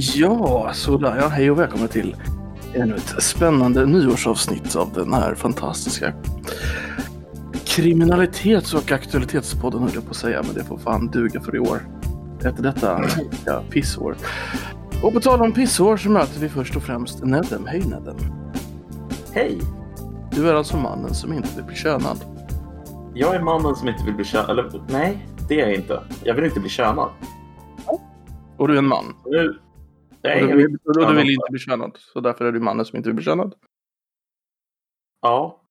Ja, sådär ja. Hej och välkomna till ännu ett spännande nyårsavsnitt av den här fantastiska kriminalitets och aktualitetspodden höll jag på att säga, men det får fan duga för i år. Efter detta ja, pissår. Och på tal om pissår så möter vi först och främst Nedem. Hej Nedem. Hej! Du är alltså mannen som inte vill bli könad. Jag är mannen som inte vill bli könad. Eller nej, det är jag inte. Jag vill inte bli könad. Och du är en man. Nu... Nej, och du, vill... och du vill inte bli könad. Så därför är du mannen som inte vill bli könad. Ja.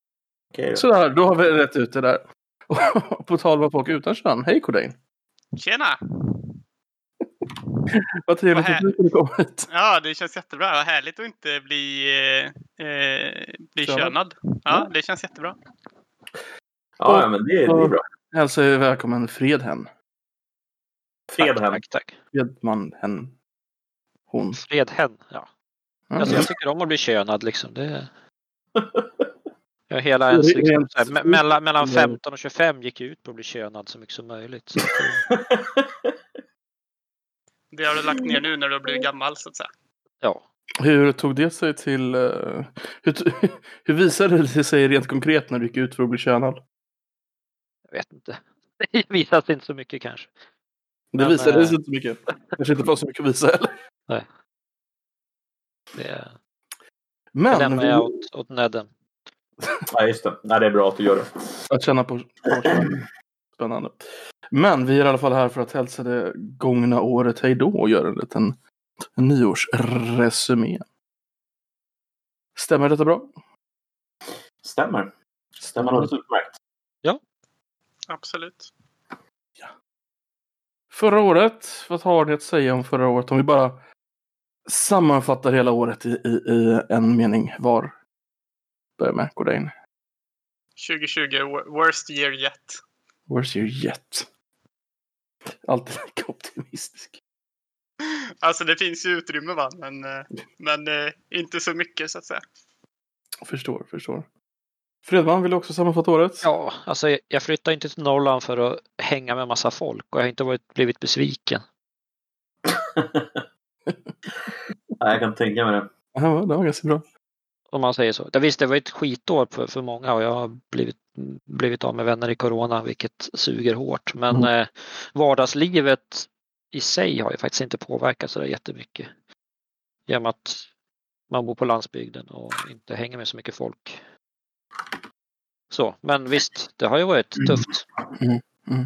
Då. Sådär, då har vi rätt ut det där. Och på tal om folk utan kön. Hej Cordain. Tjena! Vad trevligt att du kunde komma hit. Ja, det känns jättebra. Vad härligt att inte bli, eh, eh, bli Könad. könad. Ja, det känns jättebra. Ja, ja, men det, är- det är bra. Hälsar välkommen Fredhem. Fredhem. Tack, tack. Fredman, hen, hon. Fredhen, ja. Ja. Alltså, jag tycker om att bli könad liksom. Det... Jag hela ens, liksom, så här, me- mellan, mellan 15 och 25 gick jag ut på att bli könad så mycket som möjligt. Så att, eh, Det har du lagt ner nu när du har blivit gammal så att säga. ja. Hur tog det sig till... eh, hur, hur visade det sig rent konkret när du gick ut för att bli könad? Jag vet inte. Det visas inte så mycket kanske. Det Men, visade eh, sig inte så mycket. Kanske inte var så mycket att visa heller. Det, det Men lämnar vi, jag åt, åt Nedden. Ja, just det. Nej, det är bra att du gör det. att känna på... Spännande. Men vi är i alla fall här för att hälsa det gångna året hej då och göra en liten nyårsresumé. Stämmer detta bra? Stämmer. Stämmer alldeles utmärkt. Absolut. Förra året, vad har ni att säga om förra året? Om vi bara sammanfattar hela året i, i, i en mening var. Börja med Godain. 2020, wo- worst year yet. Where's your jet? Alltid lika optimistisk. Alltså det finns ju utrymme va, men, eh, men eh, inte så mycket så att säga. Förstår, förstår. Fredman, vill du också sammanfatta året? Ja, alltså jag- jag flyttade inte till Norrland för att hänga med massa folk och jag har inte varit, blivit besviken. Nej, jag kan tänka mig det. Ja, det var ganska bra. Om man säger så. Det, visst, det var ett skitår för, för många och jag har blivit, blivit av med vänner i corona vilket suger hårt. Men Mm. eh, vardagslivet i sig har ju faktiskt inte påverkat så där jättemycket. Genom att man bor på landsbygden och inte hänger med så mycket folk. Så, men visst, det har ju varit Mm. tufft. Mm.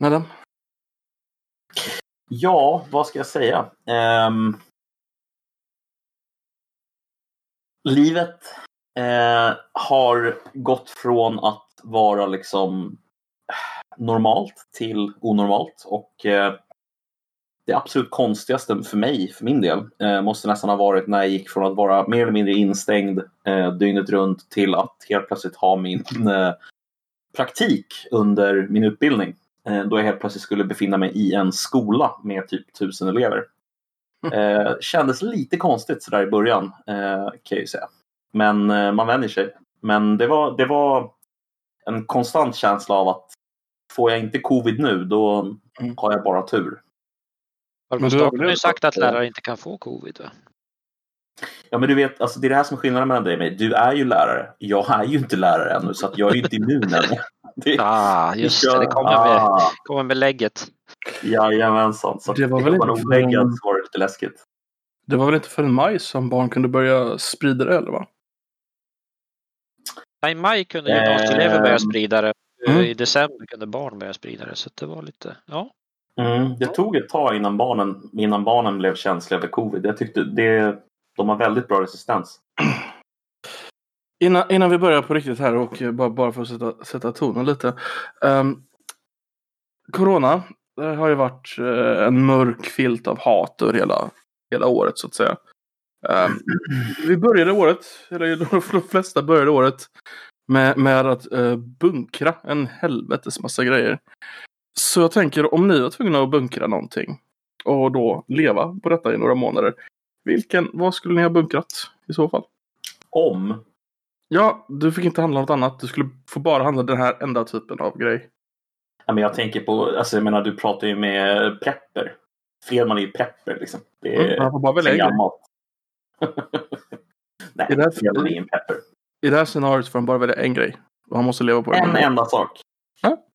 Nadam? Ja, vad ska jag säga? Um, livet uh, har gått från att vara liksom eh, normalt till onormalt och uh, det absolut konstigaste för mig, för min del, eh, måste nästan ha varit när jag gick från att vara mer eller mindre instängd eh, dygnet runt till att helt plötsligt ha min eh, praktik under min utbildning då jag helt plötsligt skulle befinna mig i en skola med typ tusen elever. Eh, kändes lite konstigt sådär i början eh, kan jag ju säga. Men eh, man vänjer sig. Men det var, det var en konstant känsla av att får jag inte covid nu då Mm. har jag bara tur. Men du har ju sagt att eh, lärare inte kan få covid. Va? Ja men du vet, alltså, det är det här som är skillnaden mellan dig och mig. Du är ju lärare. Jag är ju inte lärare ännu så att jag är ju inte immun ännu. Det, Ah, just det, det kommer med, Ah, kommer med lägget. Jajamensan. Så Det var det väl var inte förrän- så var det lite läskigt. Det var väl inte förrän maj som barn kunde börja sprida det, eller va? Ja, I maj kunde gymnasieelever börja Ehm. sprida det. Mm. I december kunde barn börja sprida det. Så det var lite, ja. Mm, det tog ett tag innan barnen, innan barnen blev känsliga för covid. Jag tyckte det, de har väldigt bra resistens. Innan, innan vi börjar på riktigt här och bara, bara för att sätta, sätta tonen lite. Um, corona det har ju varit uh, en mörk filt av hat över hela, hela året så att säga. Um, vi började året, eller de flesta började året med, med att uh, bunkra en helvetes massa grejer. Så jag tänker om ni var tvungna att bunkra någonting och då leva på detta i några månader. Vilken, vad skulle ni ha bunkrat i så fall? Om, Ja, du fick inte handla något annat. Du skulle få bara handla den här enda typen av grej. ja, men jag tänker på, alltså jag menar du pratar ju med prepper. Fredman är ju prepper liksom. Det Mm, är han får bara välja sen en grej. gammalt. Nej, Är det- Fredman är ingen pepper. I det här scenariot får han bara välja en grej. Och han måste leva på det. En enda sak.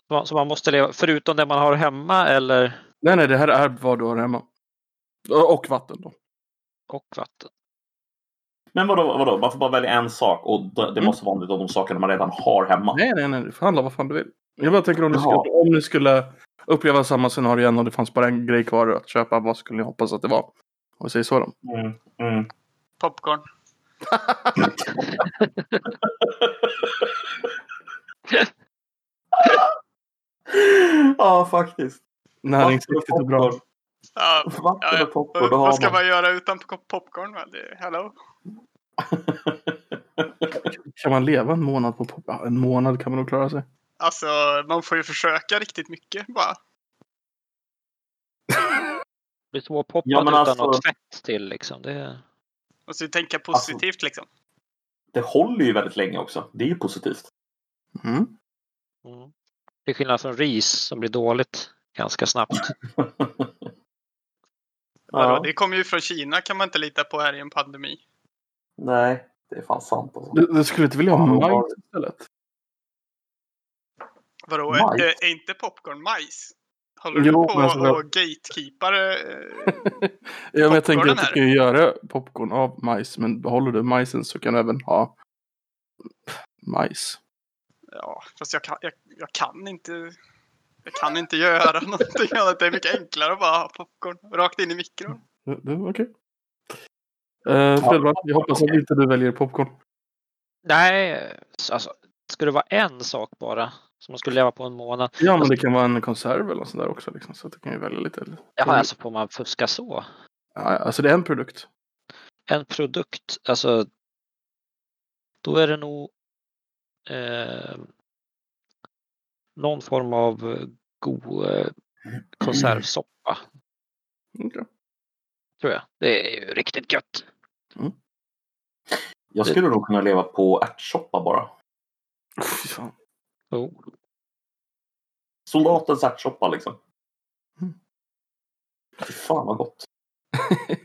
Så så man måste leva, förutom det man har hemma eller Nej, nej, det här är vad du har hemma. Och vatten då. och vatten. Men vadå, vadå? Man får bara välja en sak och det Mm. måste vara av de sakerna man redan har hemma. Nej, nej, nej. Du får handla vad fan du vill. Jag bara tänker om ni, skulle, om ni skulle uppleva samma scenario igen och det fanns bara en grej kvar att köpa. Vad skulle ni hoppas att det var? Om vi säger så då. Mm, mm. Popcorn. ja, faktiskt. Näringsriktigt och bra. Ja, ja, ja. popcorn, Vad ska man. göra utan pop- popcorn? Hello? Kan man leva en månad på pop? Ja, en månad kan man nog klara sig. Alltså, man får ju försöka riktigt mycket bara. Det blir svårpoppat Ja, utan alltså- något fett till liksom. Det, Och så tänka positivt liksom. Det håller ju väldigt länge också. Det är ju positivt. Mm. mm. Till skillnad från ris som blir dåligt ganska snabbt. Ja. Det kommer ju från Kina kan man inte lita på här i en pandemi. Nej, det är fan sant. Alltså. Du, du skulle inte vilja ha Ja, majs istället? Vadå? Majs? Är, är inte popcorn majs? Håller Jo, du på men alltså- och gatekeepar? eh, Ja, men jag tänker att du kan ju göra popcorn av majs. Men behåller du majsen så kan du även ha majs. Ja, fast jag kan, jag, jag kan inte. Jag kan inte göra någonting annat. Det är mycket enklare att bara ha popcorn rakt in i mikron. Du, du, Eh, Fredman, jag hoppas att inte du väljer popcorn. Nej, så alltså, skulle det vara en sak bara som man skulle leva på en månad. Ja, men det kan vara en konserv eller något sånt där också. Liksom, så att du kan ju välja lite. Ja, Mm. alltså får man fuska så? Ja, alltså det är en produkt. En produkt, alltså då är det nog eh, någon form av eh, god eh, konservsoppa, Okej. tror jag. Det är ju riktigt gött. Jag skulle nog kunna leva på ärtsoppa bara. Fy fan. Oh. Soldatens ärtsoppa liksom. Mm. Fy fan vad gott.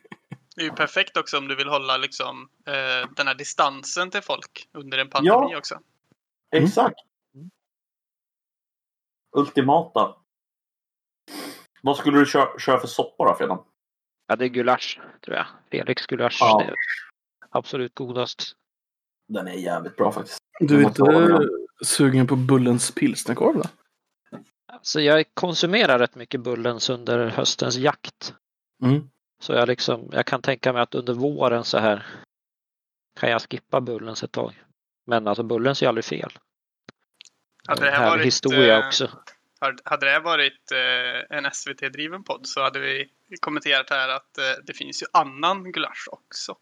Det är ju perfekt också om du vill hålla liksom, eh, den här distansen till folk under en pandemi Ja. också. Mm. Exakt. Ultimata. Vad skulle du köra, köra för soppa då Fredan? Ja, det är gulasch, tror jag. Felix gulasch. Ja. Det är absolut godast. Den är jävligt bra faktiskt. Du är inte sugen på Bullens pilsnerkorv då? Så jag konsumerar rätt mycket Bullens under höstens jakt. Mm. Så jag, liksom, jag kan tänka mig att under våren så här kan jag skippa Bullens ett tag. Men alltså Bullens är ju aldrig fel. Hade det här Härlig varit, historia eh, också. Hade- det här varit eh, en SVT-driven podd så hade vi kommenterat här att eh, det finns ju annan gulasch också.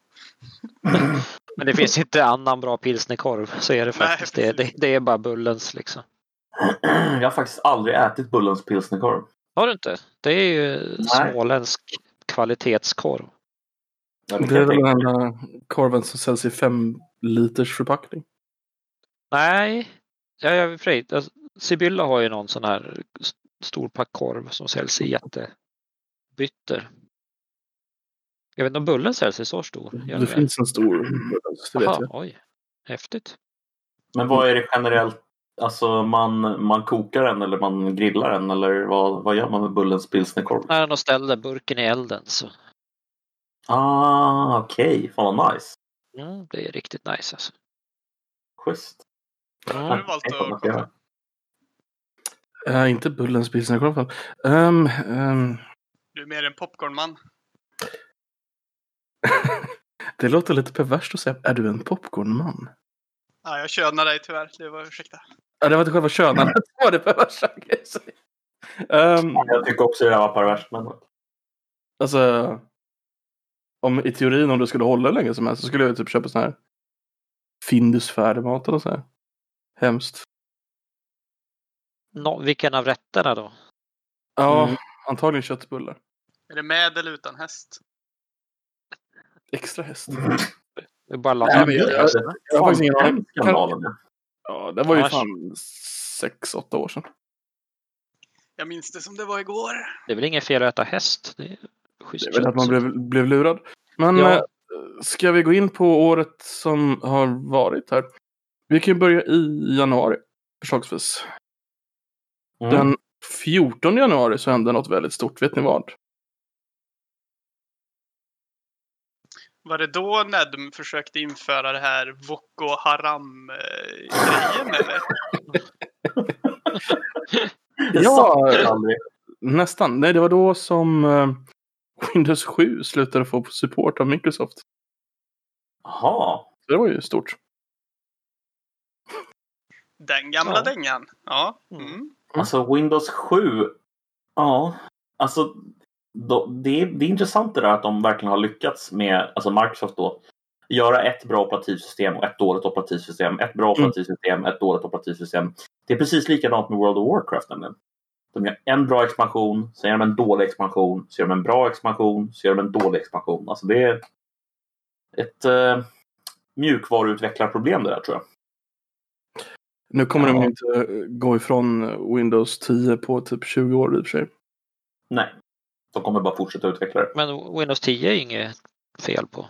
Men det finns inte annan bra pilsnerkorv. Så är det Nej, faktiskt. det, det, det är bara Bullens liksom. Jag har faktiskt aldrig ätit Bullens pilsnerkorv. Har du inte? Det är ju Nej. småländsk kvalitetskorv. Ja, det är väl den enda korven som säljs i fem liters förpackning. Nej, ja, jag är. Alltså, Sibylla har ju någon sån här stor pack korv som säljs i jättebytter. Jag vet inte om bullen säljs i så stor. Gör Det det finns en stor Aha, jag. oj, häftigt. Men vad är det generellt? Alltså man, man kokar den eller man grillar den eller vad, vad gör man med Bullens pilsnerkorv? När de ställde burken i elden så Ah, okej. Fan vad nice. mm, det är riktigt nice alltså. Schysst. Mm. valt man att Äh, inte Bullens pilsnerkorv. i alla fall. Ehm, ehm, Du är mer en popcornman. det låter lite perverst att säga. Är du en popcornman? Ja, jag könar dig tyvärr. Det var ursäkta. Ja, det var inte själva könandet som var det perversa. um, Jag tycker också det där var perverst. Men... Alltså, om, i teorin om det skulle hålla länge som helst så skulle jag typ köpa sån här Findus färdigmat eller så här. Hemskt. Nå, vilken av rätterna då? Ja, Mm. antagligen köttbullar. Är det med eller utan häst? Extra häst. Det är bara Nej, lasagne. men jag- jag- alltså. Jag har faktiskt ingen aning. Ja, det var ju Annars- fan sex, åtta år sedan. Jag minns det som det var igår. Det är väl inget fel att äta häst? Det är Det är väl att man blev, blev lurad. Men Ja. eh, ska vi gå in på året som har varit här? Vi kan ju börja i januari, förslagsvis. Mm. Den 14 januari så hände något väldigt stort. Vet ni vad? Var det då Nedm försökte införa det här Boko Haram-grejen eller? Ja. Nästan. Nej, det var då som eh, Windows 7 slutade få support av Microsoft. Jaha. Så det var ju stort. Den gamla Ja. dängan. Ja. Mm. Mm. Alltså Windows 7. Ja, alltså då, det, är, det är intressant det där att de verkligen har lyckats med, alltså Microsoft då, göra ett bra operativsystem och ett dåligt operativsystem. Ett bra Mm. operativsystem, ett dåligt operativsystem. Det är precis likadant med World of Warcraft nämligen. De gör en bra expansion, sen gör de en dålig expansion, så gör de en bra expansion, så gör de en dålig expansion. Alltså det är ett eh, mjukvaruutvecklarproblem det där tror jag. Nu kommer Ja. de inte gå ifrån Windows 10 på typ 20 år i och för sig. Nej, de kommer bara fortsätta utveckla det. Men Windows 10 är inget fel på.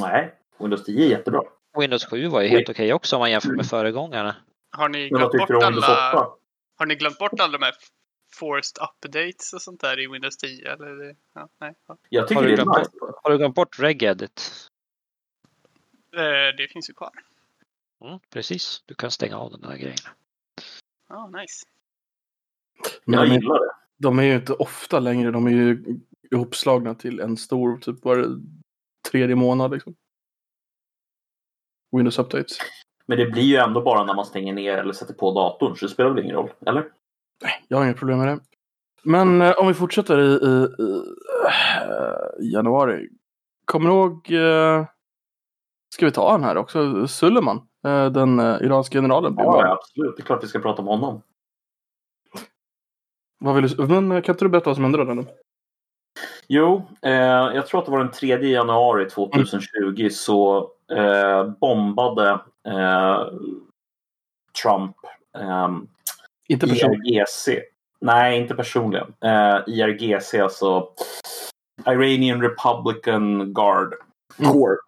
Nej, Windows 10 är jättebra. Windows 7 var ju helt okej också om man jämför med föregångarna. Har ni glömt bort alla... 8? Har ni glömt bort alla de här forced updates och sånt där i Windows 10? Eller? Ja, nej. Ja. Jag Har tycker du det är nice. Har du glömt bort regedit? Eh, Det finns ju kvar. Mm, precis, du kan stänga av den där grejen. Ja, nice. Men Jag de, är, gillar det. de är ju inte ofta längre. De är ju ihopslagna till en stor, typ var det tredje månad liksom. Windows Updates. Men det blir ju ändå bara när man stänger ner eller sätter på datorn, så det spelar väl ingen roll? Eller? Jag har inga problem med det. Men eh, om vi fortsätter i, i, i eh, januari. Kommer du ihåg, eh, ska vi ta han här också, Suleiman, eh, den eh, iranska generalen. blev Ja, absolut. Det är klart vi ska prata om honom. Vad vill du, men eh, kan inte du berätta vad som hände då? Jo, eh, jag tror att det var den 3 januari 2020 så eh, bombade eh, Trump eh, Inte. IRGC. Nej, inte personligen. Eh, IRGC, alltså Iranian Republican Guard Mm. Corps.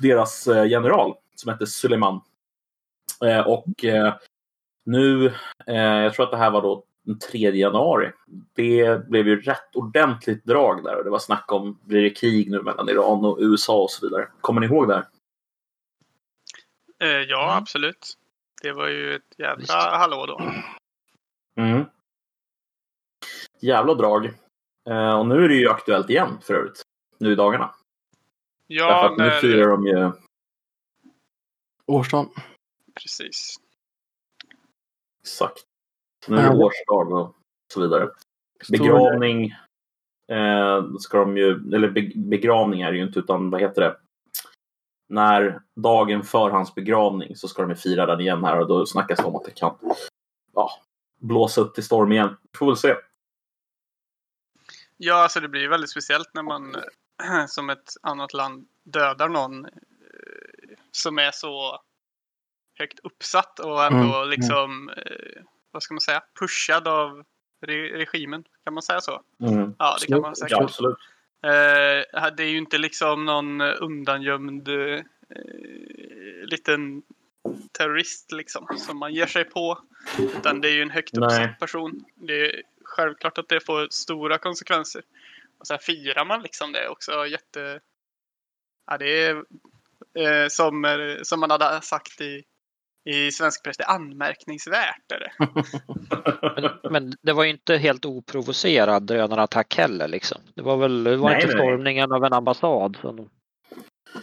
Deras eh, general som hette Suleiman. Eh, och eh, nu, eh, jag tror att det här var då den 3 januari. Det blev ju rätt ordentligt drag där och det var snack om blir det krig nu mellan Iran och USA och så vidare. Kommer ni ihåg det här? Eh, Ja, Mm. absolut. Det var ju ett jävla Visst. hallå då. Mm. Jävla drag. Eh, och nu är det ju aktuellt igen för övrigt. Nu i dagarna. Därför Ja, att nu när... firar de ju Årsdagen. Precis. exakt. Nu är det Ja. årsdag och så vidare. Begravning eh, ska de ju, eller be, begravning är det ju inte utan vad heter det? När dagen för hans begravning så ska de ju fira den igen här och då snackas det om att det kan ja, blåsa upp till storm igen. Vi får väl se. Ja, alltså det blir väldigt speciellt när man som ett annat land dödar någon som är så högt uppsatt och ändå Mm, liksom, eh, vad ska man säga, pushad av re regimen. Kan man säga så? Mm. Ja, det kan man säkert. Ja, absolut. Eh, det är ju inte liksom någon undangömd eh, liten terrorist liksom som man ger sig på. Utan det är ju en högt Nej. uppsatt person. Det är självklart att det får stora konsekvenser. Och sen firar man liksom det också jätte... Ja, det är eh, som, som man hade sagt i, i svensk press, det är anmärkningsvärt. Är det. Men, men det var ju inte helt oprovocerad drönarattack heller liksom. Det var väl det var Nej, inte nej. stormningen av en ambassad som,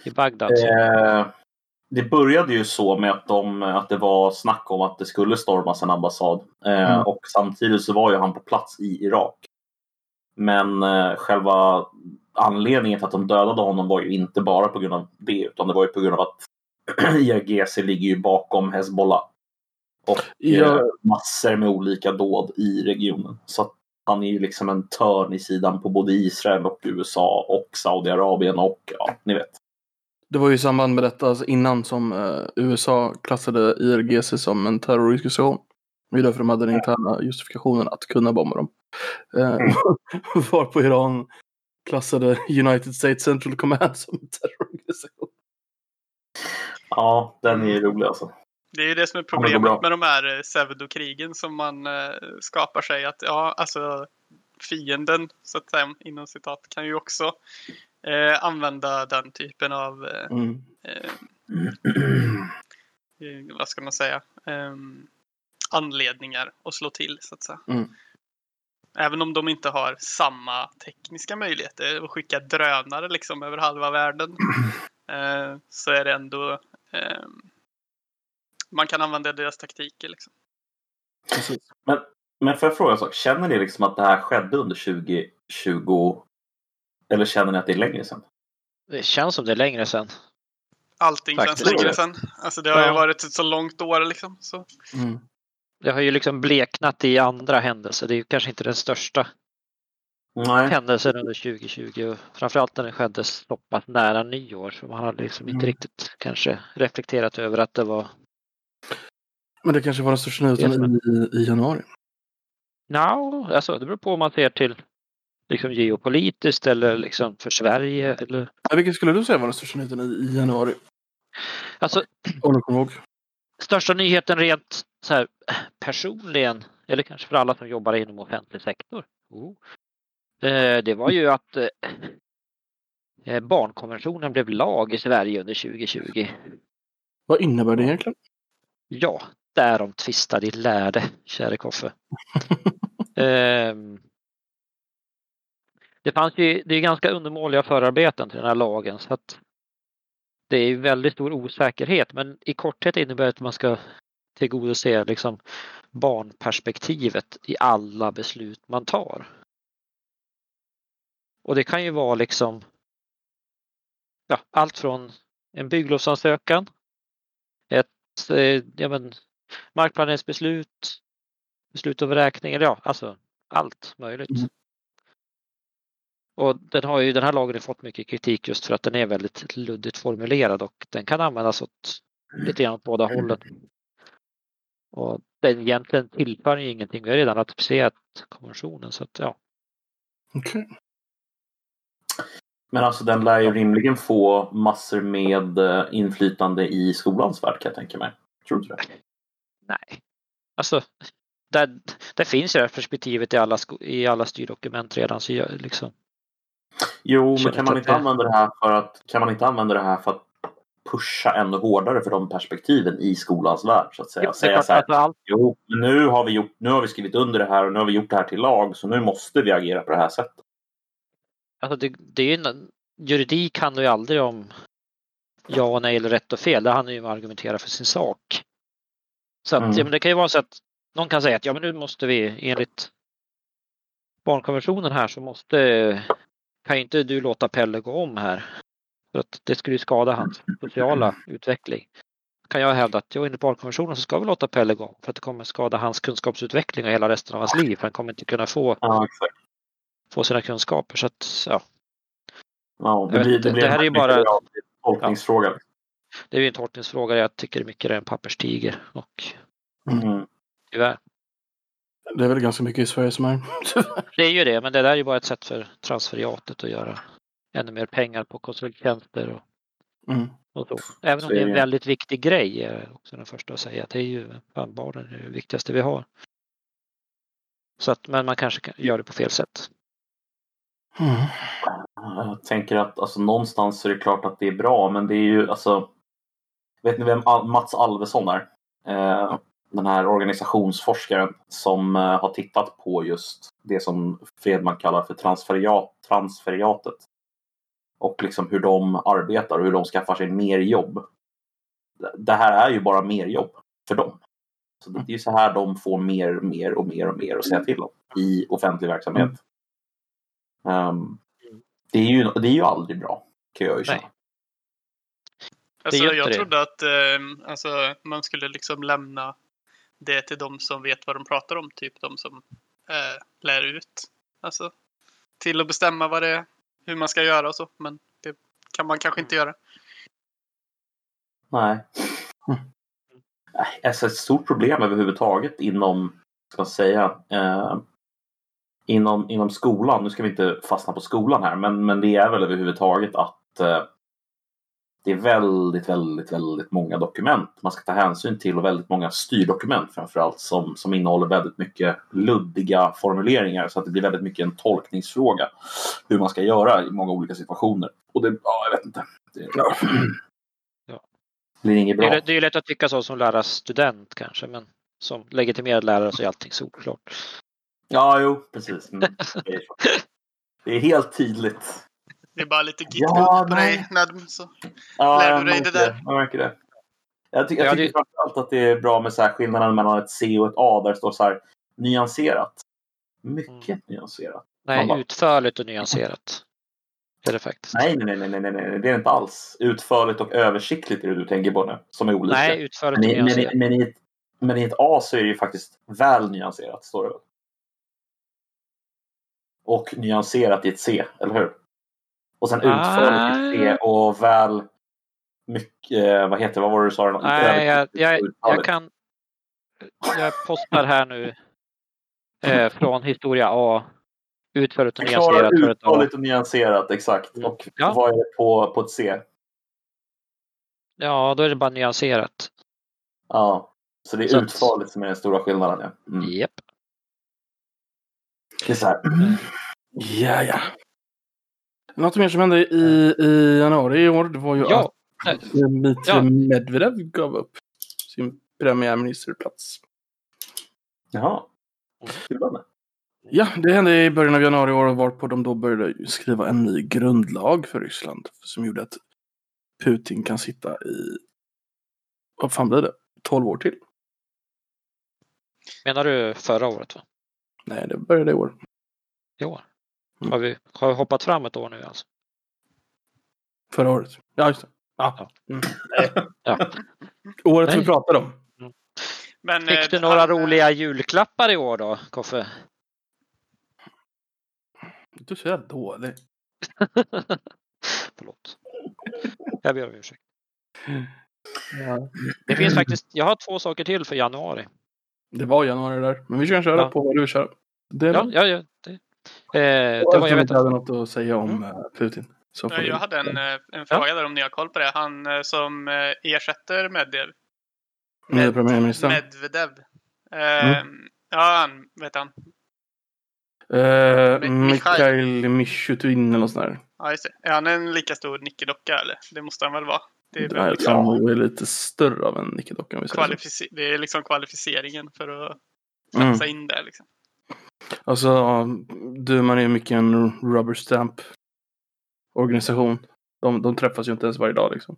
i Bagdad. Eh, det började ju så med att, de, att det var snack om att det skulle stormas en ambassad. Eh, Mm. Och samtidigt så var ju han på plats i Irak. Men eh, själva anledningen till att de dödade honom var ju inte bara på grund av det utan det var ju på grund av att IRGC ligger ju bakom Hezbollah. Och Ja. eh, massor med olika dåd i regionen. Så att han är ju liksom en törn i sidan på både Israel och USA och Saudiarabien och ja, ni vet. Det var ju i samband med detta, alltså innan som eh, USA klassade IRGC som en terroristorganisation. Det är därför de hade den interna justifikationen att kunna bomba dem. Eh, Mm. Varpå Iran klassade United States Central Command som en terrororganisation. Ja, den är ju rolig alltså. Det är ju det som är problemet med de här eh, pseudokrigen som man eh, skapar sig. Att ja, alltså fienden, så att säga, inom citat, kan ju också eh, använda den typen av, eh, Mm. eh, eh, vad ska man säga, eh, anledningar att slå till, så att säga. Mm. Även om de inte har samma tekniska möjligheter att skicka drönare liksom över halva världen. Eh, så är det ändå eh, man kan använda deras taktiker. Liksom. Precis. Men får jag fråga en sak? Känner ni liksom att det här skedde under 2020? Eller känner ni att det är längre sedan? Det känns som det är längre sedan. Allting Faktiskt. känns längre sen. Alltså det har ju varit ett så långt år liksom. Så. Mm. Det har ju liksom bleknat i andra händelser. Det är ju kanske inte den största Nej. händelsen under 2020. Och framförallt när den skedde så pass nära nyår. Så man hade liksom inte Mm. riktigt kanske reflekterat över att det var Men det kanske var den största nyheten i, i januari. No, alltså det beror på om man ser till liksom geopolitiskt eller liksom för Sverige. Eller... Ja, Vilken skulle du säga var den största nyheten i, i januari? Alltså Om du kommer ihåg. största nyheten rent så här, personligen, eller kanske för alla som jobbar inom offentlig sektor. Oh. Eh, det var ju att eh, eh, barnkonventionen blev lag i Sverige under 2020. Vad innebär det egentligen? Ja, därom tvistar de lärde, käre Koffe. Ehm, det fanns ju, det är ganska undermåliga förarbeten till den här lagen så att det är väldigt stor osäkerhet men i korthet innebär det att man ska tillgodose liksom barnperspektivet i alla beslut man tar. Och det kan ju vara liksom ja, allt från en bygglovsansökan, ett eh, ja, men, markplaneringsbeslut, beslut om vräkning, eller ja, alltså allt möjligt. Mm. Och den, har ju, den här lagen har fått mycket kritik just för att den är väldigt luddigt formulerad och den kan användas åt lite grann åt båda hållen. Och den egentligen tillför ju ingenting. Vi har redan ratificerat konventionen så att ja. Okej. Men alltså den lär ju rimligen få massor med eh, inflytande i skolans värld kan jag tänka mig. Tror du det? Nej. Alltså, där, där finns ju det här perspektivet i alla, i alla styrdokument redan. Så jag, liksom, Jo, men kan man inte det- använda det här för att kan man inte använda det här för att pusha ännu hårdare för de perspektiven i skolans värld så att säga? Säga så här, att allt, jo, nu har, vi gjort, nu har vi skrivit under det här och nu har vi gjort det här till lag så nu måste vi agera på det här sättet. alltså det, det är ju, juridik handlar ju aldrig om ja och nej eller rätt och fel. Det handlar ju om att argumentera för sin sak. Så att, Mm. ja, men det kan ju vara så att någon kan säga att ja men nu måste vi enligt barnkonventionen här så måste kan inte du låta Pelle gå om här. För att det skulle ju skada hans sociala utveckling. Kan jag hävda att jo, enligt barnkonventionen så ska vi låta Pelle gå för att det kommer skada hans kunskapsutveckling och hela resten av hans liv. För han kommer inte kunna få, Ja, få sina kunskaper. Så att, ja, Ja, det, Jag vet blir, det, blir det här är ju bara- tolkningsfråga. det är ju en tolkningsfråga. Jag tycker det mycket är en papperstiger. Och Mm. tyvärr. Det är väl ganska mycket i Sverige som är. Det är ju det, men det där är ju bara ett sätt för transferiatet att göra ännu mer pengar på konsulttjänster och, Mm. och så. Även Så om det är en väldigt viktig grej, är jag också den första att säga. Det är ju fan, barnen är det viktigaste vi har. Så att, men man kanske kan göra det på fel sätt. Mm. Jag tänker att alltså, någonstans är det klart att det är bra, men det är ju alltså. Vet ni vem Al- Mats Alvesson är? Eh, den här organisationsforskaren som eh, har tittat på just det som Fredman kallar för transferiat, transferiatet. Och liksom hur de arbetar och hur de skaffar sig mer jobb. Det här är ju bara mer jobb för dem. Så det är ju så här de får mer, mer och mer och mer att säga till om i offentlig verksamhet. Ehm, det, är ju, det är ju aldrig bra, kan jag ju känna. Alltså, jag det. trodde att eh, alltså, man skulle liksom lämna det till de som vet vad de pratar om. Typ de som eh, lär ut. Alltså, till att bestämma vad det är, hur man ska göra och så. Men det kan man kanske inte göra. Nej. alltså ett stort problem överhuvudtaget inom, ska man säga, eh, inom, inom skolan. Nu ska vi inte fastna på skolan här, men, men det är väl överhuvudtaget att eh, det är väldigt, väldigt, väldigt många dokument man ska ta hänsyn till och väldigt många styrdokument framförallt som, som innehåller väldigt mycket luddiga formuleringar så att det blir väldigt mycket en tolkningsfråga hur man ska göra i många olika situationer. Och det, ja, jag vet inte. Det, Ja. Ja. blir inget Det bra. är, det är lätt att tycka så som lärarstudent kanske, men som legitimerad lärare så är allting solklart. Ja, jo, precis. Mm, det, är det är helt tydligt. Det är bara lite git Ja, på dig Nadm. Så. Ja, Lär du dig det där? Jag märker det. Jag, ty- jag Ja, tycker det- framförallt att det är bra med så här skillnaden mellan ett C och ett A där det står så här nyanserat. Mycket Mm. nyanserat. Nej, bara- utförligt och nyanserat. Det är det faktiskt. Nej, nej, nej, nej, nej, nej, det är det inte alls. Utförligt och översiktligt är det du tänker på nu, som är olika. Nej, utförligt men, och i, men, nyanserat. i, men, i ett, men i ett A så är det ju faktiskt väl nyanserat, står det väl? Och nyanserat i ett C, eller hur? Och sen utförligt i ett C och väl mycket, eh, vad heter det, vad var det du sa? Nej, jag, jag, jag kan... Jag postar här nu eh, från historia A. Utförligt och nyanserat utförligt och nyanserat, exakt. Mm. Och Ja. vad är det på, på ett C? Ja, då är det bara nyanserat. Ja. Så det är Så att- utförligt som är den stora skillnaden. Ja. Mm. Japp. Det är så här. Ja, ja. Något mer som hände i, i januari i år, det var ju Ja, att Dmitrij Ja. Medvedev gav upp sin premiärministerplats. Jaha. Ja, det hände i början av januari i år varpå de då började skriva en ny grundlag för Ryssland som gjorde att Putin kan sitta i, vad fan blir det, 12 år till? menar du förra året? Va? Nej, det började i år. I år? Mm. Har vi har vi hoppat fram ett år nu alltså? Förra året. Ja, just det. Ja. Mm. Ja. Året vi Nej. pratade om. Men, eh, Fick du några han, eh, roliga julklappar i år då, Koffe? Du är så jävla dålig. Förlåt. Jag ber om ursäkt. Ja. Det finns faktiskt, jag har två saker till för januari. Det var januari där. Men vi kan köra Ja. på vad du kör. Det är Ja, ja, ja. Det, eh, det var, jag vet inte hade något att säga om Mm. eh, Putin. Eh, vi- Jag hade en, eh, en fråga där om ni har koll på det. Han eh, som eh, ersätter Medvedev. Premiärministern. Medvedev. Eh, Mm. Ja, han, vet han. Eh, Mi- Mikhail Mishutin eller något sånt där. Ja, just det. Är han en lika stor nickedocka eller? Det måste han väl vara? Det är, Nej, väl jag liksom han är lite större av en nickedocka om vi säger så. kvalific- det är liksom kvalificeringen för att Mm. platsa in där. Liksom. Alltså, ja, Duman är ju mycket en rubber stamp organisation. De, de träffas ju inte ens varje dag liksom.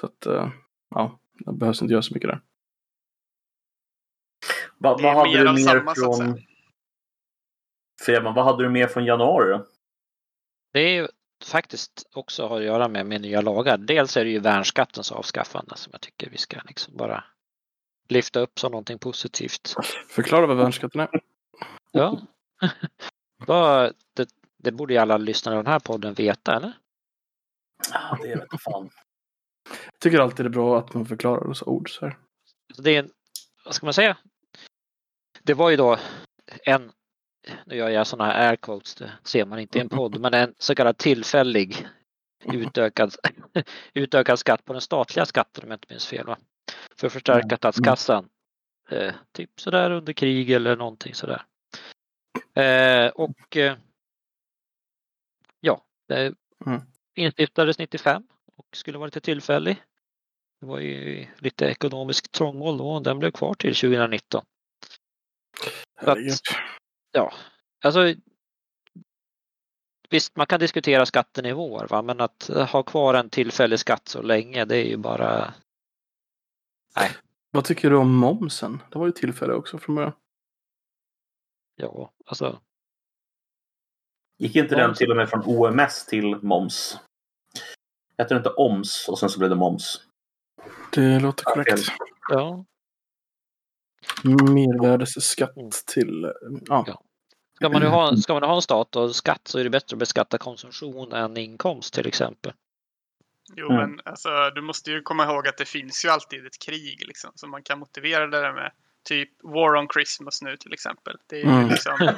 Så att, eh, ja, det behövs inte göra så mycket där. Va, vad hade du mer samma, från... Fredman, vad hade du mer från januari då? Det är ju faktiskt också har att göra med, med nya lagar. Dels är det ju värnskattens avskaffande som jag tycker vi ska liksom bara lyfta upp som någonting positivt. Förklara vad värnskatten är. Ja. Det, det borde ju alla lyssnare av den här podden veta, eller? Ja, det vet jag fan. Jag tycker alltid det är bra att man förklarar dessa ord så här. Det är vad ska man säga? Det var ju då en, nu gör jag sådana här air quotes, det ser man inte i en podd, men en så kallad tillfällig utökad, utökad skatt på den statliga skatten om jag inte minns fel. Va? För att förstärka statskassan. Eh, typ sådär under krig eller någonting sådär. Eh, och eh, ja, det Mm. instiftades 95 och skulle vara lite tillfällig. Det var ju lite ekonomisk trångmål då och den blev kvar till 2019. Så att-. Ja, alltså Visst, man kan diskutera skattenivåer, va? men att ha kvar en tillfällig skatt så länge, det är ju bara... Vad tycker du om momsen? Det var ju tillfälle också från början. Ja, alltså... Gick inte den till och med från OMS till moms? Hette det inte OMS och sen så blev det moms? Det låter korrekt. Ja. Mervärdesskatt Mm. till, eh, ja. Ja. Ska man nu ha, ska man ha en stat och skatt så är det bättre att beskatta konsumtion än inkomst till exempel. Jo, Mm. men alltså, du måste ju komma ihåg att det finns ju alltid ett krig liksom. Så man kan motivera det där med typ War on Christmas nu till exempel. Det är ju Mm. liksom,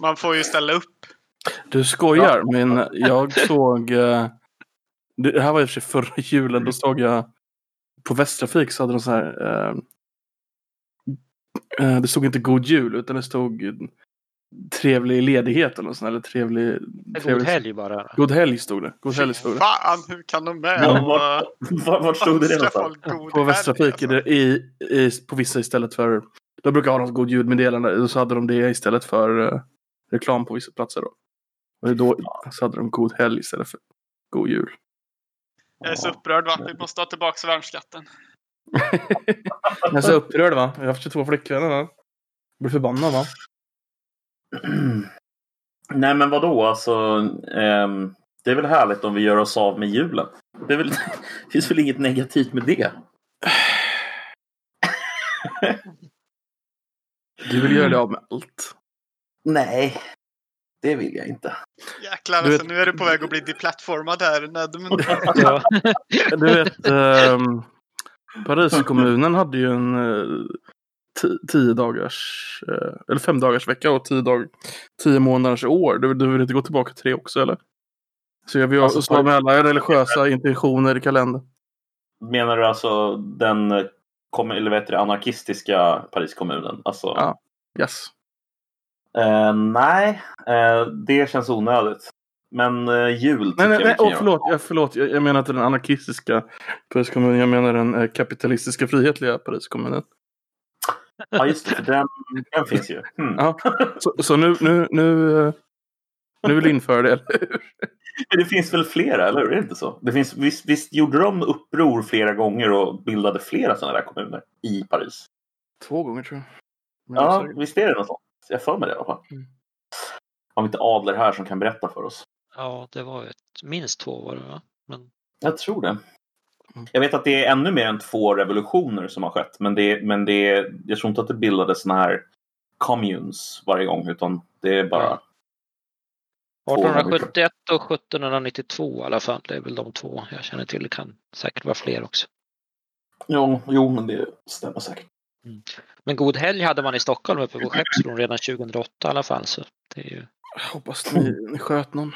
man får ju ställa upp. Du skojar, men jag såg... eh, Det här var i och för sig förra julen. Då såg jag på Västtrafik så hade de så här... eh, eh, Det stod inte God Jul utan det stod trevlig ledighet eller något sånt, eller trevlig... God trevlig helg bara. God helg stod det. God helg stod det. Fan, hur kan de med? Ja, och var- Var, vart stod det någonstans? På Västtrafik, alltså. i, i, på vissa istället för... De brukar ha något God Jul-meddelande och så hade de det istället för eh, reklam på vissa platser då. Och då så hade de God helg istället för God Jul. Jag är så upprörd va? Vi måste ha tillbaka värnskatten. Jag är så upprörd va? Jag har haft 22 flickvänner va? Jag blir förbannad va? Nej men vadå alltså. ehm, det är väl härligt om vi gör oss av med julen. Det, är väl, det finns väl inget negativt med det. Du vill göra det av med allt. Nej, det vill jag inte. Jäklar Du alltså, vet- nu är du på väg att bli deplattformad här. Nej, men... Ja. Du vet, ehm, Pariskommunen hade ju en ti- tio dagars, eh, eller fem dagars vecka och tio, dag, tio månaders år. Du, du vill inte gå tillbaka till det också eller? Så jag vill Alltså, alltså, med alla religiösa intentioner i kalendern. Menar du alltså den kom, eller vet du, anarkistiska Pariskommunen? Alltså, Ja. Yes. eh, nej, eh, det känns onödigt. Men eh, jul Nej, nej, jag nej kan oh, förlåt, jag, förlåt. Jag, jag menar inte den anarkistiska Pariskommunen. Jag menar den kapitalistiska frihetliga Pariskommunen. Ja, just det. för Den, den finns ju. Hmm. Ja. Så, så nu, nu, nu, nu vill du införa det, eller hur? Det finns väl flera, eller hur? Är det inte så? Det finns, visst, visst gjorde de uppror flera gånger och bildade flera sådana där kommuner i Paris? Två gånger tror jag. Men jag är Ja, säker. visst är det något sånt? Jag får mig det i alla fall. Mm. Har vi inte Adler här som kan berätta för oss? ja, det var ett, minst två var det va? Men Jag tror det. Mm. Jag vet att det är ännu mer än två revolutioner som har skett. Men, det, men det, jag tror inte att det bildades såna här communes varje gång. Utan det är bara... Två 1871 och 1792 i alla fall. Det är väl de två jag känner till. Det kan säkert vara fler också. Jo, jo men det stämmer säkert. Men god helg hade man i Stockholm uppe på Skeppsbron redan 2008 i alla fall. Så det är ju... Jag hoppas ni, ni sköt någon.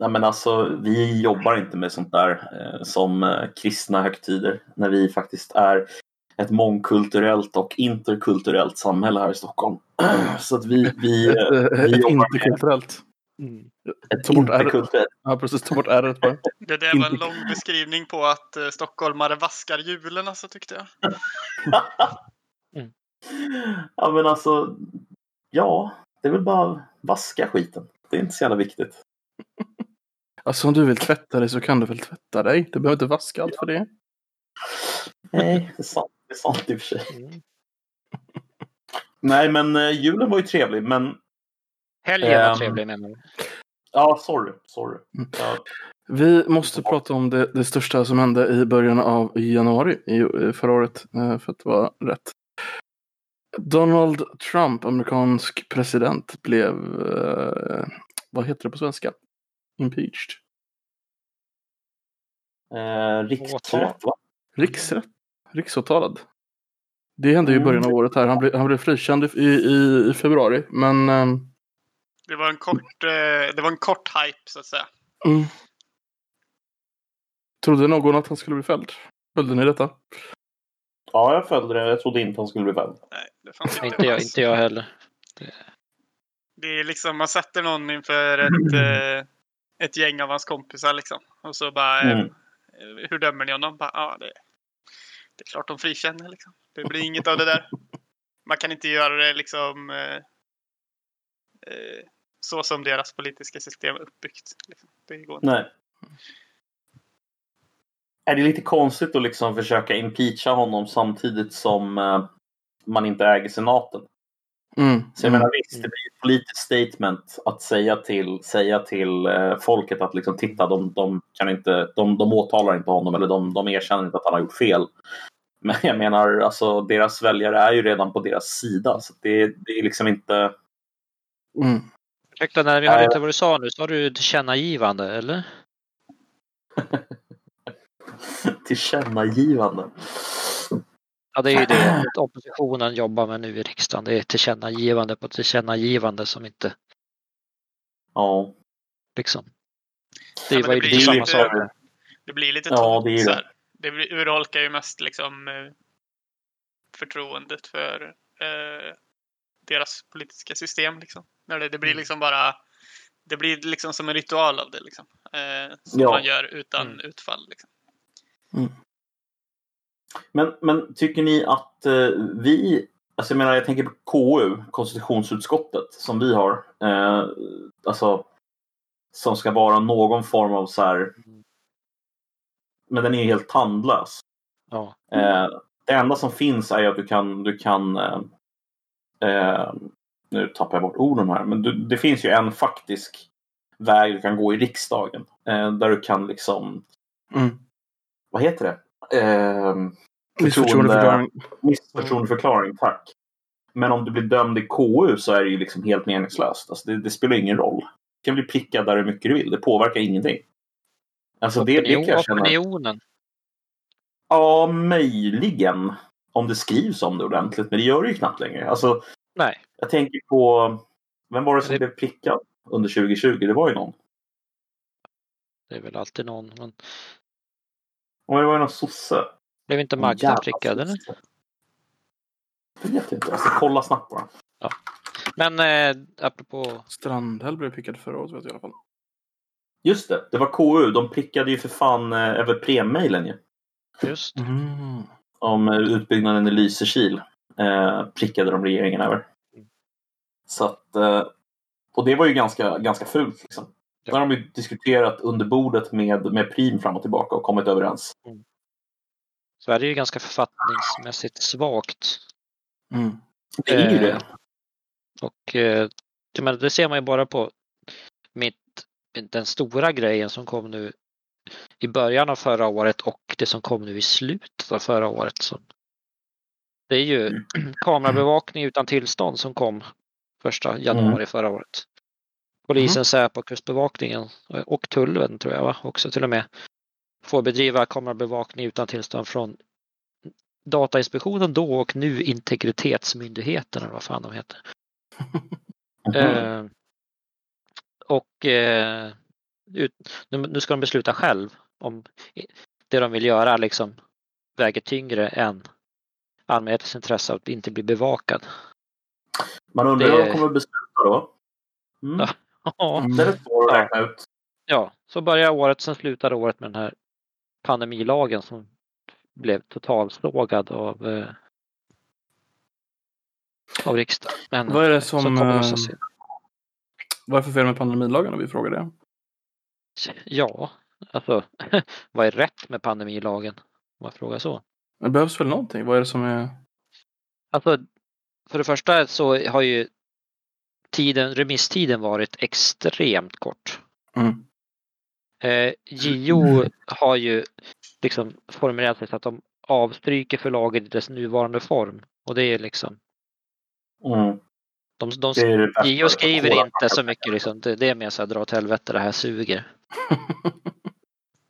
Nej, men alltså, vi jobbar inte med sånt där eh, som eh, kristna högtider. När vi faktiskt är ett mångkulturellt och interkulturellt samhälle här i Stockholm. Så att vi, vi, Ett, eh, eh, vi ett interkulturellt. ett Ta bort interkulturellt. Ja, precis. Ta bort R bara. Det där var en lång beskrivning på att eh, stockholmare vaskar julen alltså tyckte jag. Mm. Ja men alltså, ja, det är väl bara att vaska skiten. Det är inte så jävla viktigt. Alltså om du vill tvätta dig så kan du väl tvätta dig. Du behöver inte vaska allt för det. Nej, det är sant. Det är sant i och för sig. Mm. Nej, men eh, julen var ju trevlig, men Helgen var Ehm. trevlig mig. ja, sorry. sorry. Mm. Ja, Vi måste prata om det, det största som hände i början av januari i, i förra året. eh, För att vara rätt. Donald Trump, amerikansk president, blev, eh, vad heter det på svenska? Impeached. eh, riksrätt, va? Riksrätt. Riksåtalad. Det hände ju i början av Mm. året här. Han blev, han blev frikänd i, i, i februari. Men ehm, Det var en kort, eh, det var en kort hype så att säga. mm. Trodde någon att han skulle bli fälld? Följde ni detta? Ja, jag följde det. Jag trodde inte han skulle bli fälld. Nej, det fanns inte. Inte jag, inte jag heller. Det är liksom, man sätter någon inför ett, eh, ett gäng av hans kompisar liksom. Och så bara, eh, Mm. hur dömer ni honom? Bara, ja, det, det är klart de frikänner liksom. Det blir inget av det där. Man kan inte göra det liksom eh, eh, så som deras politiska system är uppbyggt. Liksom. Det går inte. Nej. Är det lite konstigt att liksom försöka impeacha honom samtidigt som eh, man inte äger senaten? Mm. Så jag menar visst, det blir ett politiskt statement att säga till, säga till eh, folket att liksom titta, de, de, kan inte, de, de åtalar inte honom eller de, de erkänner inte att han har gjort fel. Men jag menar, alltså deras väljare är ju redan på deras sida. Så det, det är liksom inte... Mm. Ursäkta, när vi hörde Nej. inte vad du sa nu. Sa du tillkännagivande eller? Tillkännagivande. Ja, det är ju det oppositionen jobbar med nu i riksdagen. Det är tillkännagivande på tillkännagivande som inte Ja. liksom. Det Ja, var ju det blir samma lite- sak. Det blir lite Ja, tomt det är det. så här. Det urholkar ju mest liksom eh, förtroendet för eh, deras politiska system. Liksom. När det, det blir Mm. liksom bara det blir liksom som en ritual av det. Liksom. Eh, som Ja. man gör utan Mm. utfall. Liksom. Men, men tycker ni att eh, vi, alltså jag menar jag tänker på KU, konstitutionsutskottet som vi har, eh, alltså som ska vara någon form av så här, men den är ju helt tandlös. Ja. Eh, det enda som finns är att du kan, du kan eh, eh, nu tappar jag bort orden här, men du, det finns ju en faktisk väg du kan gå i riksdagen. Eh, där du kan liksom, Mm. vad heter det? Eh, Missförtroendeförklaring. Missförtroendeförklaring, tack. Men om du blir dömd i KU så är det ju liksom helt meningslöst. Alltså det, det spelar ingen roll. Du kan bli prickad där hur mycket du vill. Det påverkar ingenting. Alltså det, det Opinion, kan jag känna. opinionen. Ja, möjligen. Om det skrivs om det ordentligt. Men det gör det ju knappt längre. Alltså, Nej. jag tänker på... Vem var det som Det- blev prickad under 2020? Det var ju någon. Det är väl alltid någon. Men Och det var ju någon sosse. blev inte Magda prickad eller? Jag vet inte. Jag ska kolla snabbt bara. Men eh, apropå Strandhäll blev pickad förra året vet jag i alla fall. Just det, det var KU. De prickade ju för fan eh, över premmailen ju. just Mm. om eh, utbyggnaden i Lysekil eh, prickade de regeringen över. Så att, eh, och det var ju ganska, ganska fult. Liksom. Där har de ju diskuterat under bordet med, med Prim fram och tillbaka och kommit överens. Sverige är ju ganska författningsmässigt svagt. Mm. Det är ju Eh, det. Och eh, jag menar, det ser man ju bara på mitt, den stora grejen som kom nu i början av förra året och det som kom nu i slutet av förra året. Så det är ju Mm. kamerabevakning utan tillstånd som kom första januari Mm. förra året. Polisen, Säpo, Kustbevakningen och Tullen tror jag va? också till och med får bedriva kamerabevakning utan tillstånd från Datainspektionen då och nu Integritetsmyndigheten eller vad fan de heter. Eh, och eh, ut, nu, nu ska de besluta själv om det de vill göra liksom väger tyngre än allmänhetens intresse av att inte bli bevakad. Man undrar det- hur de kommer att besluta då. Mm. Ja. Ja, Det är svårt att räkna ut. ja, så börjar året, sen slutar året med den här pandemilagen som blev totalsågad av, eh, av riksdagen. Men Vad är det som... eh, vad är för fel med pandemilagen om vi frågar det? Ja, alltså vad är rätt med pandemilagen? Om man frågar så. Det behövs väl någonting? Vad är det som är... Alltså, för det första så har ju tiden, remisstiden varit extremt kort. Mm. Eh, JO har ju liksom formulerat sig så att de avstryker förlaget i dess nuvarande form. Och det är liksom, Mm. de, de. JO skriver inte så mycket liksom, det, det är mer så här dra åt helvete det här suger.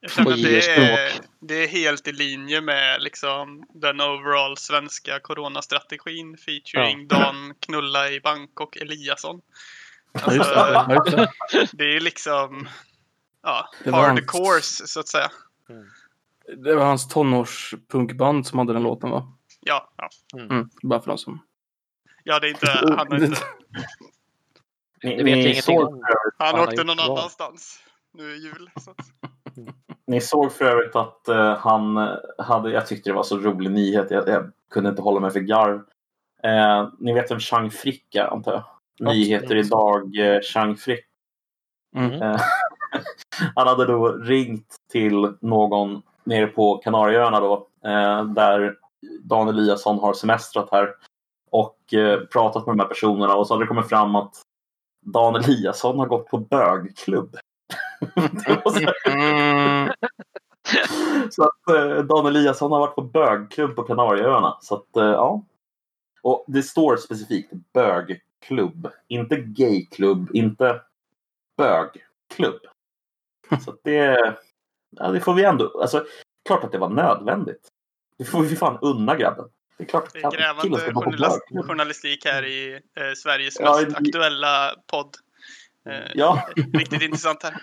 Jag känner att det är, det är helt i linje med liksom, den overall svenska coronastrategin featuring Dan Knulla i Bangkok Eliasson. Ja, just det. Alltså, Ja, just det. det är liksom ja, Det var hard hans- course så att säga. Det var hans tonårspunkband som hade den låten va? Ja, ja. Mm. Bara för de som... ja det är inte, han, har inte, Ni, Det vet ni, ingenting om. han åkte någon annanstans nu i jul. Så att, ni såg för övrigt att eh, han hade, jag tyckte det var så rolig nyhet, jag, jag kunde inte hålla mig för garv. Eh, ni vet vem Chang Frick är antar jag? Nyheter Absolut. idag, eh, Chang Frick. Mm. Eh, han hade då ringt till någon nere på Kanarieöarna då, eh, där Dan Eliasson har semestrat här och eh, pratat med de här personerna och så hade det kommit fram att Dan Eliasson har gått på bögklubb. Det så- Mm. så att eh, Dan Eliasson har varit på bögklubb på Kanarieöarna. Så att, eh, ja. Och det står specifikt bögklubb, inte gayklubb, inte bögklubb. Så att det, ja, det får vi ändå, alltså klart att det var nödvändigt. Det får vi fan unna grabben. Det är klart Det är att killen grävande ska gå på journalist, journalistik här i eh, Sveriges Ja, mest i- aktuella podd. Eh, Ja, Riktigt intressant här.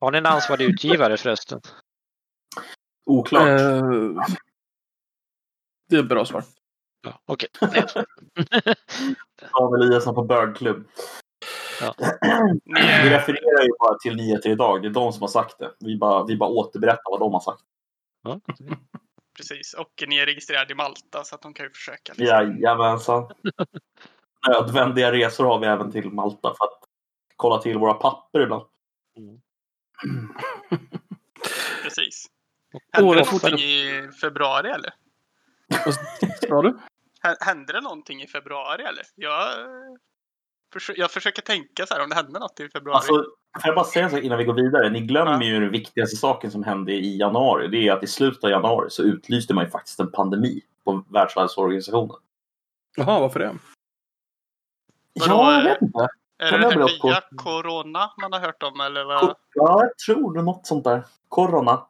Har ni en ansvarig utgivare förresten? oklart. Eh, det är ett bra svar. Ja, Okej. Nej. Samuel Eliasson på bögklubb. Ni, Vi refererar ju bara till nyheter idag. Det är de som har sagt det. Vi bara, vi bara återberättar vad de har sagt. Ja. precis, och ni är registrerade i Malta så att de kan ju försöka. Liksom. Jajamensan. Nödvändiga resor har vi även till Malta för att kolla till våra papper ibland. Mm. Precis. Hände det någonting i februari eller? Vad sa du? Hä- Hände det någonting i februari eller? Jag, jag försöker tänka så här om det hände något i februari. Alltså, får jag bara säga en sak innan vi går vidare? Ni glömmer ju den viktigaste saken som hände i januari. Det är att i slutet av januari så utlyste man ju faktiskt en pandemi på Världshälsoorganisationen. Jaha, varför det? Ja, jag vet inte. Är kan det jag den nya corona man har hört om eller vad? Ja, jag tror det. Något sånt där. Corona.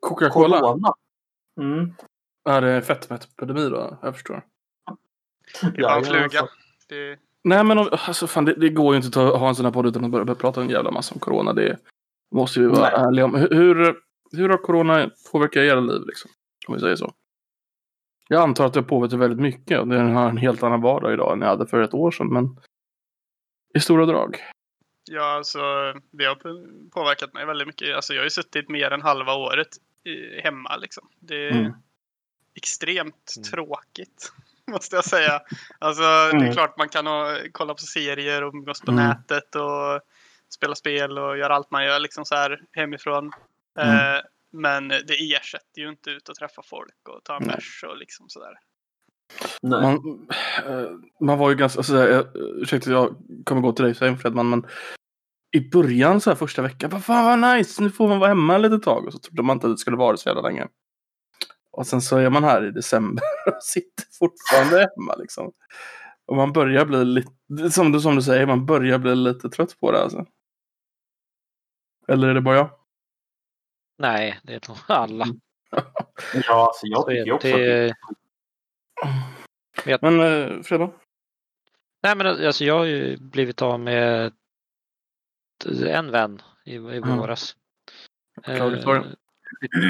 Coca-Cola? Corona. Mm. Ja, det är fetmaepidemi då. Jag förstår. Det var en Ja, fluga. Det, Nej, men alltså, fan, det, det går ju inte att ha en sån här podd utan att börja prata en jävla massa om corona. Det måste vi vara Nej. ärliga om. Hur, hur, har corona påverkat era liv, liksom? Om vi säger så. Jag antar att det har påverkat väldigt mycket. Och den har en helt annan vardag idag än jag hade för ett år sedan. Men i stora drag. ja, alltså, det har påverkat mig väldigt mycket. Alltså, jag har ju suttit mer än halva året hemma. Liksom. Det är Mm. extremt Mm. tråkigt. Måste jag säga. Alltså, Det är Mm. klart man kan ha, kolla på serier och umgås på Mm. nätet och spela spel och göra allt man gör liksom så här hemifrån. Mm. Eh, men det ersätter ju inte ut att träffa folk och ta en bärs och liksom sådär. Nej. Man, eh, man var ju ganska, alltså, jag, ursäkta jag kommer gå till dig sen Fredman, men i början så här första veckan, vad fan vad nice, nu får man vara hemma lite tag. Och så trodde man inte att det skulle vara så jävla länge. Och sen så är man här i december och sitter fortfarande hemma liksom. Och man börjar bli lite, som du, som du säger, man börjar bli lite trött på det alltså. Eller är det bara jag? Nej, det är nog alla. Ja, alltså jag är tycker också att Men eh, Fredman? nej, men alltså jag har ju blivit av med en vän i, i Mm. våras. Det. Eh,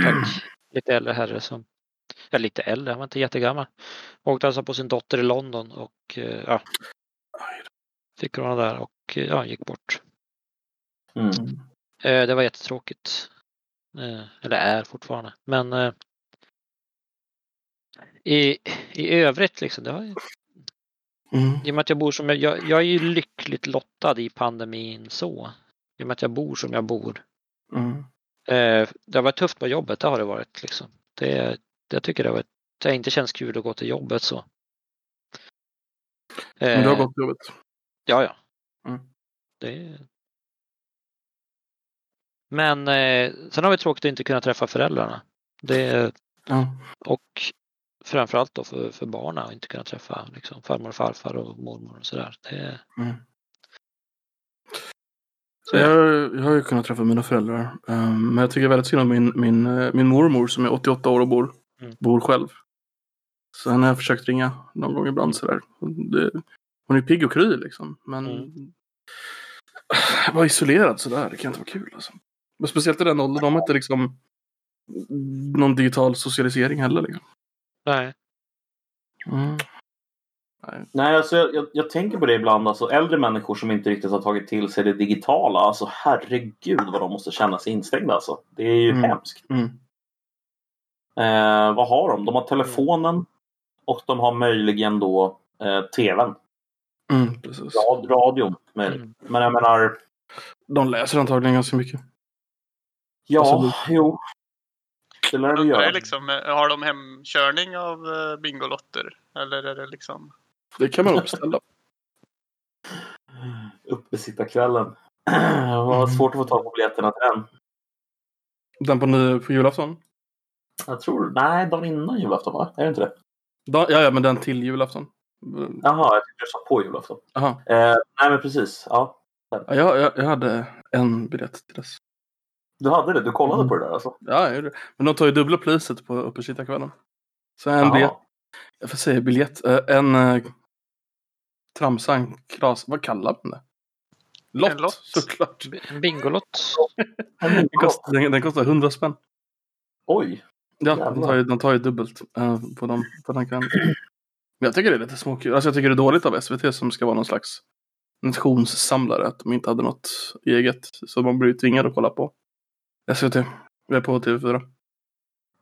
tack. Lite äldre herre som, ja lite äldre, han var inte jättegammal. Åkte alltså på sin dotter i London och eh, ja, fick corona där och eh, ja, gick bort. Mm. Eh, Det var jättetråkigt. Eh, Eller är fortfarande. Men eh, i, i övrigt liksom, det har ju, Mm. i och med att jag bor som jag, jag, jag är ju lyckligt lottad i pandemin så. I och med att jag bor som jag bor. Mm. Eh, Det har varit tufft på jobbet, det har det varit liksom. Det, det jag tycker det har varit, det har inte känts kul att gå till jobbet så. Men du har Eh, gått till jobbet? Ja, ja. Mm. Det... Men eh, sen har vi tråkigt att inte kunna träffa föräldrarna. Det, Ja. och framförallt då för, för barnen att inte kunna träffa liksom, farmor och farfar och mormor och sådär. Det, Mm. Så jag, jag har ju kunnat träffa mina föräldrar. ehm, men jag tycker väldigt synd om min, min, eh, min mormor som är 88 år och bor, Mm. bor själv. Så henne har jag försökt ringa någon gång ibland sådär. Det, hon är pigg och kry liksom. Men Mm. vara isolerad sådär, det kan inte vara kul alltså. Speciellt i den åldern, de har inte liksom någon digital socialisering heller liksom. Nej. Mm. Nej. Nej, alltså jag, jag, jag tänker på det ibland. Alltså, äldre människor som inte riktigt har tagit till sig det digitala. Alltså herregud vad de måste känna sig instängda. Alltså. Det är ju Mm. hemskt. Mm. Eh, vad har de? De har telefonen och de har möjligen då eh, tvn. Mm, precis. Rad, radion. Med, Mm. Men jag menar, De läser antagligen ganska mycket. ja, Absolut. jo. Det lär de Undrar göra. jag liksom, eh, har de hemkörning av eh, Bingolotter? Eller är det liksom... Det kan man nog beställa. Uppesittarkvällen. Det var Mm. svårt att få tag på biljetterna till den. Den på, ny, på julafton? Jag tror, nej, dagen innan julafton va? Är det inte det? Da, ja, ja, men den till julafton. Jaha, jag tyckte du sa på julafton. Jaha. Eh, nej men precis. Ja. Ja, jag, jag, jag hade en biljett till dess. Du hade det? Du kollade Mm. på det där alltså? Ja, jag gjorde det. Men de tar ju dubbla priset på uppesittarkvällen. Så en Jaha. biljett, jag får säga biljett, eh, en eh, tramsang, kras, vad kallar man det? Lott, En lott. såklart. En Bingolott. Den kostar, den, den kostar 100 spänn. Oj! Ja, de tar ju, de tar ju dubbelt eh, på, dem, på den kvällen. Men jag tycker det är lite småkul. Alltså jag tycker det är dåligt av SVT som ska vara någon slags nationssamlare. Att de inte hade något eget. Så man blir ju tvingad att kolla på SVT. Vi är på TV4.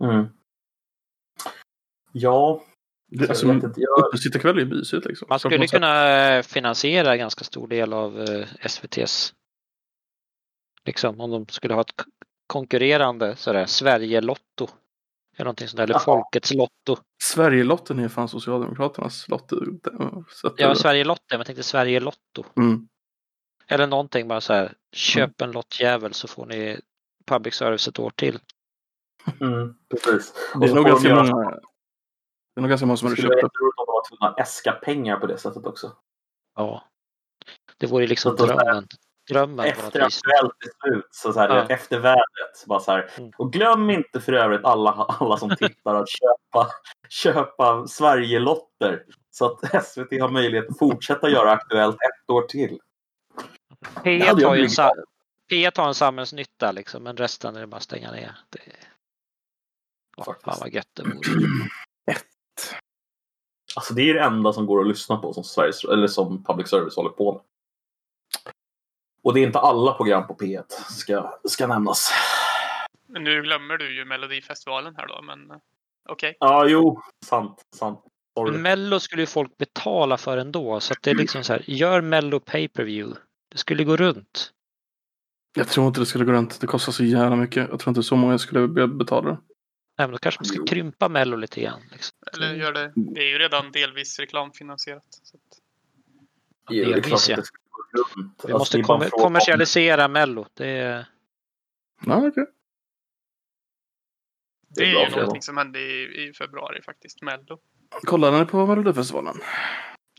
Mm. Ja, Det, alltså, jag vet inte. Jag, Uppesittarkväll är ju mysigt liksom. Man skulle kunna finansiera en ganska stor del av eh, SVTs liksom om de skulle ha ett konkurrerande sådär Sverige-lotto. Eller någonting sånt där, eller Jaha. Folkets Lotto. Sverigelotten är fan Socialdemokraternas lott. Så att, Ja, Sverige-Lotto, men jag tänkte Sverige-Lotto. mm. Eller någonting bara så här, köp en lottjävel så får ni public service ett år till. mm, precis. Det Och är så nog de ganska göra- många. Det är nog ganska många som Det har skulle köpt vara upp. jätteroligt om de var tvungna att äska pengar på det sättet också. Ja. Det vore ju liksom Så drömmen. Drömmen Efter. Aktuellt beslut, så, så här, Ja. efter vädret. Bara så här. Mm. Och glöm inte för övrigt alla, alla som tittar att köpa, köpa Sverigelotter. Så att SVT har möjlighet att fortsätta göra Aktuellt ett år till. Det hade P1 jag har ju en, P1 har en samhällsnytta liksom, men resten är det bara att stänga ner. Det... Åh, fan vad gött det vore. Alltså det är det enda som går att lyssna på som, Sveriges, eller som public service håller på med. Och det är inte alla program på P1 ska, ska nämnas. Men nu glömmer du ju Melodifestivalen här då, men eh, okej. Ja, jo, sant, sant. Sorry. Mello skulle ju folk betala för ändå, så att det är liksom så här, gör Mello pay-per-view. Det skulle gå runt. Jag tror inte det skulle gå runt. Det kostar så jävla mycket. Jag tror inte så många skulle be- betala det. Nej, men då kanske man ska Jo. krympa Mello lite grann. Liksom. Eller gör det. Det är ju redan delvis reklamfinansierat. Så att, det är klart delvis, att ja. det ska gå runt. Vi Alltså, måste det är kommer- fråga kommersialisera Mello. Det är... Ja, okej. det är bra ju fråga. någonting som hände i, i februari faktiskt. Mello. Kollade ni på Melodifestivalen?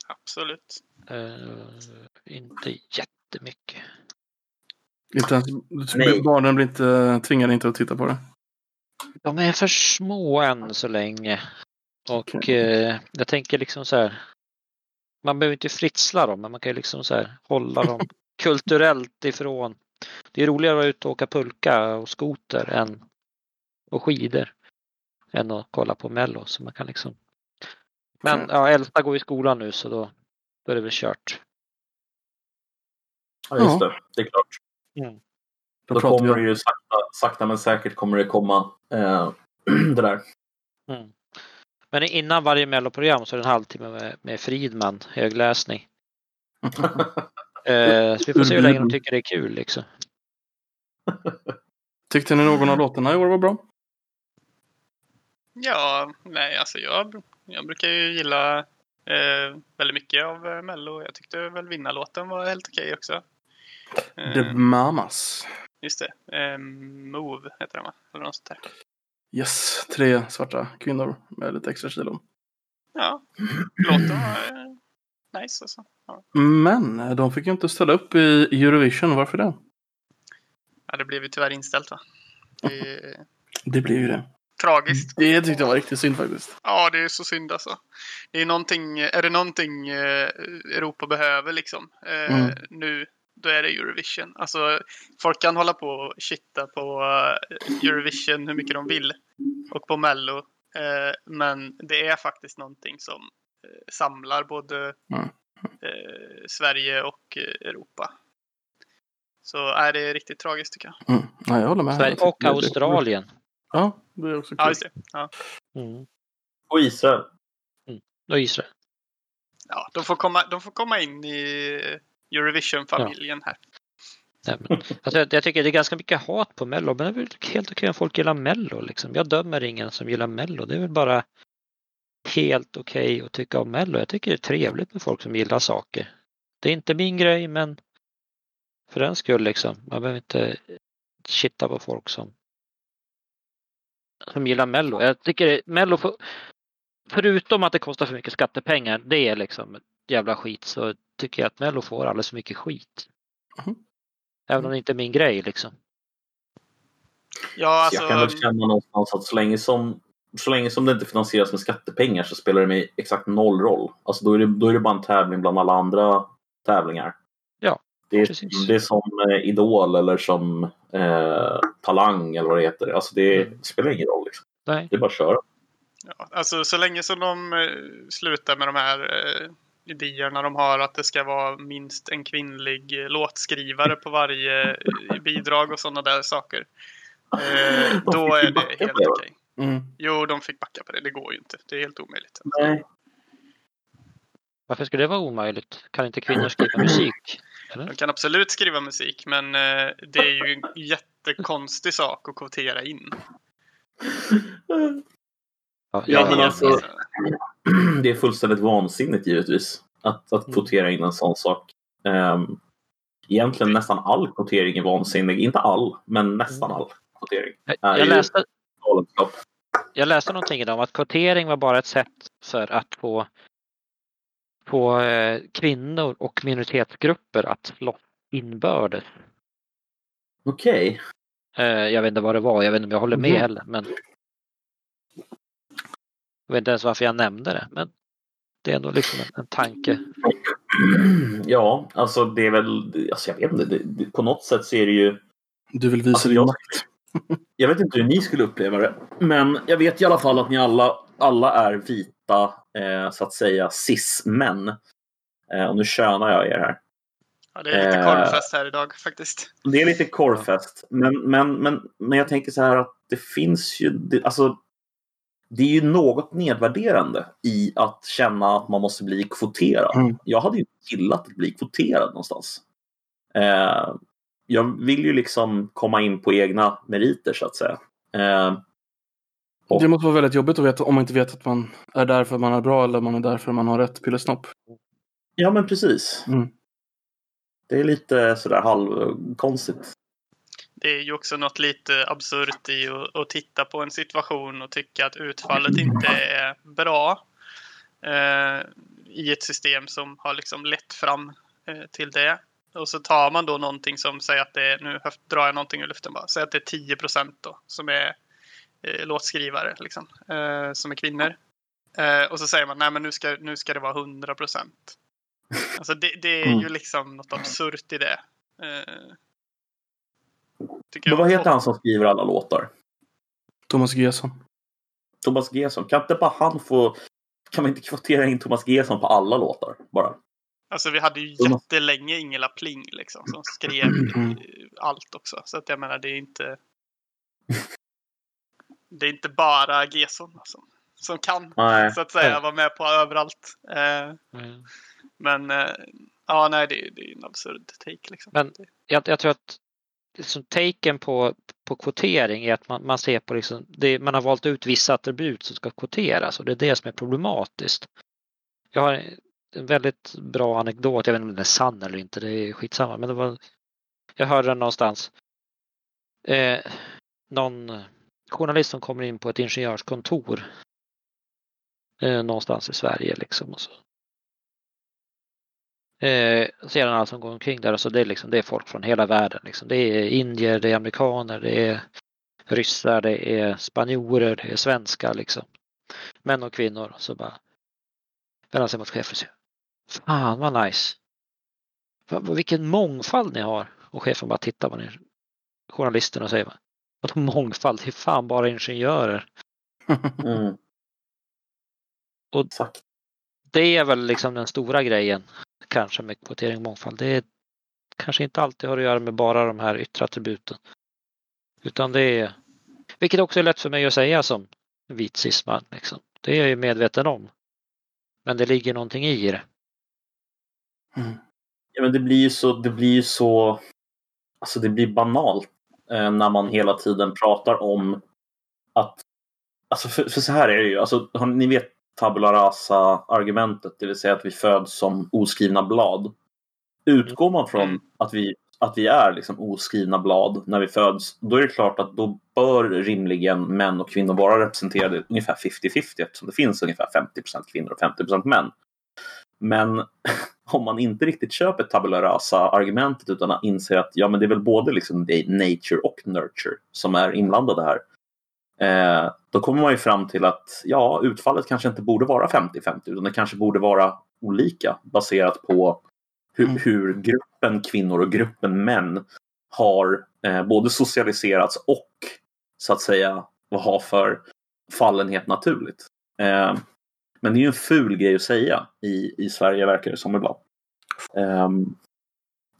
Absolut. eh, inte jättemycket. Inte ens, Nej. barnen blir inte tvingade inte att titta på det. De är för små än så länge. Och Okej. eh, jag tänker liksom så här. Man behöver inte fritsla dem, men man kan ju liksom så här hålla dem kulturellt ifrån. Det är roligare att vara ute och åka pulka och skoter än och skidor. Än att kolla på Mello. Så man kan liksom. Men Mm. ja, äldsta går i skolan nu så då, då är det väl kört. Ja, just det. Det är klart. Då Då pratar kommer det ju sakta, sakta men säkert kommer det komma eh, det där. Mm. Men innan varje melloprogram så är det en halvtimme med, med Fridman, högläsning. Eh, så vi får se hur länge de tycker det är kul liksom. Tyckte ni någon av låtarna i år var bra? Ja, nej, alltså jag, jag brukar ju gilla eh, väldigt mycket av eh, Mello. Jag tyckte väl vinnarlåten var helt okej också. The Mamas. just det. Eh, Move heter den va? Eller något sånt där. Yes, tre svarta kvinnor med lite extra kilon. Ja, låten var eh, nice alltså. Ja. Men eh, de fick ju inte ställa upp i Eurovision. Varför det? ja, det blev ju tyvärr inställt va? Det Det blev ju det. tragiskt. Det tyckte jag var riktigt synd faktiskt. Ja, det är så synd alltså. Det är någonting, är det någonting eh, Europa behöver liksom Mm. nu, då är det Eurovision. Alltså, folk kan hålla på och shitta på eh, Eurovision hur mycket de vill och på Mello. Eh, men det är faktiskt någonting som eh, samlar både Mm. eh, Sverige och eh, Europa. Så är det riktigt tragiskt tycker jag. Mm. Ja, jag håller med. Sverige och Australien. Ja, det är också kul. Ja, just det. Ja. Mm. Och Israel. Och Israel. Ja, de, får komma, de får komma in i Eurovision-familjen här. Nej, men, alltså, jag, jag tycker det är ganska mycket hat på Mello, men det är väl helt okej om folk gillar Mello. Liksom. Jag dömer ingen som gillar Mello. Det är väl bara helt okej att tycka om Mello. Jag tycker det är trevligt med folk som gillar saker. Det är inte min grej, men för den skull liksom. Man behöver inte chitta på folk som som gillar Mello. Jag tycker det- Mello, får, förutom att det kostar för mycket skattepengar, det är liksom jävla skit, så tycker jag att Mello får alldeles för mycket skit. Mhm. Även om det inte är min grej liksom. Ja, Så jag kan väl alltså, känna någonstans att så länge som så länge som det inte finansieras med skattepengar så spelar det mig exakt noll roll. Alltså då är det, då är det bara en tävling bland alla andra tävlingar. Ja, det är, precis. det är som eh, Idol eller som eh, Talang eller vad det heter. Alltså det Mm. spelar ingen roll. Liksom. Nej. Det är bara att köra. ja, alltså så länge som de eh, slutar med de här eh, idéerna de har att det ska vara minst en kvinnlig låtskrivare på varje eh, bidrag och sådana där saker. Eh, då är det helt okej. Mm. Jo, de fick backa på det. Det går ju inte. Det är helt omöjligt. Nej. Varför skulle det vara omöjligt? Kan inte kvinnor skriva musik? Eller? De kan absolut skriva musik, men eh, det är ju en jättekonstig sak att kvotera in. Ja, Ja, men alltså- Det är fullständigt vansinnigt givetvis att, att Mm. kvotera in en sån sak. Um, egentligen nästan all kvotering är vansinnig. Inte all, men nästan all kvotering. jag, ju läste, jag läste någonting idag om att kvotering var bara ett sätt för att få, få eh, kvinnor och minoritetsgrupper att slåss inbördes. Okej. Eh, jag vet inte vad det var, jag vet inte om jag håller med Mhm. heller. Men... Jag vet inte ens varför jag nämnde det. Men det är ändå liksom en, en tanke. Ja, alltså det är väl, alltså jag vet inte, det, det, på något sätt så är det ju, Du vill visa Alltså, din jag- makt. jag vet inte hur ni skulle uppleva det, men jag vet i alla fall att ni alla, alla är vita, eh, så att säga, cis-män. Eh, och nu könar jag er här. Ja, det är lite Eh. korvfest här idag faktiskt. Det är lite korvfest, men, men, men, men jag tänker så här att det finns ju, det, alltså det är ju något nedvärderande i att känna att man måste bli kvoterad. Mm. Jag hade ju gillat att bli kvoterad någonstans. Eh, jag vill ju liksom komma in på egna meriter så att säga. Eh, och, Det måste vara väldigt jobbigt att veta om man inte vet att man är där för att man är bra eller man är där för att man har rätt pillesnopp. ja men precis. Mm. Det är lite sådär halvkonstigt. Det är ju också något lite absurt i att, att titta på en situation och tycka att utfallet inte är bra. Eh, I ett system som har liksom lett fram eh, till det. Och så tar man då någonting som säger att det är, nu drar jag någonting ur luften bara, säg att det är 10 procent då som är eh, låtskrivare liksom, eh, som är kvinnor. Eh, och så säger man nej men nu ska, nu ska det vara 100 procent. Alltså det, det är ju Mm. liksom något absurt i det. Tycker Men jag. vad heter han som skriver alla låtar? Thomas Gesson. Thomas Gesson. Kan inte bara han få... Kan man inte kvotera in Thomas Gesson på alla låtar? Bara. Alltså vi hade ju jättelänge Ingela Pling liksom som skrev Mm. allt också. Så att jag menar det är inte Det är inte bara Gesson som, som kan Nej. så att säga vara med på överallt. Eh, Mm. men eh, ja, nej, det, det är en absurd take liksom. Men- Jag, jag tror att liksom, taken på, på kvotering är att man, man ser på liksom, det, man har valt ut vissa attribut som ska kvoteras och det är det som är problematiskt. Jag har en väldigt bra anekdot, jag vet inte om den är sann eller inte, det är skitsamma, men det var, jag hörde den någonstans. Eh, någon journalist som kommer in på ett ingenjörskontor eh, någonstans i Sverige liksom. Och så. Eh, allt som går omkring där så det är, liksom, det är folk från hela världen. Liksom. Det är indier, det är amerikaner, det är ryssar, det är spanjorer, det är svenskar liksom. Män och kvinnor. Så bara vänder sig mot chefen och säger Fan vad nice. Vilken mångfald ni har. Och chefen bara tittar på den journalisten och säger Vadå mångfald? Det är fan bara ingenjörer. Mm. Och- Exakt. Det är väl liksom den stora grejen kanske med kvotering och mångfald. Det är kanske inte alltid har att göra med bara de här yttre attributen. Utan det är, vilket också är lätt för mig att säga som vit cisman. Liksom. Det är jag ju medveten om. Men det ligger någonting i det. Mm. Ja, men det blir ju så, det blir ju så, alltså det blir banalt eh, när man hela tiden pratar om att, alltså för, för så här är det ju, alltså har, ni vet tabula rasa-argumentet, det vill säga att vi föds som oskrivna blad. Utgår man från Mm. att vi, att vi är liksom oskrivna blad när vi föds, då är det klart att då bör rimligen män och kvinnor vara representerade ungefär 50-50 eftersom det finns ungefär 50% kvinnor och 50% män. Men om man inte riktigt köper tabula rasa-argumentet utan inser att ja, men det är väl både liksom nature och nurture som är inblandade här. Eh, då kommer man ju fram till att ja, utfallet kanske inte borde vara 50-50 utan det kanske borde vara olika baserat på hur, mm. hur gruppen kvinnor och gruppen män har eh, både socialiserats och så att säga vad har för fallenhet naturligt. Eh, men det är ju en ful grej att säga i, i Sverige verkar det som ibland. Um,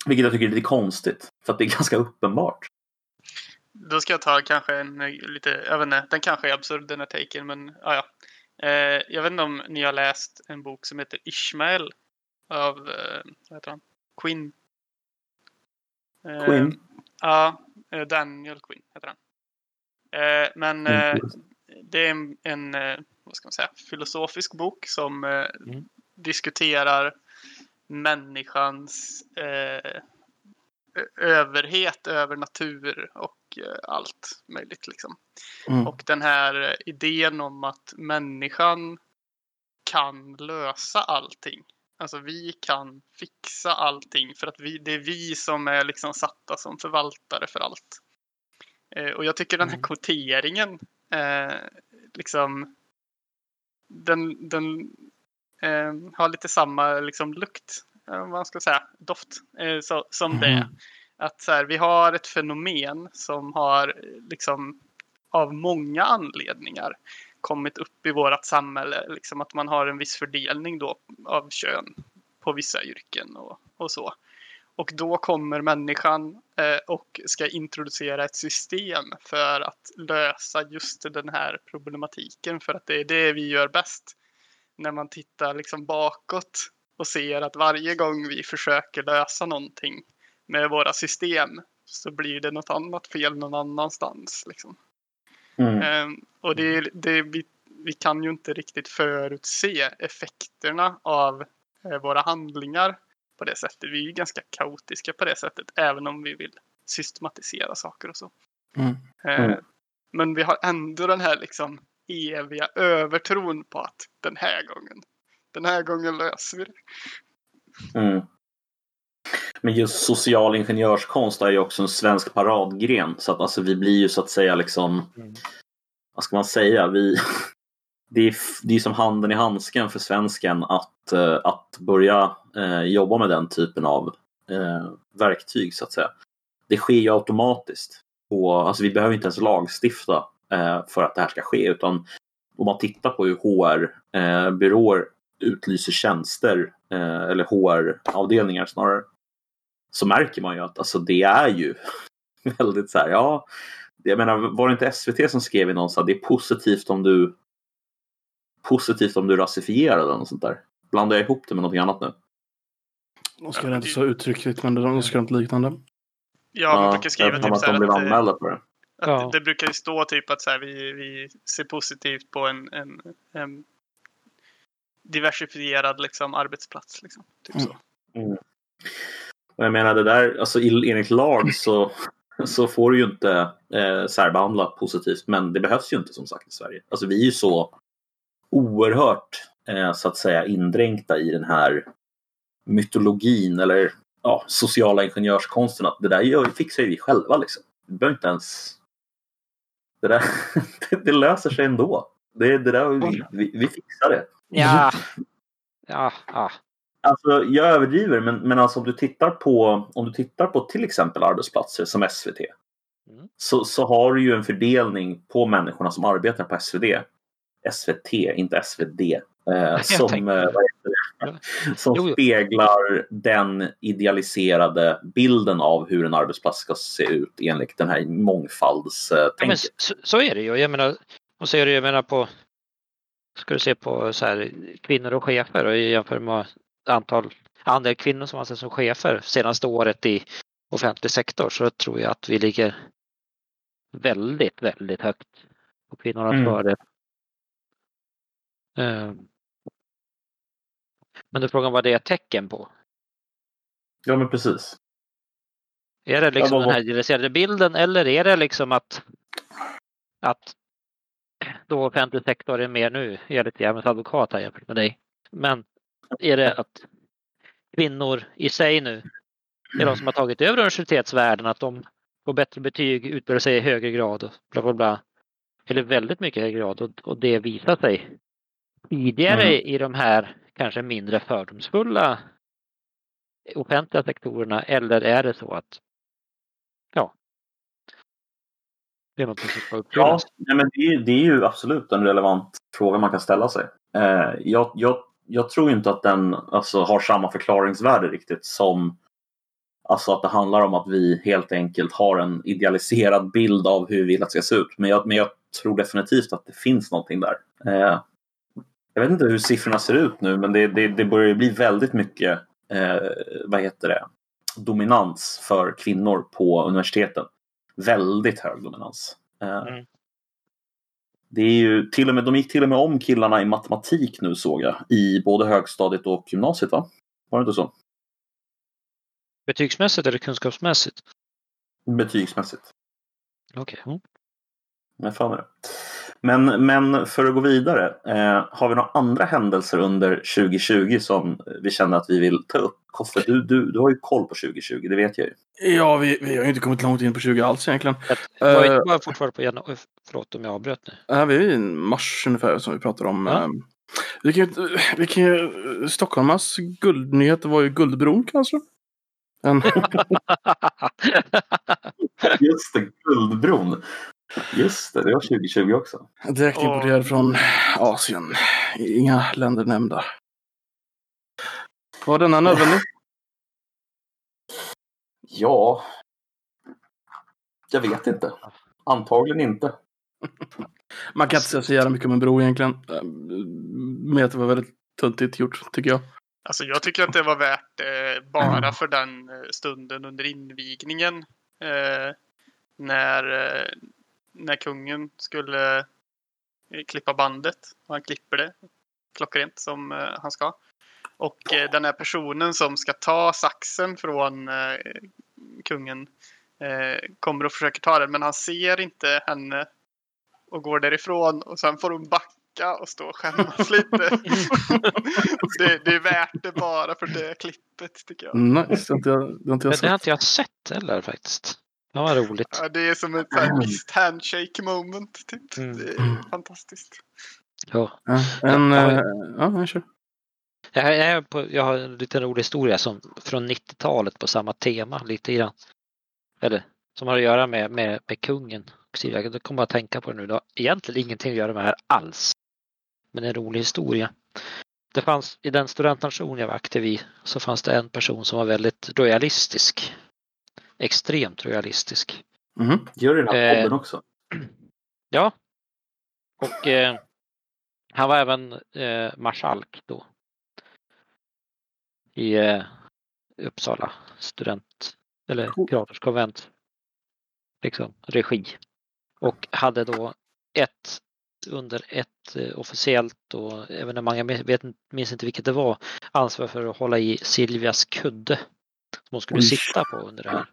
vilket jag tycker är lite konstigt, för att det är ganska uppenbart. Då ska jag ta kanske en lite, jag vet inte, den kanske är absurd den här taken, men ja, ja. Eh, jag vet inte om ni har läst en bok som heter Ishmael av, eh, vad heter han? Quinn. Eh, Quinn? Ja, eh, Daniel Quinn heter han. Eh, men mm. det är en, en vad ska man säga, filosofisk bok som mm. diskuterar människans eh, överhet över natur och eh, allt möjligt. Liksom. Mm. Och den här idén om att människan kan lösa allting. Alltså vi kan fixa allting för att vi, det är vi som är liksom satta som förvaltare för allt. Eh, och jag tycker den här mm. kvoteringen eh, liksom den, den eh, har lite samma liksom, lukt, eh, vad man ska säga, doft eh, så, som mm. det. Att så här, vi har ett fenomen som har liksom av många anledningar kommit upp i vårt samhälle. Liksom att man har en viss fördelning då av kön på vissa yrken och, och så. Och då kommer människan eh, och ska introducera ett system för att lösa just den här problematiken. För att det är det vi gör bäst. När man tittar liksom bakåt och ser att varje gång vi försöker lösa någonting med våra system så blir det något annat fel någon annanstans. Liksom. Mm. Eh, och det, det, vi, vi kan ju inte riktigt förutse effekterna av eh, våra handlingar på det sättet. Vi är ganska kaotiska på det sättet, även om vi vill systematisera saker och så. Mm. Eh, mm. Men vi har ändå den här liksom eviga övertron på att den här gången, den här gången löser vi det. Mm. Men just social ingenjörskonst är ju också en svensk paradgren. Så att alltså, vi blir ju så att säga liksom, mm. vad ska man säga, vi, det är, det är som handen i handsken för svensken att, eh, att börja eh, jobba med den typen av eh, verktyg så att säga. Det sker ju automatiskt. Och, alltså, vi behöver inte ens lagstifta eh, för att det här ska ske utan om man tittar på hur HR-byråer eh, utlyser tjänster eh, eller HR-avdelningar snarare så märker man ju att alltså, det är ju väldigt så här, ja, jag menar var det inte SVT som skrev i någon att det är positivt om du positivt om du rasifierar den och sånt där. Blandar jag ihop det med någonting annat nu? De skrev inte så uttryckligt men de skrev något liknande. Ja, man brukar skriva typ så här att, anmälda för det. Att ja. det brukar ju stå typ att så här, vi, vi ser positivt på en, en, en diversifierad liksom, arbetsplats. Liksom. Typ mm. så. Mm. Och jag menar det där, alltså enligt lag så, så får du ju inte eh, särbehandla positivt men det behövs ju inte som sagt i Sverige. Alltså vi är ju så oerhört eh, så att säga indränkta i den här mytologin eller ja, sociala ingenjörskonsten att det där gör, fixar ju vi själva liksom. Vi behöver inte ens... Det där det, löser sig ändå. Det, det där, vi, vi, vi fixar det. Ja. Ja, ja. Alltså, jag överdriver, men, men alltså, om, du tittar på, om du tittar på till exempel arbetsplatser som SVT mm. så, så har du ju en fördelning på människorna som arbetar på SVT SVT, inte SvD. Eh, som eh, som jo, jo. speglar den idealiserade bilden av hur en arbetsplats ska se ut enligt den här mångfaldstänket. Ja, så, så, är det ju. Jag menar, och så är det, jag menar på Ska du se på så här, kvinnor och chefer och jämför med antal andel kvinnor som anses som chefer senaste året i offentlig sektor så tror jag att vi ligger väldigt, väldigt högt på kvinnornas mm. fördel. Eh, men då är frågan vad det är tecken på. Ja men precis. Är det liksom ja, den här idealiserade bilden eller är det liksom att, att då offentlig sektor är mer nu, jag är lite djävulens advokat här jämfört med dig. Men är det att kvinnor i sig nu är de som har tagit över universitetsvärlden, att de får bättre betyg, utbildar sig i högre grad och bla bla bla. Eller väldigt mycket högre grad och, och det visar sig tidigare Mm. i de här kanske mindre fördomsfulla offentliga sektorerna eller är det så att ja, det är något som ska Ja, nej, men det, är, det är ju absolut en relevant fråga man kan ställa sig. Eh, jag, jag, jag tror inte att den alltså, har samma förklaringsvärde riktigt som alltså, att det handlar om att vi helt enkelt har en idealiserad bild av hur vi vill att det ska se ut. Men jag, men jag tror definitivt att det finns någonting där. Eh, jag vet inte hur siffrorna ser ut nu men det, det, det börjar bli väldigt mycket eh, vad heter det? dominans för kvinnor på universiteten. Väldigt hög dominans. Eh, Mm. Det är ju till och med, de gick till och med om killarna i matematik nu såg jag. I både högstadiet och gymnasiet va? Var det inte så? Betygsmässigt eller kunskapsmässigt? Betygsmässigt. Okej. Mm. Jag för mig det. Men, men för att gå vidare. Eh, har vi några andra händelser under 2020 som vi känner att vi vill ta upp? Koffe, du, du, du har ju koll på 2020, det vet jag ju. Ja, vi, vi har ju inte kommit långt in på 20 alls egentligen. Jag var, Eh. inte bara fortfarande på januari. Förlåt om jag avbröt nu. Ja, vi är i mars ungefär som vi pratar om. Ja. ehm. Vi kan, vi kan Stockholmas guldnyhet var ju Guldbron kanske? En, Just det, Guldbron. Just det, det var 2020 också. direkt importerad från Asien. Inga länder nämnda. Var denna nödvändig? Ja, jag vet inte. Antagligen inte. Man kan inte säga så jävla mycket om en bro egentligen. Ehm, Med att det var väldigt tuntigt gjort, tycker jag. Alltså jag tycker att det var värt det bara för den eh, stunden under invigningen. Eh, när, eh, när kungen skulle eh, klippa bandet. Och han klipper det klockrent som eh, han ska. Och eh, den här personen som ska ta saxen från kungen kommer och försöker ta den men han ser inte henne och går därifrån och sen får hon backa och stå och skämmas lite. det, det är värt det bara för det klippet tycker jag. Nice, det har inte jag, det har inte jag Men det har sett. inte jag sett heller faktiskt. Det var roligt. Ja, det är som ett här handshake moment. Typ. Mm. Det är fantastiskt. Ja. Ja, en, Jag har- eh, ja, jag kör. Jag, jag, är på, jag har en liten rolig historia som, från 90-talet på samma tema lite grann. Eller som har att göra med, med, med kungen. Jag kommer att tänka på det nu. Det har egentligen ingenting att göra med det här alls. Men en rolig historia. Det fanns i den studentnation jag var aktiv i så fanns det en person som var väldigt royalistisk. Extremt royalistisk. Mhm. Gör det i den här Eh, podden också. Ja. Och eh, han var även eh, marskalk då. I eh, Uppsala student eller Cool. kuratorskonvent. Liksom regi. Och hade då ett under ett eh, officiellt och evenemang, jag vet, minns inte vilket det var, ansvar för att hålla i Silvias kudde. Som hon skulle Oj. sitta på under det här.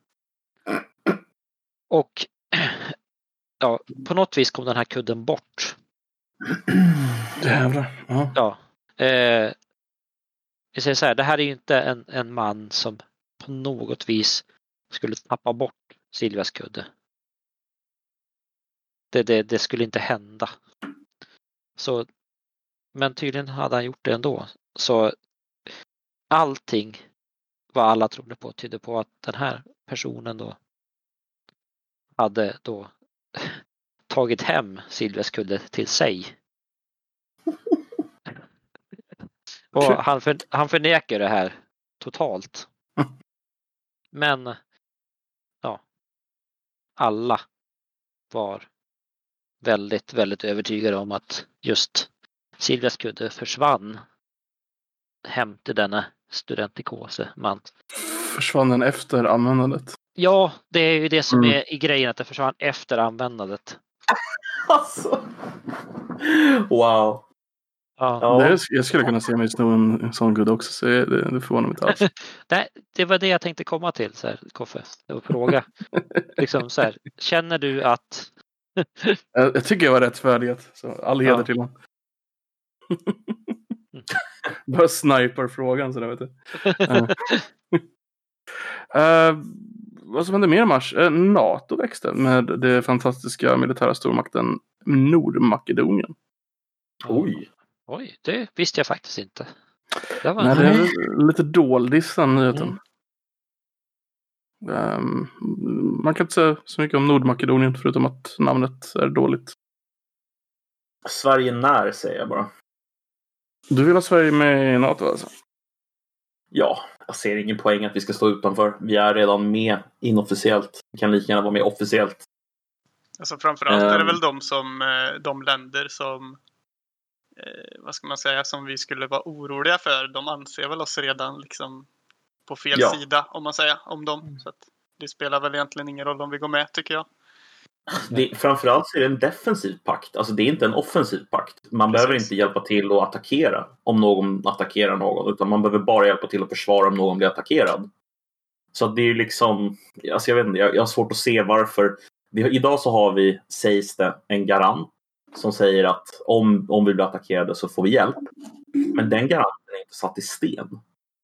Och ja, på något vis kom den här kudden bort. Jävlar. Ja. Ja. Eh, vi säger så här, det här är ju inte en, en man som på något vis skulle tappa bort Silvias kudde. Det, det, det skulle inte hända. Så, men tydligen hade han gjort det ändå. Så allting vad alla trodde på tydde på att den här personen då hade då tagit hem Silvias kudde till sig. Och han, för, han förnekar det här totalt. Men ja, alla var väldigt, väldigt övertygade om att just Silvias kudde försvann hem till denna studentikose man. Försvann den efter användandet? Ja, det är ju det som Mm. är i grejen att det försvann efter användandet. Alltså. Wow. Ja. Det, jag skulle kunna se mig sno en, en sån gud också, så det, det förvånar mig inte alls. Det, det var det jag tänkte komma till, så här, Koffe, och fråga. liksom så här, känner du att Jag, jag tycker jag var rättfärdigat, så all heder Ja. till honom. bara sniper-frågan sådär vet du. Uh, vad som hände mer i mars? Uh, NATO växte med den fantastiska militära stormakten Nordmakedonien. Oj. Oj, det visste jag faktiskt inte. Det var Nej, det är lite doldis den nyheten. Um, man kan inte säga så mycket om Nordmakedonien förutom att namnet är dåligt. Sverige när säger jag bara. Du vill ha Sverige med i NATO alltså? Ja, jag ser ingen poäng att vi ska stå utanför. Vi är redan med inofficiellt. Vi kan lika gärna vara med officiellt. Alltså framförallt är det Ehm. väl de som eh, de länder som eh, vad ska man säga som vi skulle vara oroliga för. De anser väl oss redan liksom på fel Ja. sida om man säger om dem. Så det spelar väl egentligen ingen roll om vi går med tycker jag. Det, framförallt så är det en defensiv pakt. Alltså det är inte en offensiv pakt. Man behöver Precis. inte hjälpa till att attackera om någon attackerar någon. Utan man behöver bara hjälpa till att försvara om någon blir attackerad. Så det är ju liksom, alltså jag vet inte, jag, jag har svårt att se varför. Vi, idag så har vi, sägs det, en garant som säger att om, om vi blir attackerade så får vi hjälp. Men den garanten är inte satt i sten.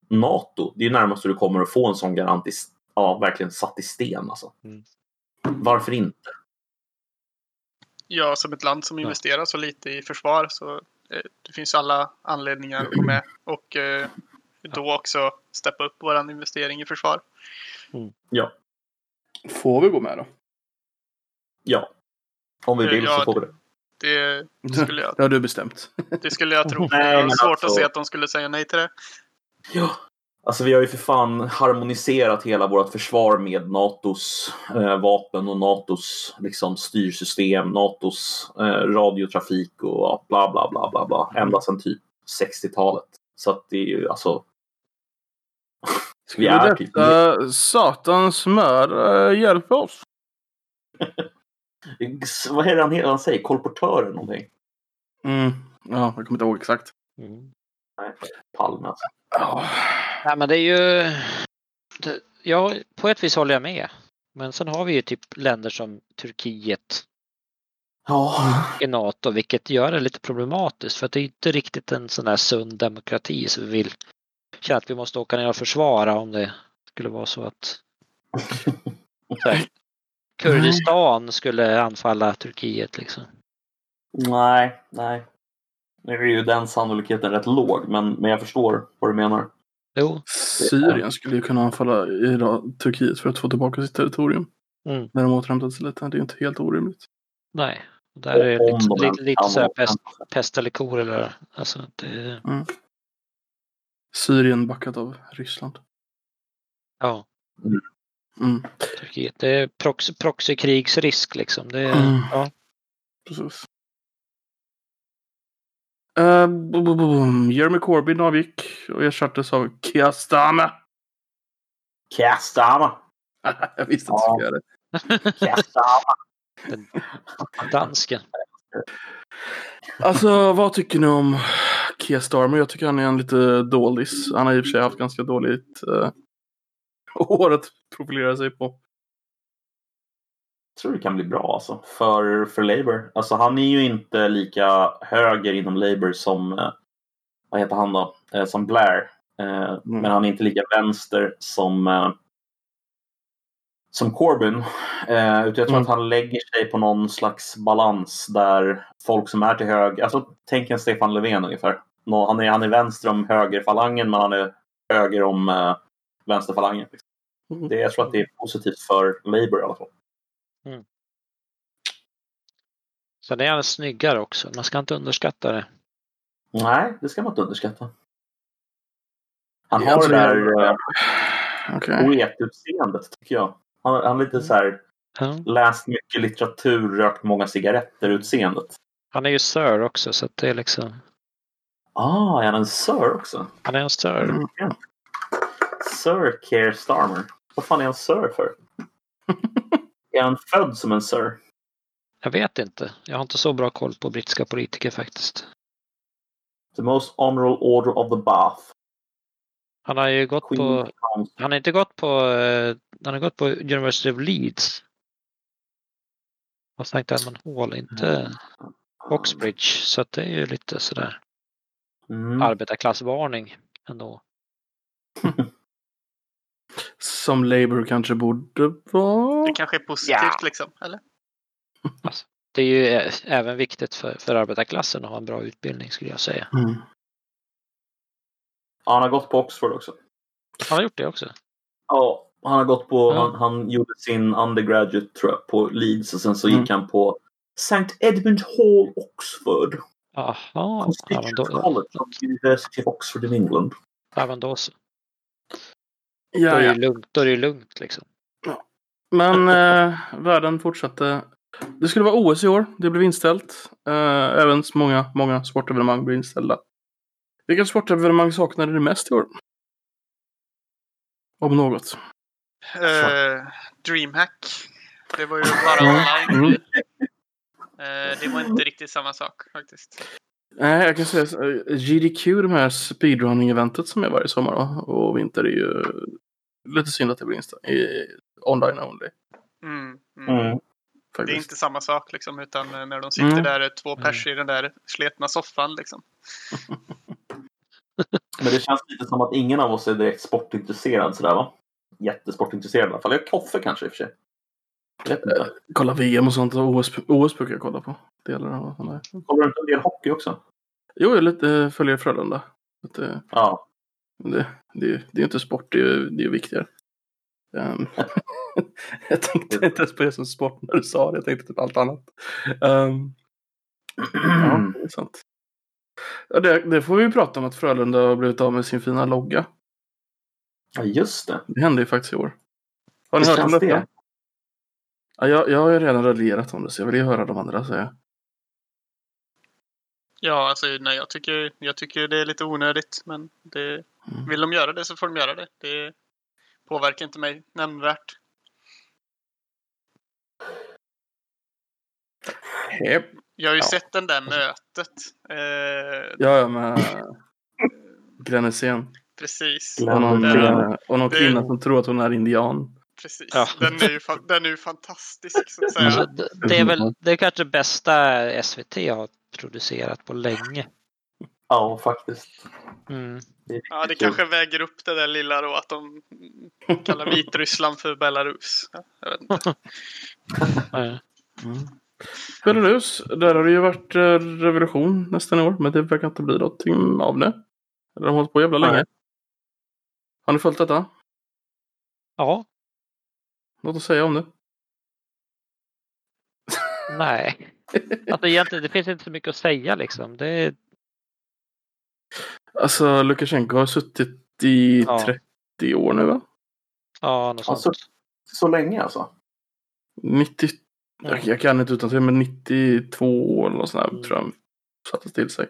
NATO, det är närmast du kommer att få en sån garant i, ja, verkligen satt i sten. Alltså. Mm. Varför inte? Ja, som ett land som Ja. investerar så lite i försvar så eh, det finns alla anledningar att gå med och eh, då också steppa upp våran investering i försvar. Får vi gå med då? Ja. Om vi Eh, vill ja, så får vi det. Det skulle jag, Det har du bestämt. det skulle jag tro. Nej, har men svårt alltså- att se att de skulle säga nej till det. Ja. Alltså vi har ju för fan harmoniserat hela vårt försvar med NATOs eh, vapen och NATOs liksom, styrsystem, NATOs eh, radiotrafik och bla bla bla bla bla. Ända sedan typ 60-talet. Så att det är ju alltså... Vi är Skulle typ detta satans smör äh, hjälpa oss? Vad är det han, han säger? Kolportören någonting? Mm. Ja, jag kommer inte ihåg exakt. Mm. Palme alltså. Ja. Nej, men det är ju... Det, ja, på ett vis håller jag med. Men sen har vi ju typ länder som Turkiet Ja. i NATO, vilket gör det lite problematiskt för att det är inte riktigt en sån här sund demokrati så vi vill känna att vi måste åka ner och försvara om det skulle vara så att så här, Kurdistan skulle anfalla Turkiet liksom. Nej, nej. Nu är ju den sannolikheten rätt låg, men, men jag förstår vad du menar. Jo, Syrien skulle ju kunna anfalla Iran, Turkiet för att få tillbaka sitt territorium. Mm. När de återhämtat sig lite. Det är ju inte helt orimligt. nej. Där är det Om lite, lite, lite så här pest, pest eller kor eller alltså det, Syrien backat av Ryssland. ja, Mm. Turkiet. Det är proxy, proxykrigsrisk liksom. Det, är- Mm. ja. Precis. Uh, bu- bu- bu- bum. Jeremy Corbyn avgick och ersattes av Keir Starmer. Kastama! jag visste att Ja. du skulle göra det. Kastama! Dansken. Alltså, vad tycker ni om Keir Starmer? Jag tycker han är en lite dålis. Han har i och för sig haft ganska dåligt uh, år att profilera sig på. Tror det kan bli bra alltså. För, för Labour. Alltså han är ju inte lika höger inom Labour som, eh, vad heter han då? Eh, som Blair. Eh, Men han är inte lika vänster som, som Corbyn. Eh, utan jag tror Mm. att han lägger sig på någon slags balans där folk som är till höger, alltså tänk en Stefan Löfven ungefär. Han är, han är vänster om högerfalangen men han är höger om eh, vänsterfalangen. Mm. Det, jag tror att det är positivt för Labour i alla fall. Sen är han snyggare också. Man ska inte underskatta det. Nej, det ska man inte underskatta. Han Jag har det där eh, Okej. poetutseendet tycker jag. Han, han är lite så här, Ja. läst mycket litteratur, rökt många cigaretter utseendet. Han är ju Sir också så att det är liksom. Ah, är han en Sir också? Han är en Sir. Mm. Sir Keir Starmer. Vad fan är han Sir för? är han född som en Sir? Jag vet inte. Jag har inte så bra koll på brittiska politiker faktiskt. The most honorable order of the bath. Han har ju gått Queen på. Han har inte gått på. eh, Han har gått på University of Leeds. Och St. Edmund Hall, inte Oxbridge. Så att det är ju lite sådär. Mm. arbetarklassvarning ändå. Som Labour kanske borde vara. Det kanske är positivt Ja. liksom, eller? Det är ju ä- även viktigt för, för arbetarklassen att ha en bra utbildning skulle jag säga. Mm. Ja, han har gått på Oxford också. Han har gjort det också. Ja, han har gått på, Ja. han, han gjorde sin undergraduate tror jag, på Leeds och sen så Mm. gick han på St. Edmund Hall, Oxford. Jaha, ja, men Constituent då, College of the University of Oxford in England. ja, men då så. Då är Ja, det ja. ju lugnt, då är det lugnt liksom. Men eh, världen fortsatte. Det skulle vara OS i år. Det blev inställt. Eh, även många, många sportevenemang blev inställda. Vilket sportevenemang saknade ni mest i år? Om något. Eh, Dreamhack. Det var ju bara Mm. online. Mm. Eh, det var inte riktigt samma sak faktiskt. Nej, jag kan säga eh, GDQ, de här speedrunning-eventet som är varje sommar och, och vinter är ju lite synd att det blir inställt. i- Online only. Mm, mm. Mm. Det är inte samma sak liksom, utan eh, när de sitter Mm. där två pers i den där sletna soffan liksom. Men det känns lite som att ingen av oss är direkt sportintresserad sådär va? Jättesportintresserad i alla fall. Jag Koffe kanske i och för sig. Inte. Kolla VM och sånt och OS, OS brukar jag kolla på. Delar av. Kollar du inte en del hockey också? Jo, jag lite, eh, följer Frölunda. Eh, Ja. Det, det, är- det är inte sport, det är, det är viktigare. Ehm, jag tänkte inte ens på det som sport när du sa det, jag tänkte typ allt annat. Um, ja, det är sant. Ja, det, det får vi prata om att Frölunda har blivit av med sin fina logga. ja, just det. Det hände ju faktiskt i år. Har ni Visst hört om detta? det? Ja, jag, jag har ju redan raljerat om det, så jag vill ju höra de andra säga. Ja, alltså nej, jag tycker, jag tycker det är lite onödigt. Men det, Mm. vill de göra det så får de göra det. Det påverkar inte mig nämnvärt. Yep. Jag har ju Ja. sett den där mötet. Eh, Ja, ja, med Glenn Hysén. precis. Glenn Och någon, Hysén. eh, och någon Det- kvinna som tror att hon är indian. Precis. Ja. Den, är ju, fa- den är ju fantastisk så att säga. Alltså, det, det är väl det är kanske det bästa SVT har producerat på länge. Ja, faktiskt. Mm. Det Ja, det kul. kanske väger upp det där lilla då att de kallar Vitryssland för Belarus. Ja, jag vet inte. Mm. Belarus, där har det ju varit eh, revolution nästan i år, men det verkar inte bli någonting av det. De har hållit på jävla länge. Har ni följt detta? Ja, Något att säga om det? nej. Alltså egentligen, det finns inte så mycket att säga liksom. Det Alltså, Lukasjenko har suttit i Ja. 30 år nu va? ja, något Alltså. Så länge alltså? 90, Mm. jag, jag kan inte utan till men 92 år eller sånt där Mm. tror jag satte till sig.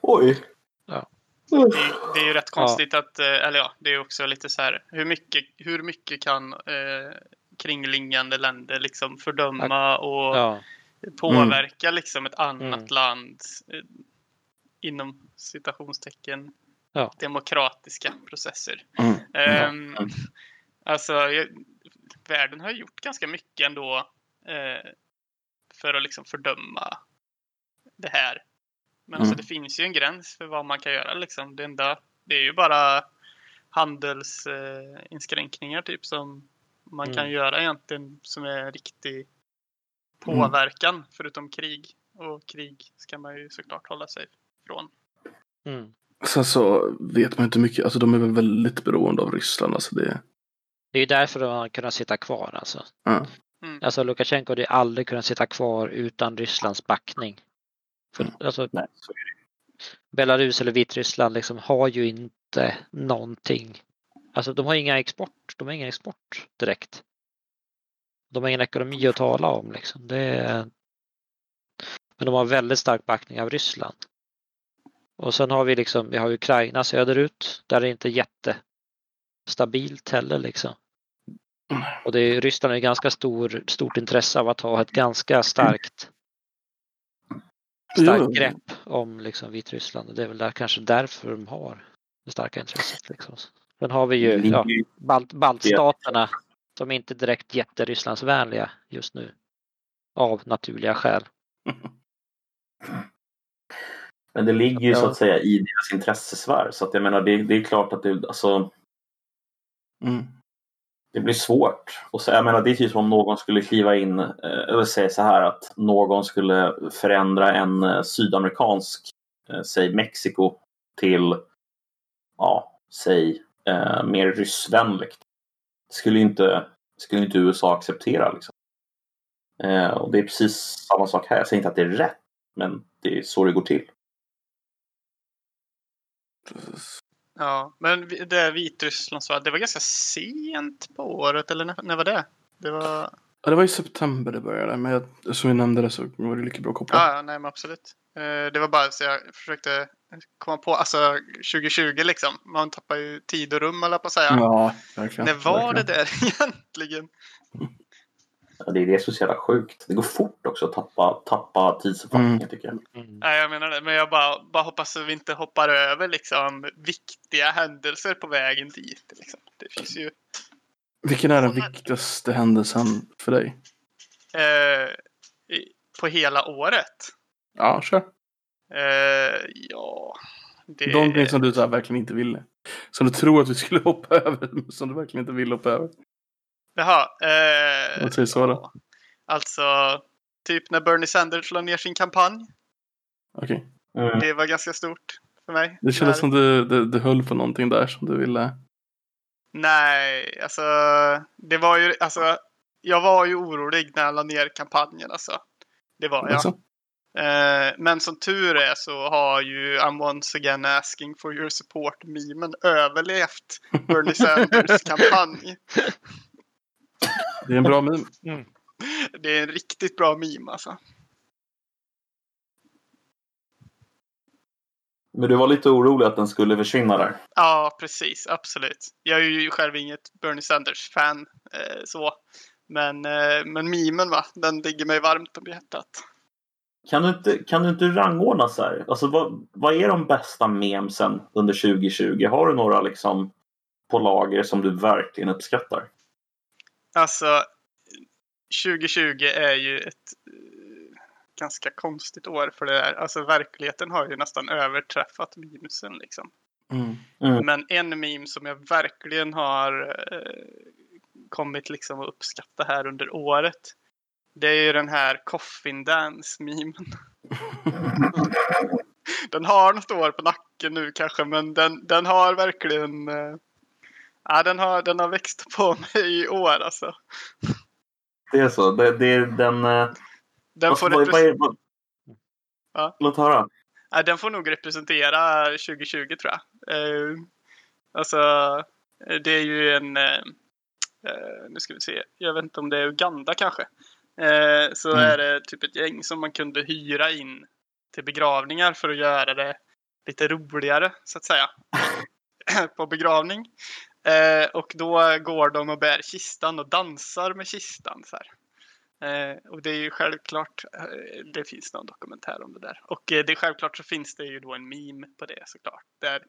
Oj. Det är, det är ju rätt konstigt att, eh, eller ja, det är också lite så här, hur mycket, hur mycket kan eh, kringliggande länder liksom fördöma och Ja, påverka liksom ett annat Mm. land eh, inom citationstecken Ja. demokratiska processer. Mm. Ehm, Mm. Alltså, jag, världen har gjort ganska mycket ändå eh, för att liksom fördöma det här. Men alltså, Mm. det finns ju en gräns för vad man kan göra. Liksom. Det, enda, det är ju bara handelsinskränkningar eh, typ som man kan Mm. göra egentligen som är riktig påverkan förutom krig. Och krig ska man ju såklart hålla sig ifrån. mm. Sen så vet man inte mycket, alltså de är väl väldigt beroende av Ryssland. Alltså det, Det är ju därför de har kunnat sitta kvar alltså. Mm. Alltså Lukasjenko hade ju aldrig kunnat sitta kvar utan Rysslands backning. För, Mm. alltså, Nej. Belarus eller Vitryssland liksom har ju inte någonting. Alltså de har inga export. De har ingen export direkt. De har ingen ekonomi att tala om liksom. Det är... Men de har väldigt stark backning av Ryssland. Och sen har vi liksom, vi har Ukraina söderut. Där är det inte jättestabilt heller liksom. Och det är, Ryssland har ganska stor, stort intresse av att ha ett ganska starkt starkt grepp om liksom Vitryssland. Det är väl där, kanske därför de har det starka intresset. Liksom. Sen har vi ju Det ja, balt, baltstaterna. Är inte direkt jätterysslandsvänliga just nu. Av naturliga skäl. Men det ligger ju så Ja. att säga i deras intressesfär. Så att jag menar, det, det är klart att det, alltså, Mm. det blir svårt. Och så, jag menar, det är typ som om någon skulle kliva in, eh, eller säga så här att någon skulle förändra en eh, sydamerikansk, eh, säg Mexiko, till, ja, säg eh, mer ryssvänligt. Det skulle inte, skulle inte USA acceptera. Liksom. Eh, och det är precis samma sak här. Jag säger inte att det är rätt, men det är så det går till. Ja, men det Vitrysslandsval, det var ganska sent på året, eller när, när var det? Det var... Ja, det var i september det började, men jag, som vi nämnde det så var det lika bra att koppla. Ja, ja, nej men absolut. Eh, Det var bara så jag försökte komma på, alltså 2020 liksom. Man tappar ju tid och rum, eller på att säga. Ja, verkligen. När var verkligen. det där egentligen? Ja, Det är det som är så jävla sjukt. Det går fort också att tappa, tappa tidsuppfattningen Mm. tycker jag. Mm. Nej, jag menar det. Men jag bara, bara hoppas att vi inte hoppar över liksom viktiga händelser på vägen dit. Liksom. Det finns ju Vilken är den viktigaste händelsen för dig? eh, i- på hela året. Ja, kör. Eh, ja, det... Någonting som du så här verkligen inte ville. Som du tror att vi skulle hoppa över, men som du verkligen inte vill hoppa över. Jaha. Eh, Vad säger så då? ja. Alltså, typ när Bernie Sanders la ner sin kampanj. Okej. Mm. Det var ganska stort för mig. Det kändes som du, du, du höll på någonting där som du ville. Nej, alltså det var ju, alltså jag var ju orolig när jag la ner kampanjen alltså. Det var jag. Alltså, Eh, men som tur är så har ju I'm once again asking for your support memen överlevt Bernie Sanders kampanj. Det är en bra meme. Det är en riktigt bra meme alltså. Men du var lite orolig att den skulle försvinna där. Ja, precis. Absolut. Jag är ju själv inget Bernie Sanders-fan. Eh, så. Men, eh, men memen va, den ligger mig varmt om hjärtat. Kan du inte, kan du inte rangordna så här? Alltså, vad, vad är de bästa memesen under 2020? Har du några liksom på lager som du verkligen uppskattar? Alltså, 2020 är ju ett eh, ganska konstigt år för det där. Alltså verkligheten har ju nästan överträffat memusen liksom. Mm. Mm. Men en meme som jag verkligen har eh, kommit liksom att uppskatta här under året. Det är ju den här Coffin Dance-memen. den har något år på nacken nu kanske, men den, den har verkligen... Eh, ja, den har, den har växt på mig i år alltså. Det är så. Det, det är den... eh, Den vad, får, vad, vad vad, Ja. Låt höra. ja, den får nog representera 2020 tror jag. Eh, alltså, det är ju en... Eh, eh, nu ska vi se. Jag vet inte om det är Uganda kanske. Eh, så Mm. är det typ ett gäng som man kunde hyra in till begravningar för att göra det lite roligare så att säga. på begravning. Eh, och då går de och bär kistan och dansar med kistan. Så här. Eh, och det är ju självklart, eh, det finns någon dokumentär om det där. Och eh, det är självklart så finns det ju då en meme på det såklart. Där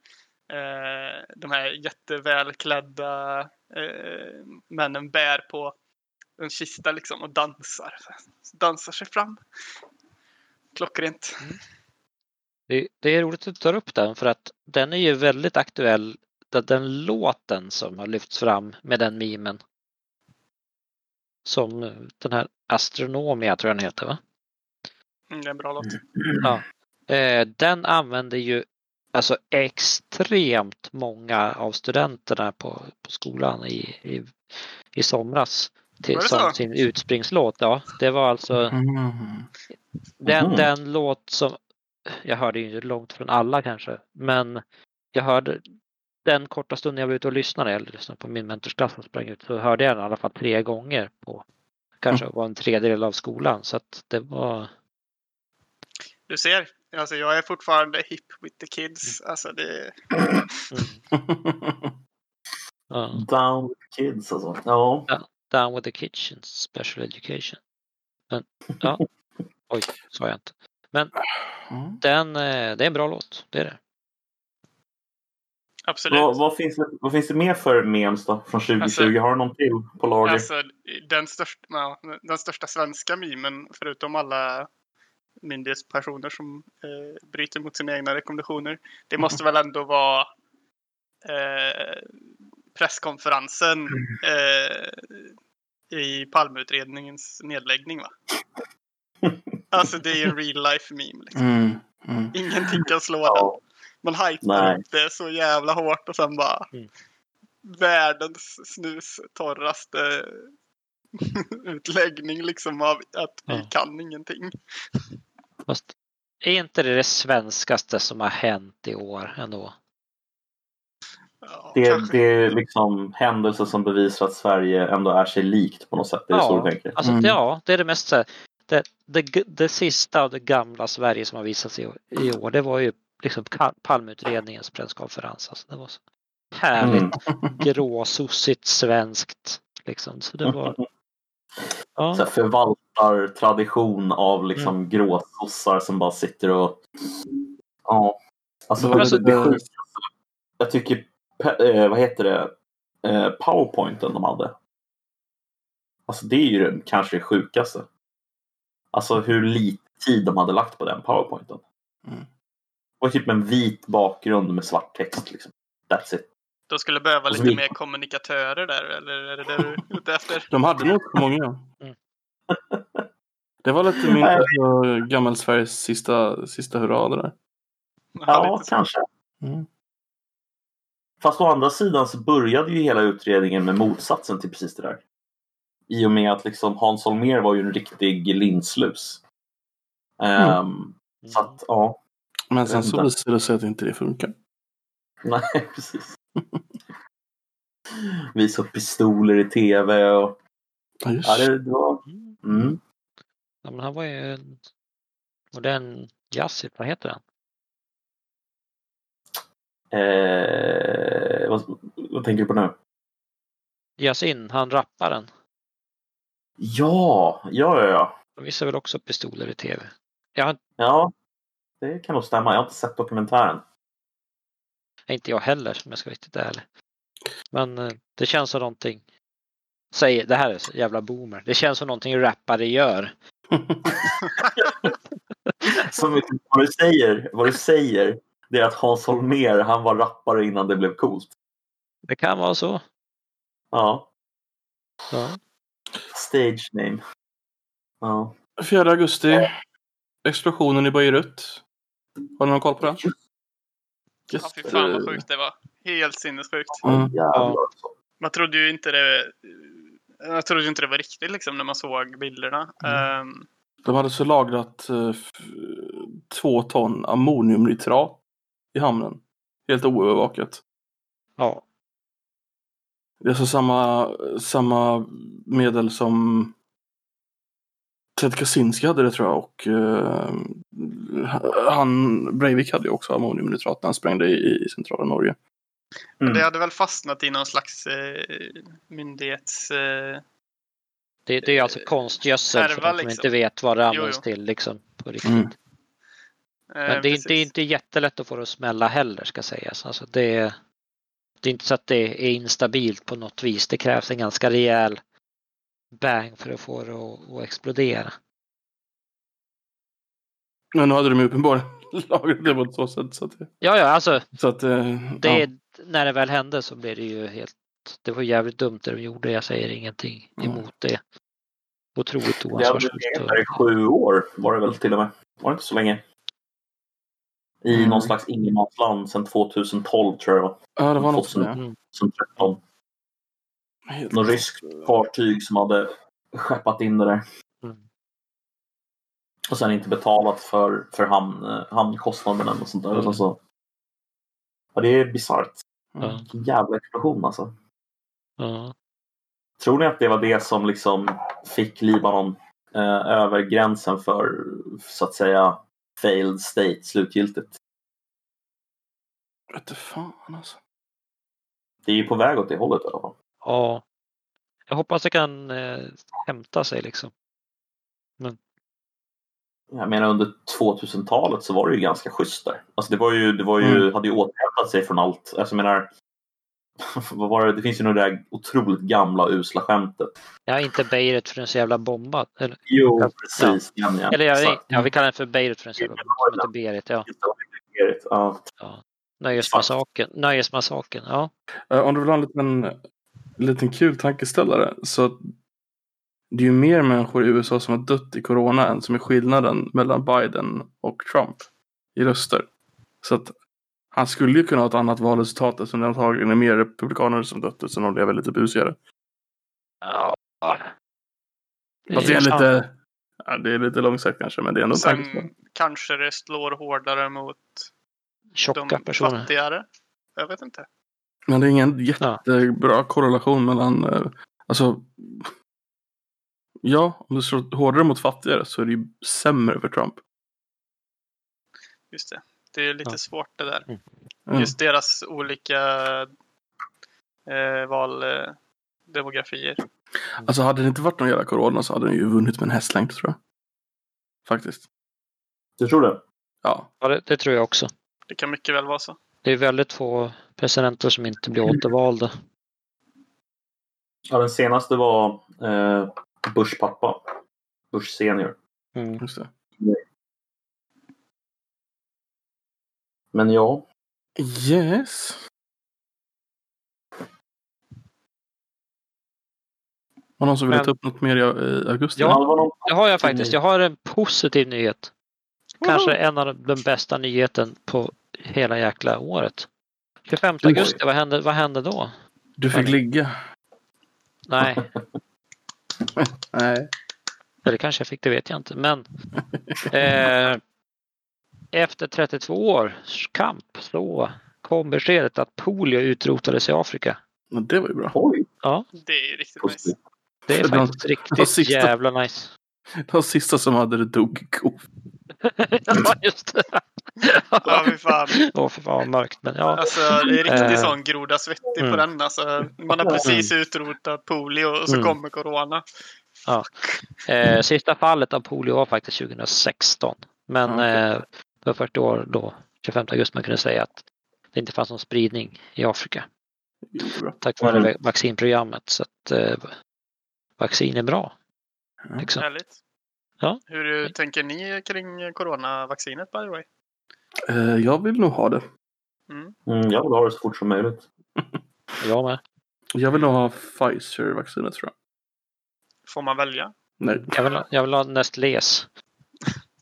eh, de här jättevälklädda eh, männen bär på en kista liksom och dansar. Dansar sig fram. Klockrent. Mm. Det, det är roligt att du tar upp den för att den är ju väldigt aktuell. Den, den låten som har lyfts fram med den mimen. Som eh, den här Astronomia tror jag den heter va? Mm, det är en bra låt. Ja. Eh, den använder ju alltså extremt många av studenterna på, på skolan i, i, i somras. Till, som sin utspringslåt. Ja, det var alltså Mm. den, Mhm. den låt som, jag hörde ju inte långt från alla kanske, men jag hörde den korta stunden jag var ute och lyssnade, eller lyssnade på min mentorsklass som sprang ut, så hörde jag den i alla fall tre gånger på kanske var en tredjedel av skolan. Så att det var, Du ser, alltså jag är fortfarande hip with the kids. Alltså det, mm, ja, Down with kids alltså. Ja. down with the kitchen, special education. Men ja, oj, sa jag inte. Mm. Den, eh, det är en bra låt, det är det. Absolut. Vad, vad, finns det, vad finns det mer för memes då från 2020? Alltså- Har du någon till på lager? Alltså, den, största, ja, den största svenska memen, förutom alla myndighetspersoner som eh, bryter mot sina egna rekommendationer. Det måste väl ändå vara eh, presskonferensen eh, i Palmeutredningens nedläggning va? Alltså det är en real life meme. Liksom. Mm. Mm. Ingenting kan slå den. Man hypar upp det så jävla hårt och sen bara Mm. världens snustorraste utläggning liksom av att vi Ja. kan ingenting. Fast är inte det det svenskaste som har hänt i år ändå? Ja, det, det är liksom händelser som bevisar att Sverige ändå är sig likt på något sätt. Det är Ja. så du tänker? Alltså Mm. ja, det är det mest så här, det, det, det sista av det gamla Sverige som har visats i, i år, det var ju liksom Palmeutredningens presskonferens. Alltså, det var så härligt Mm. gråsossigt svenskt. Liksom. Så det var, Så ja, här förvaltar tradition av liksom Mm. gråsossar som bara sitter och... Ja. Alltså, Det var det, det, jag tycker, eh, vad heter det, eh, powerpointen de hade. Alltså det är ju den kanske det sjukaste. Alltså hur lite tid de hade lagt på den powerpointen. Mm. Var typ en vit bakgrund med svart text. Liksom. That's it. Då skulle behöva Och lite vi- mer kommunikatörer där, eller är det det du är ute efter? De hade nog så många. Mm. Det var lite min alltså, gammal Sveriges sista, sista hurra det där. Ja, kanske. Mm. Fast å andra sidan så började ju hela utredningen med motsatsen till precis det där. I och med att liksom Hans Holmér var ju en riktig linslus. Ehm, Så att, ja. Men sen så visade det sig att inte det funkar. Nej, precis. Visa upp pistoler i tv och... Ja, just Ja, det, det var... Mm. Mm. Ja, men han var ju en modern jazzigt, vad heter han? Eh, vad, vad tänker du på nu? Yasin, han rapparen. Ja, ja, ja, ja. De visar väl också pistoler i tv. Jag har Ja, det kan nog stämma. Jag har inte sett dokumentären. inte jag heller om jag ska vara riktigt ärlig. Men eh, det känns som någonting. Säg, det här är så jävla boomer. Det känns som någonting rappare gör. Som vad du säger, vad du säger, det är att Hans Holmér, han var rappare innan det blev coolt. Det kan vara så. Ja, Ja. stage name. Ja. 4 augusti. Explosionen i Beirut. Har ni någon koll på det? Ja, fy fan vad sjukt det var. Helt sinnessjukt. Mm. Jävlar. Man trodde ju inte det jag trodde inte det var riktigt liksom när man såg bilderna. Mm. Ehm, De hade så lagrat f- två ton ammoniumnitrat i hamnen. Helt oövervakat. ja. Det är alltså samma, samma medel som Ted Kaczynski hade det tror jag och eh, han, Breivik hade ju också ammoniumnitrat när han sprängde i, i centrala Norge. Men det Mm. hade väl fastnat i någon slags eh, myndighets... Eh, Det, det är alltså konstgödsel för härva, de som liksom. inte vet vad det Jo, används jo. till liksom på riktigt. Mm. eh, Men det är, inte, det är inte jättelätt att få det att smälla heller ska sägas. Alltså det, är, det är inte så att det är instabilt på något vis. Det krävs en ganska rejäl bang för att få det att, att explodera. Men nu hade de ju uppenbarligen lagrat det på ett så sätt så att det, Ja, ja, alltså så att, eh, det, ja. när det väl hände så blev det ju helt... Det var jävligt dumt det de gjorde. Jag säger ingenting Mm. emot det. Otroligt Det hade legat där i sju år var det väl till och med. Var det inte så länge? I Mm. någon slags ingenmansland sedan 2012 tror jag det var. ja, det var något sånt. Mm. 2013. Helt- Något ryskt fartyg som hade skeppat in det där. Mm. Och sen inte betalat för, för hamn, eh, hamnkostnaderna och sånt där. Mm. Och så. Ja, det är bisarrt. Mm. Vilken jävla explosion alltså. Ja. Tror ni att det var det som liksom fick Libanon eh, över gränsen för så att säga failed state slutgiltigt? Vet du fan alltså. Det är ju på väg åt det hållet i alla fall. Ja. Jag hoppas det kan eh, hämta sig liksom. Jag menar under 2000-talet så var det ju ganska schysst där. Alltså det var ju, det var ju, Mm. hade ju återhämtat sig från allt. Alltså jag menar, vad var det? Det finns ju nog det där otroligt gamla usla skämtet. Ja, inte Beirut för den är så jävla bombad. Eller, Jo, precis. Ja. Ja, eller ja, ja, vi kallar den för Beirut för den är så jävla bombad. Heter Berit, ja. Ja. ja. Nöjesmassakern. Nöjesmassakern, ja. Eh, Om du vill ha en liten, liten kul tankeställare. Så det är ju mer människor i USA som har dött i corona än som är skillnaden mellan Biden och Trump i röster. Så att han skulle ju kunna ha ett annat valresultat eftersom det antagligen är mer republikaner som dött eftersom de lever lite busigare. ja. Fast det är lite, ja, det är lite långsökt kanske men det är ändå. Sen kanske det slår hårdare mot Tjocka de personer. fattigare. Jag vet inte. Men det är ingen jättebra korrelation mellan, eh, alltså Ja, om du slår hårdare mot fattigare så är det ju sämre för Trump. Just det. Det är lite Ja. svårt det där. Mm. Just deras olika eh, valdemografier. Alltså hade det inte varit någon jävla corona så hade den ju vunnit med en hästlängd tror jag. Faktiskt. Du tror det? Ja. Ja, det, det tror jag också. Det kan mycket väl vara så. Det är väldigt få presidenter som inte blir återvalda. Ja, den senaste var eh, Bush pappa. Bush senior. Mm. Just det. Men ja, Yes. Har någon som vill Men- ta upp något mer i, augusti? Ja. det har jag faktiskt. Jag har en positiv nyhet. Kanske en av de den bästa nyheten på hela jäkla året. 25 Oj. augusti, vad hände, vad hände då? Du fick ligga. Nej, Nej. eller kanske jag fick, det vet jag inte. Men eh, efter 32 års kamp så kom beskedet att polio utrotades i Afrika. Men det var ju bra. Oj! Ja, Det är riktigt nice. Det är faktiskt riktigt sista- jävla nice. De sista som hade det dog i ko. ja, just det. Ja, fy fan. Åh, fy fan mörkt. Men ja, Alltså, det är riktigt Eh. sån groda svettig Mm. på den. Alltså, man har precis utrotat polio och så Mm. kommer corona. Eh, sista fallet av polio var faktiskt 2016. Men Okej. eh, för 40 år då, 25 augusti, man kunde säga att det inte fanns någon spridning i Afrika tack vare Mm. vaccinprogrammet. Så att eh, vaccin är bra. Ja. Liksom. Härligt. Ja. Hur tänker ni kring coronavaccinet by the way? Eh, jag vill nog ha det. Mm. Mm, jag vill ha det så fort som möjligt. Jag med. Jag vill nog ha Pfizer-vaccinet tror jag. Får man välja? Nej. Jag vill, ha- jag vill ha Nestlés.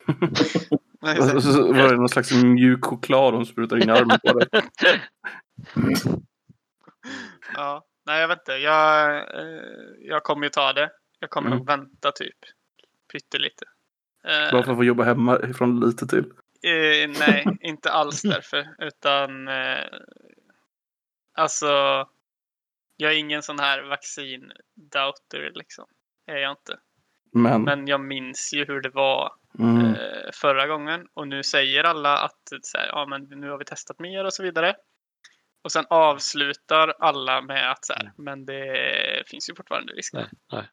Nej, Och så så var det någon slags mjuk choklad de sprutar in i armen på dig. Ja. Nej, jag vet inte. Jag, eh, jag kommer ju ta det. Jag kommer Mm. nog vänta typ pyttelite. Eh, Bara för att få jobba hemma ifrån lite till. Eh, nej, inte alls därför. Utan eh, alltså, jag är ingen sån här vaccin-doubter liksom. Är jag inte. Men. Men jag minns ju hur det var mm, eh, förra gången. Och nu säger alla att så här, ja, men nu har vi testat mer och så vidare. Och sen avslutar alla med att så här, men det finns ju fortfarande risk. Nej, nej.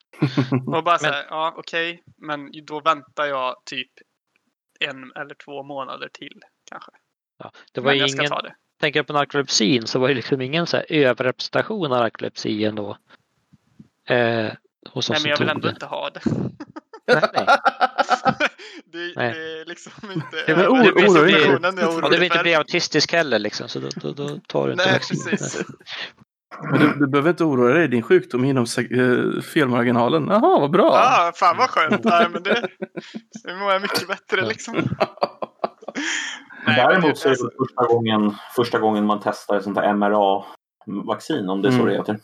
Och bara så Men- här, ja okej, men då väntar jag typ en eller två månader till kanske. Ja. Det var Men jag ska ingen, ta det. tänker jag på narkolepsin så var det liksom ingen så här överrepresentation av narkolepsi ändå. Eh, hos Nej, men jag vill ändå det. inte ha det. Nej, nej. det, Nej. det är liksom inte Ja, men oro- överrepresentationen jag är Och du vill inte bli autistisk heller liksom, så då, då, då tar du inte Nej, vaccin. precis. Men du, du behöver inte oroa dig. Din sjukdom är inom eh, felmarginalen. Jaha, vad bra. Ja, ah, fan vad skönt. Nej, men det, det mår jag mycket bättre liksom. Nej, Däremot så är det alltså, första gången, första gången man testar ett sånt här MRA-vaccin, om det är så Mm. det heter.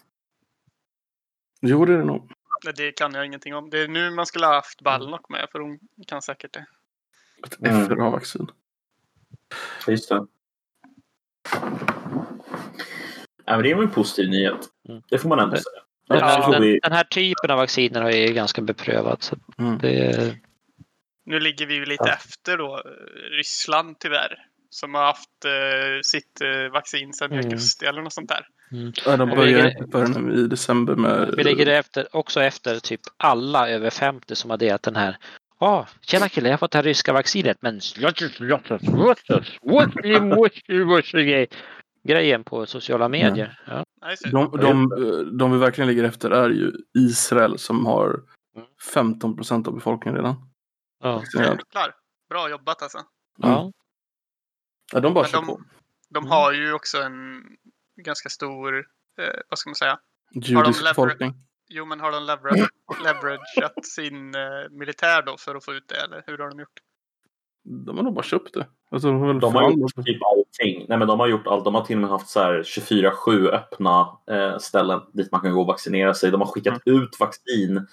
Jo, det är det nog. Nej, det kan jag ingenting om. Det är nu man skulle ha haft Balnock med, för hon kan säkert det. Ett Mm. FRA-vaccin. Just det. Ja, men det är nog en positiv nyhet. Mm. Det får man ändå Det- säga. Den, Ja, här, den, vi... den här typen av vacciner har ju ganska beprövat. Så Mm. det, Nu ligger vi ju lite Ja. efter då Ryssland tyvärr. Som har haft eh, sitt eh, vaccin sedan Mm. augusti eller något sånt där. Mm. Ja, de börjar inte förrän i december med... Vi ligger efter, också efter typ alla över 50 som har delat den här. Ja, tjena kille, jag har fått det här ryska vaccinet men grejen på sociala medier. Ja. De, de, de vi verkligen ligger efter är ju Israel som har Mm. 15 procent av befolkningen redan. Ja. Jäklar. Bra jobbat alltså. Ja. Ja, de bara Men kör de- på. De Mm. har ju också en ganska stor, eh, vad ska man säga? Judisk befolkning. Jo, men har de leverage, leverageat sin eh, militär då för att få ut det, eller hur har de gjort? De har nog bara köpt det. Alltså, de har väl De har gjort typ allting. Nej, men de har gjort allt. De har till och med haft så här 24-7 öppna eh, ställen dit man kan gå och vaccinera sig. De har skickat ut vaccin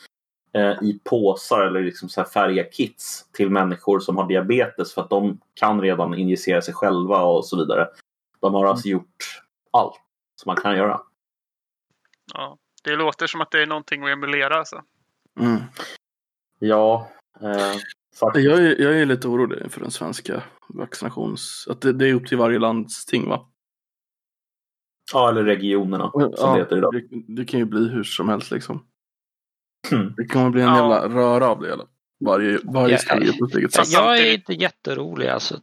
eh, i påsar eller liksom så här färdiga kits till människor som har diabetes för att de kan redan injicera sig själva och så vidare. De har alltså gjort allt som man kan göra. Ja. Det låter som att det är någonting att emulera alltså. Mm. Ja, eh, faktiskt. Jag, är, jag är lite orolig för den svenska vaccinations... Att det, det är upp till varje landsting va? Ja, eller regionerna som Ja, det heter idag. det, det kan ju bli hur som helst liksom. Mm. Det kommer bli en Ja. jävla röra av det hela. Varje, varje Ja, steg på sitt eget sätt. Jag är inte jätterolig alltså.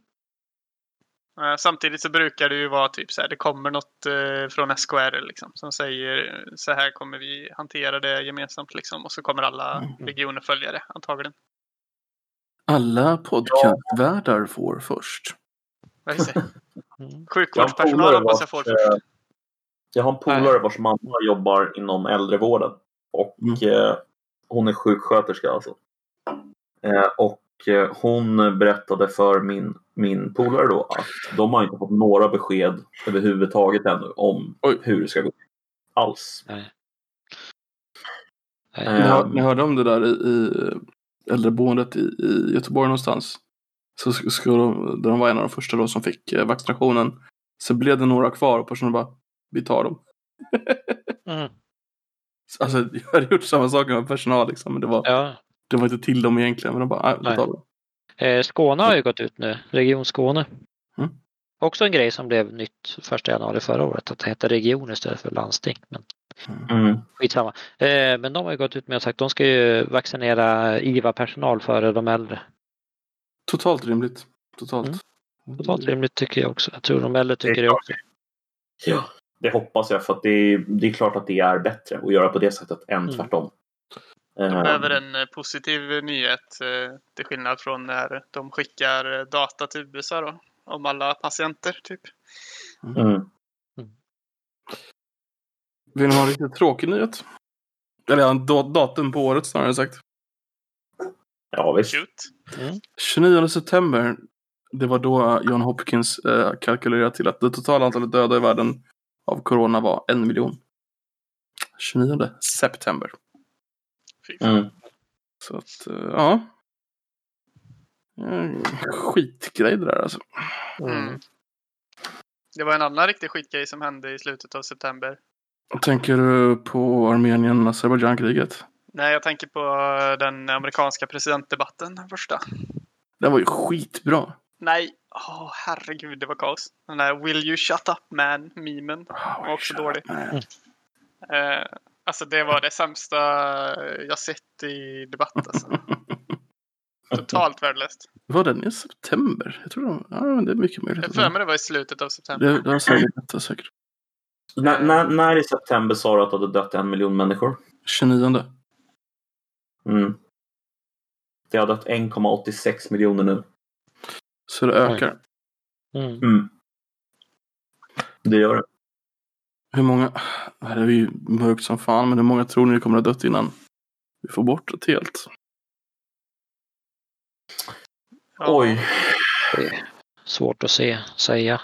Eh, Samtidigt så brukar det ju vara typ så här, det kommer något eh, från SKR liksom, som säger eh, så här kommer vi hantera det gemensamt liksom, och så kommer alla Mm. regioner följa det antagligen. Alla podcastvärdar får först. Mm. Jag har en Sjukvårdspersonal hoppas jag får vars, först. eh, Jag har en polare vars mamma jobbar inom äldrevården. Och Mm. eh, hon är sjuksköterska alltså. Eh, och eh, hon berättade för min, min polare då att de har inte fått några besked överhuvudtaget ännu om Oj. hur det ska gå. Alls. Nej. Eh, Ni, hör, ni hörde om det där i, i äldreboendet i, i Göteborg någonstans. Så sk- skulle de, de var en av de första då som fick eh, vaccinationen. Så blev det några kvar och personen bara, vi tar dem. Mm. Alltså jag hade gjort samma sak med personal liksom. Men det var, Ja. Det var inte till dem egentligen. Men de bara, nej, vi Nej. tar dem. Eh, Skåne har ju gått ut nu, Region Skåne. Mm. Också en grej som blev nytt första januari förra året, att det hette region istället för landsting. Men Mm. skitsamma. Eh, men de har ju gått ut med och sagt att de ska ju vaccinera IVA-personal före de äldre. Totalt rimligt. Totalt. Mm. Totalt rimligt tycker jag också. Jag tror de äldre tycker Det det, också. Ja, det hoppas jag för att det är, det är klart att det är bättre att göra på det sättet än Mm. tvärtom. De Eh, behöver en eh, positiv nyhet eh, till skillnad från när de skickar eh, data till USA då. Om alla patienter typ. mm. Vill ni ha en riktigt tråkig nyhet? Eller en da- datum på året snarare sagt. Ja, visst. Shoot. 29 september. Det var då John Hopkins eh, kalkylerade till att det totala antalet döda i världen av corona var en miljon. 29 september. Mm. Så att, eh, ja. Mm, Skitgrej det där alltså. Mm. Det var en annan riktig skitgrej som hände i slutet av september. Tänker du på Armenien-Azerbajdzjan-kriget? Nej, jag tänker på eh, den amerikanska presidentdebatten, den första. Det var ju skitbra. Nej, åh herregud, det var kaos. Den där Will you shut up man, memen. Oh, också dålig. Alltså det var det sämsta jag sett i debatt alltså. Totalt värdelöst. Var den i september? Jag tror de, ja, men det är mycket möjligt. Jag för mig det var i slutet av september. Det, det var säkert, det var säkert. När, när, när i september sa du att det hade dött en miljon människor? 29. Mm. Det har dött 1,86 miljoner nu. Så det ökar. Mm. Mm. Det gör det. Hur många? Det här är ju mörkt som fan, men hur många tror ni kommer att ha dött innan vi får bort det helt? Oj. Svårt att se, säga.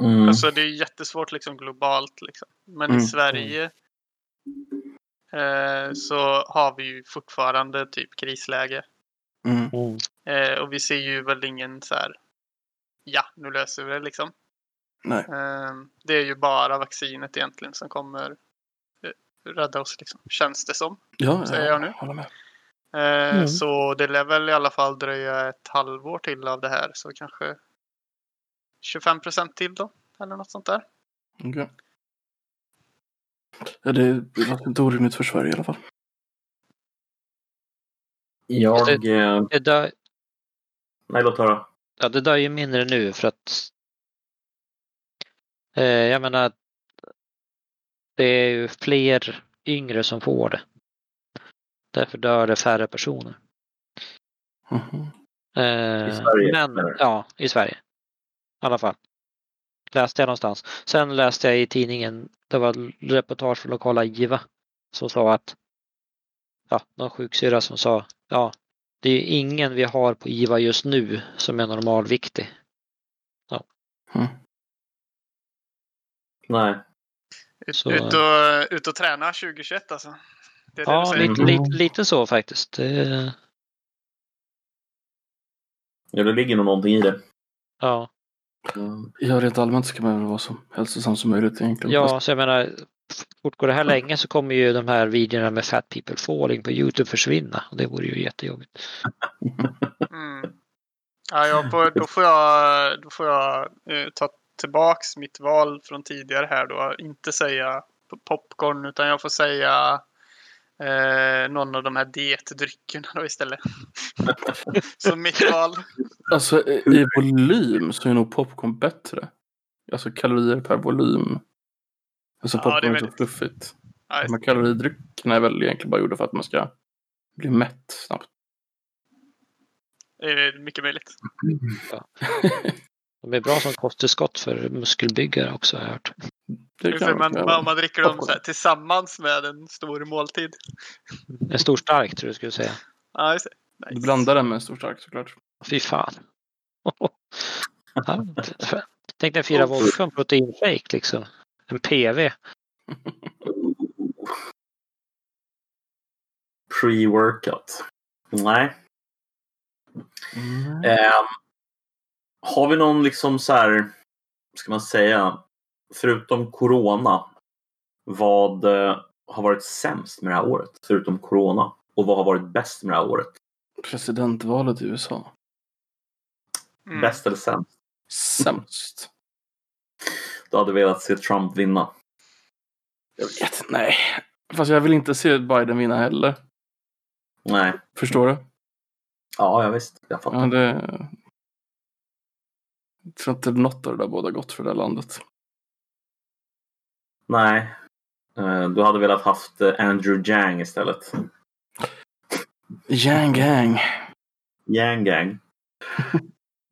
Mm. Alltså det är jättesvårt liksom globalt liksom. Men Mm. i Sverige eh, så har vi ju fortfarande typ krisläge. Mm. Mm. Eh, och vi ser ju väl ingen så här. Ja, nu löser vi det liksom. Nej. Eh, det är ju bara vaccinet egentligen som kommer eh, rädda oss liksom. Känns det som. Ja, Säger jag nu. håller med. Eh, Mm. Så det lär väl i alla fall dröja ett halvår till av det här. Så kanske 25 procent till då. Eller något sånt där. Okej. Ja, det låter inte orimligt för Sverige i alla fall. Jag... Eh, Det dör, nej, låt höra. ja, det dör ju mindre nu för att jag menar, det är ju fler yngre som får det. Därför dör det färre personer. Mhm. Eh, I Sverige, Men, ja, i Sverige. I alla fall. Läste jag någonstans. Sen läste jag i tidningen, det var ett reportage från lokala IVA som sa att ja, någon sjuksyra som sa ja, det är ju ingen vi har på IVA just nu som är normalviktig. Mm. Nej. Ut, Så- ut, och, ut och träna 2021 alltså. Det är det Ja, lite, lite, lite så faktiskt. Det, Ja, det ligger nog någonting i det. ja. Ja, rent allmänt ska man väl vara så hälsosam som möjligt egentligen. ja, så jag menar, fortgår det här länge så kommer ju de här videorna med fat people falling på Youtube försvinna. Och det vore ju jättejobbigt. Mm. Ja, jag får, då får jag, då får jag eh, ta tillbaks mitt val från tidigare här då. Inte säga popcorn utan jag får säga eh, någon av de här dietdryckerna då istället. Som mitt val. Alltså i volym så är nog popcorn bättre. Alltså kalorier per volym. Alltså Ja, popcorn det är är, så fluffigt. Ja, De här kaloridryckerna är väl egentligen bara gjorda för att man ska bli mätt snabbt. det är mycket möjligt. De är bra som kosttillskott för muskelbyggare också har jag hört. Man, man- man, dricker dem här, tillsammans med en stor måltid. En stor stark tror jag du skulle säga. Ja, det. Du Nice. blandar den med en stor stark såklart. Fy fan. Tänk dig fyra vodka och en proteinshake liksom. En PV. Pre-workout. Nej. Mm. Ehm, har vi någon liksom så här, ska man säga, förutom corona, vad eh, har varit sämst med det här året? Förutom corona. Och vad har varit bäst med det här året? Presidentvalet i USA. Mm. Bäst eller sämst? Sämst. Du hade velat se Trump vinna. Jag vet nej. Fast jag vill inte se Biden vinna heller. Nej. Förstår du? Ja, jag visst. Jag fattar. Ja, det... Jag tror inte något av det där båda gott för det här landet. Nej. Eh, Du hade velat haft eh, Andrew Yang istället. Yang gang. Yang Gang.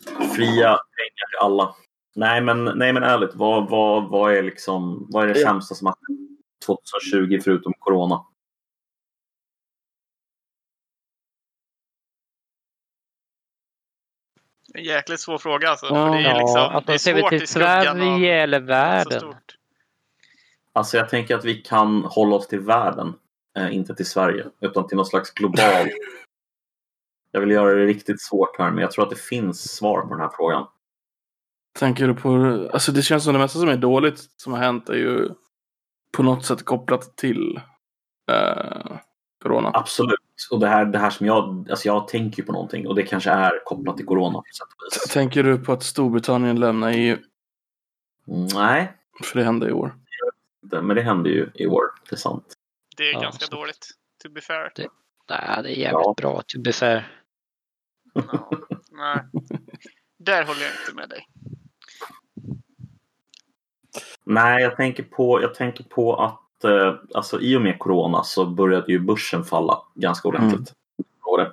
Fria pengar till alla. Nej men, nej, men ärligt, vad, vad, vad, är liksom, vad är det sämsta som har hänt 2020 förutom corona? En jäkligt svår fråga alltså. Ja. för det är Ja, liksom, att det är de ser vi svårt till i skuggan av Sverige eller världen. Alltså jag tänker att vi kan hålla oss till världen, eh, inte till Sverige, utan till någon slags global. jag vill göra det riktigt svårt här, men jag tror att det finns svar på den här frågan. Tänker du på... Alltså det känns som det mesta som är dåligt som har hänt är ju på något sätt kopplat till eh, corona. Absolut. Och det här, det här som jag, alltså jag tänker på någonting och det kanske är kopplat till corona. Tänker du på att Storbritannien lämnar EU? Nej, För det hände i år. men det hände ju i år. Det är sant. Det är Ja, ganska så- dåligt. To be fair. Nej, det är jävligt Ja. bra to be fair. Ja, nej. Där håller jag inte med dig. Nej, jag tänker på, jag tänker på att eh, alltså, i och med corona så började ju börsen falla ganska ordentligt. På det.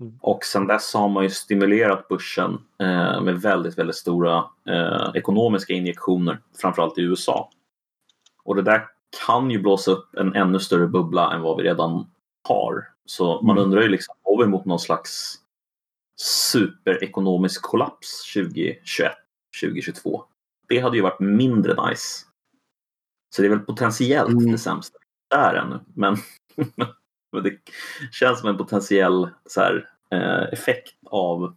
Mm. Och sen dess har man ju stimulerat börsen eh, med väldigt, väldigt stora eh, ekonomiska injektioner, framförallt i USA. Och det där kan ju blåsa upp en ännu större bubbla än vad vi redan har. Så man Mm. undrar ju liksom, går vi mot någon slags superekonomisk kollaps 2021, 2022? Det hade ju varit mindre nice. Så det är väl potentiellt Mm. det sämsta där ännu. Men, men det känns som en potentiell så här, eh, effekt av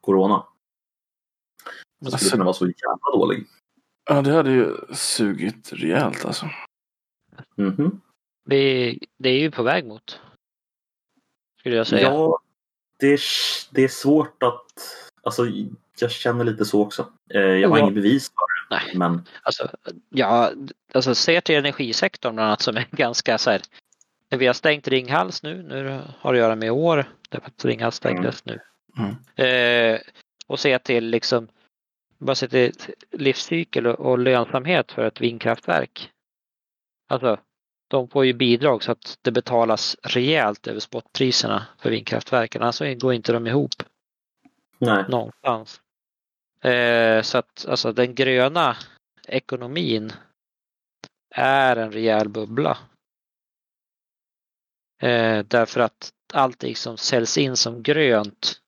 corona. Som skulle Alltså- kunna vara så jävla dålig. Ja, det hade ju sugit rejält alltså. Mhm. Vi, det är ju på väg mot. Skulle jag säga. Ja, det är, det är svårt att... Alltså, jag känner lite så också. Eh, jag har Ja. inget bevis för Nej. Men Alltså, ja, alltså ser till energisektorn bland annat som är ganska så här. Vi har stängt Ringhals nu. Nu har det att göra med år. Därför att Ringhals stängdes nu. Mm. Eh, och se till liksom bara se till livscykel och, och lönsamhet för ett vindkraftverk. Alltså, de får ju bidrag så att det betalas rejält över spotpriserna för vindkraftverken. Alltså går inte de ihop Nej. någonstans. Eh, så att alltså den gröna ekonomin är en rejäl bubbla. Eh, därför att allting som säljs in som grönt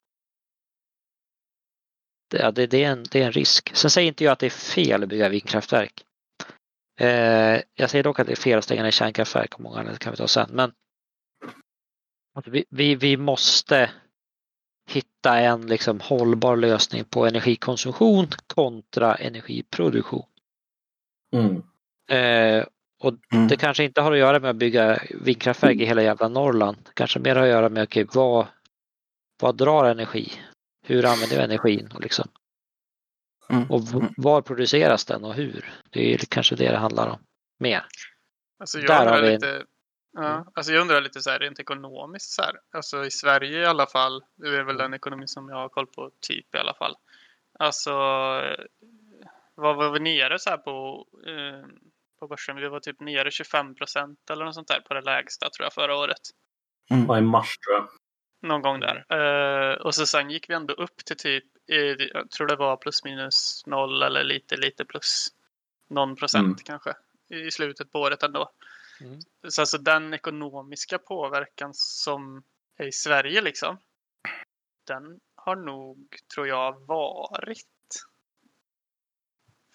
det, det, det, är en, det är en risk. Sen säger inte jag att det är fel att bygga vindkraftverk. Eh, jag säger dock att det är fel att stänga ner kärnkraftverk och många andra kan vi ta sen. Men alltså, vi, vi, vi måste hitta en liksom hållbar lösning på energikonsumtion kontra energiproduktion. Mm. Eh, och Mm. det kanske inte har att göra med att bygga vindkraftverk i hela jävla Norrland. Kanske mer har att göra med okay, vad, vad drar energi? Hur använder vi energin? Och, liksom, Mm. och v- var produceras den och hur? Det är kanske det det handlar om. Mer. Alltså jag Där har en- lite, ja, alltså jag undrar lite så här rent ekonomiskt så här. Alltså i Sverige i alla fall, det är väl den ekonomi som jag har koll på typ i alla fall. Alltså eh, vad var vi nere så här på, eh, på börsen? Vi var typ nere 25 procent eller något sånt där på det lägsta tror jag förra året. Ja, I mars tror jag. Någon gång där. Eh, och så sen gick vi ändå upp till typ, eh, jag tror det var plus minus noll eller lite, lite plus någon procent Mm. kanske i slutet på året ändå. Mm. Så alltså den ekonomiska påverkan som är i Sverige liksom. Den har nog, tror jag, varit.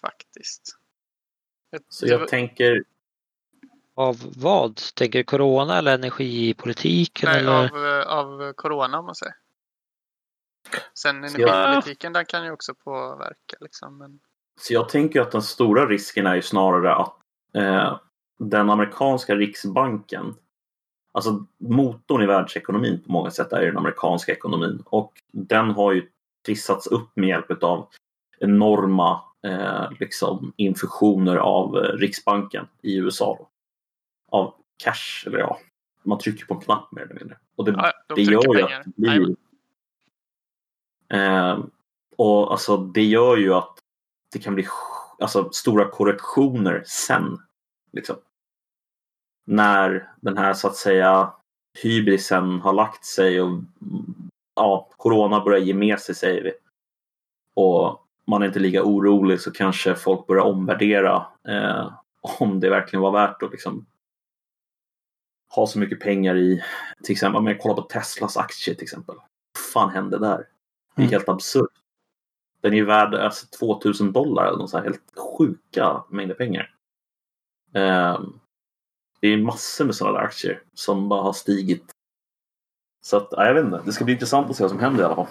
Faktiskt. Så jag tänker, Av vad? Tänker du corona eller energipolitiken? Nej, eller? av, eh, av corona om man säger. Sen energipolitiken, den kan ju också påverka liksom. Men... så jag tänker att den stora risken är ju snarare att eh, den amerikanska riksbanken, alltså motorn i världsekonomin på många sätt är den amerikanska ekonomin och den har ju trissats upp med hjälp av enorma eh, liksom infusioner av eh, Riksbanken i USA. Då. Av cash, eller ja, man trycker på en knapp mer eller mindre. Och det, Ja, de det gör ju pengar. att det blir... Eh, och alltså det gör ju att det kan bli alltså, stora korrektioner sen. Liksom. När den här så att säga hybrisen har lagt sig och ja, corona börjar ge med sig säger vi. Och man är inte lika orolig så kanske folk börjar omvärdera eh, om det verkligen var värt att liksom ha så mycket pengar i till exempel, om jag kollar på Teslas aktie till exempel. Vad fan hände där? Det är Mm. helt absurt. Den är ju värd alltså, 2000 dollar eller något så här helt sjuka mängder pengar. Ehm, det är massor med sådana aktier som bara har stigit. Så att, ja, jag vet inte. Det ska bli intressant att se vad som händer i alla fall.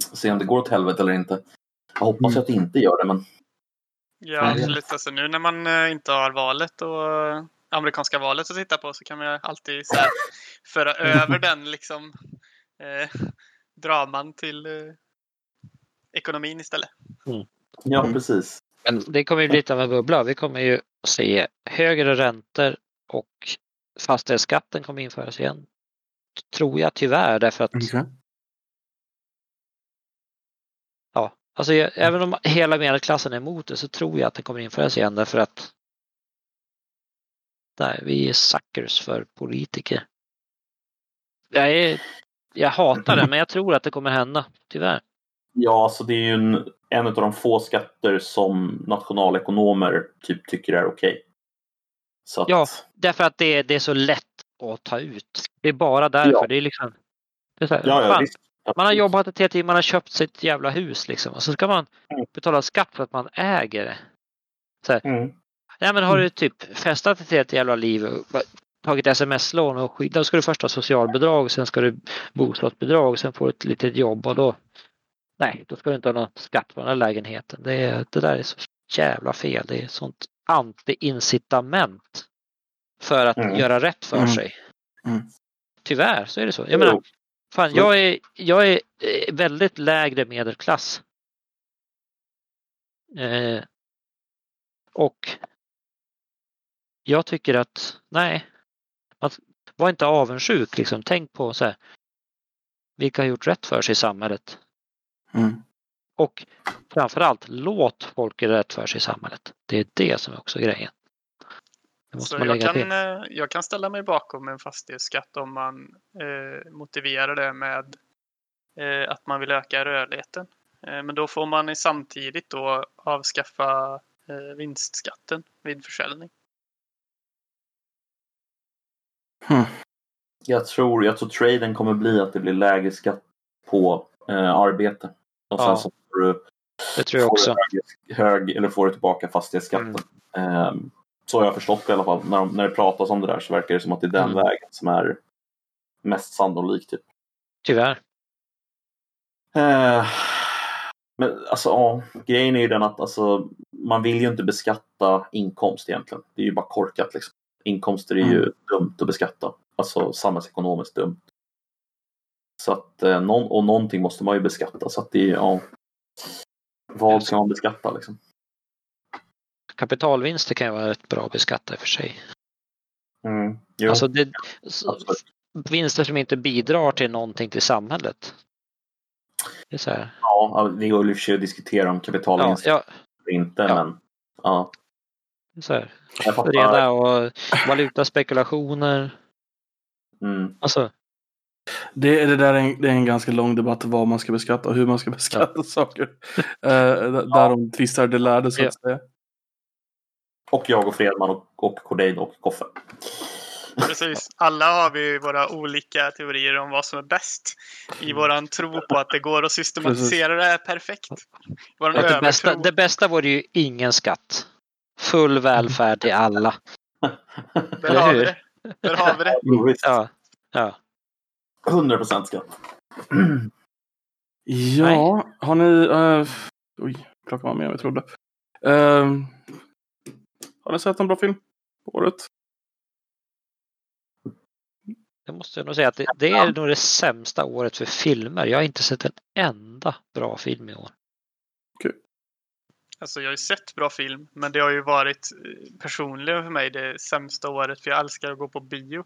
Se om det går åt helvete eller inte. Jag hoppas Mm. ju att det inte gör det, men Ja, Ja. absolut. Alltså, nu när man eh, inte har valet och eh, amerikanska valet att titta på så kan man alltid så här, föra över den liksom eh, draman till eh, ekonomin istället. ja, Mm. precis. Men det kommer ju bli lite av en bubbla. Vi kommer ju se högre räntor och fastighetsskatten kommer införas igen. Tror jag tyvärr därför att Okej. ja, alltså jag, även om hela medelklassen är emot det så tror jag att det kommer införas igen därför att nej, vi är suckers för politiker. Jag, är, jag hatar det men jag tror att det kommer hända, tyvärr. Ja, alltså det är ju en, en av de få skatter som nationalekonomer typ tycker är okej. Så att, Ja. Därför att det är, det är så lätt att ta ut. Det är bara därför. Ja. Det är liksom, det är så här, ja, ja, fan. Man har jobbat ett helt tid, man har köpt sitt jävla hus liksom. Och så ska man Mm. betala skatt för att man äger det. Mm. Nej men har du typ festat ett helt jävla liv och tagit sms-lån och skit, då ska du först ha socialbidrag, sen ska du bostadsbidrag, sen får du ett litet jobb och då Nej, då ska du inte ha någon skatt på den här lägenheten. Det, det där är så jävla fel. Det är sånt anti-incitament för att Mm. göra rätt för Mm. sig. Mm. Tyvärr så är det så. Jag menar. Fan, jag är, jag är eh, väldigt lägre medelklass. Eh, och jag tycker att, nej, att, var inte avundsjuk liksom. Tänk på så här, vilka har gjort rätt för sig i samhället. Mm. Och framförallt, låt folk göra rätt för sig i samhället. Det är det som är också grejen. Det måste Så man jag kan, till. eh, jag kan ställa mig bakom en fastighetsskatt om man eh, motiverar det med eh, att man vill öka rörligheten. Eh, men då får man i samtidigt då avskaffa eh, vinstskatten vid försäljning. Hmm. Jag tror, jag tror traden kommer bli att det blir lägre skatt på eh, arbete. Och sen Ja. så får du, Det tror jag också. hög, hög, eller får du tillbaka fastighetsskatten. Eh, så har jag förstått det i alla fall. När, när det pratas om det där så verkar det som att det är den Mm. vägen som är mest sannolik. Typ. Tyvärr. Eh, men alltså, ja, grejen är ju den att alltså, man vill ju inte beskatta inkomst egentligen. Det är ju bara korkat. Liksom. Inkomster är ju Mm. dumt att beskatta. Alltså samhällsekonomiskt dumt. Så att, eh, och någonting måste man ju beskatta. Så att det är, ja, vad ska man beskatta liksom? Kapitalvinster kan ju vara rätt bra att beskatta i och för sig. Mm. Jo, Alltså det, vinster som inte bidrar till någonting till samhället. Det är så här. Ja, det går i och för sig att diskutera om Ja, kapitalvinst ja, eller inte. Ja. Men ja, det är så här. Reda och valutaspekulationer. Mm. Alltså, Det, det där är en, det är en ganska lång debatt vad man ska beskatta och hur man ska beskatta saker. Uh, där de tvistar det lärde så Ja. att säga. Och jag och Fredman och, och Cordain och Koffe. Precis. Alla har vi våra olika teorier om vad som är bäst. I våran tro på att det går att systematisera det här perfekt. Våran det, bästa, det bästa vore ju ingen skatt. Full välfärd till alla. Där har vi det. Där har vi det. Ja, ja. 100 procent skatt. Ja, har ni... eh, oj, klockan var mer än vi trodde. Eh, har ni sett en bra film på året? Det måste jag nog säga att det, det är nog det sämsta året för filmer. Jag har inte sett en enda bra film i år. Alltså jag har ju sett bra film, men det har ju varit eh, personligen för mig det sämsta året. För jag älskar att gå på bio.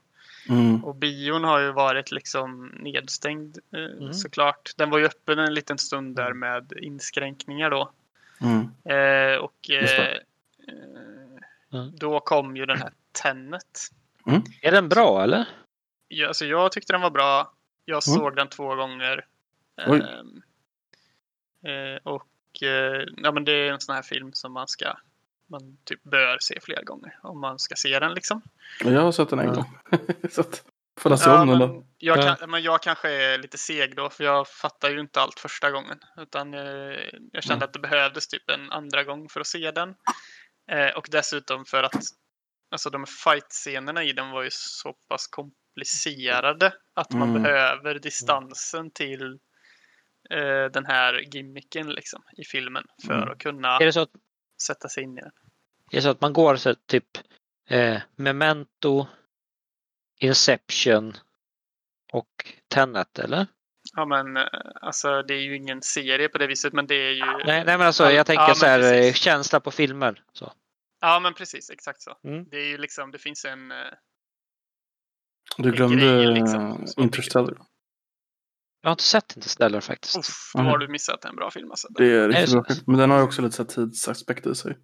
Mm. Och bion har ju varit liksom nedstängd eh, Mm. såklart. Den var ju öppen en liten stund där med inskränkningar då. Mm. Eh, och eh, eh, Mm. då kom ju den här Tenet. Är den bra eller? Ja, alltså jag tyckte den var bra. Jag Mm. såg den två gånger. Ehm, eh, och eh, ja, men det är en sån här film som man ska man typ bör se flera gånger om man ska se den liksom. Jag har sett den en gång. så att, får jag se Ja, om den då? men, jag Ja. kan, men jag kanske är lite seg då för jag fattar ju inte allt första gången. Utan eh, jag kände Mm. att det behövdes typ en andra gång för att se den. Eh, och dessutom för att alltså de fight-scenerna i den var ju så pass komplicerade att man Mm. behöver distansen till eh, den här gimmicken liksom i filmen för Mm. att kunna Är det så att, sätta sig in i den. Är det så att man går så typ eh, Memento, Inception och Tenet eller? Ja men eh, alltså det är ju ingen serie på det viset men det är ju Nej, nej men alltså Ja, jag tänker ja, så här eh, precis. känsla på filmer. Så. Ja men precis, exakt så. Mm. Det är ju liksom, det finns en eh, Du en glömde grej, liksom, som- Interstellar. Jag har inte sett Interstellar faktiskt. uff, då har du missat en bra film alltså. Det är Är riktigt bra. Men den har ju också lite så här tidsaspekt i sig.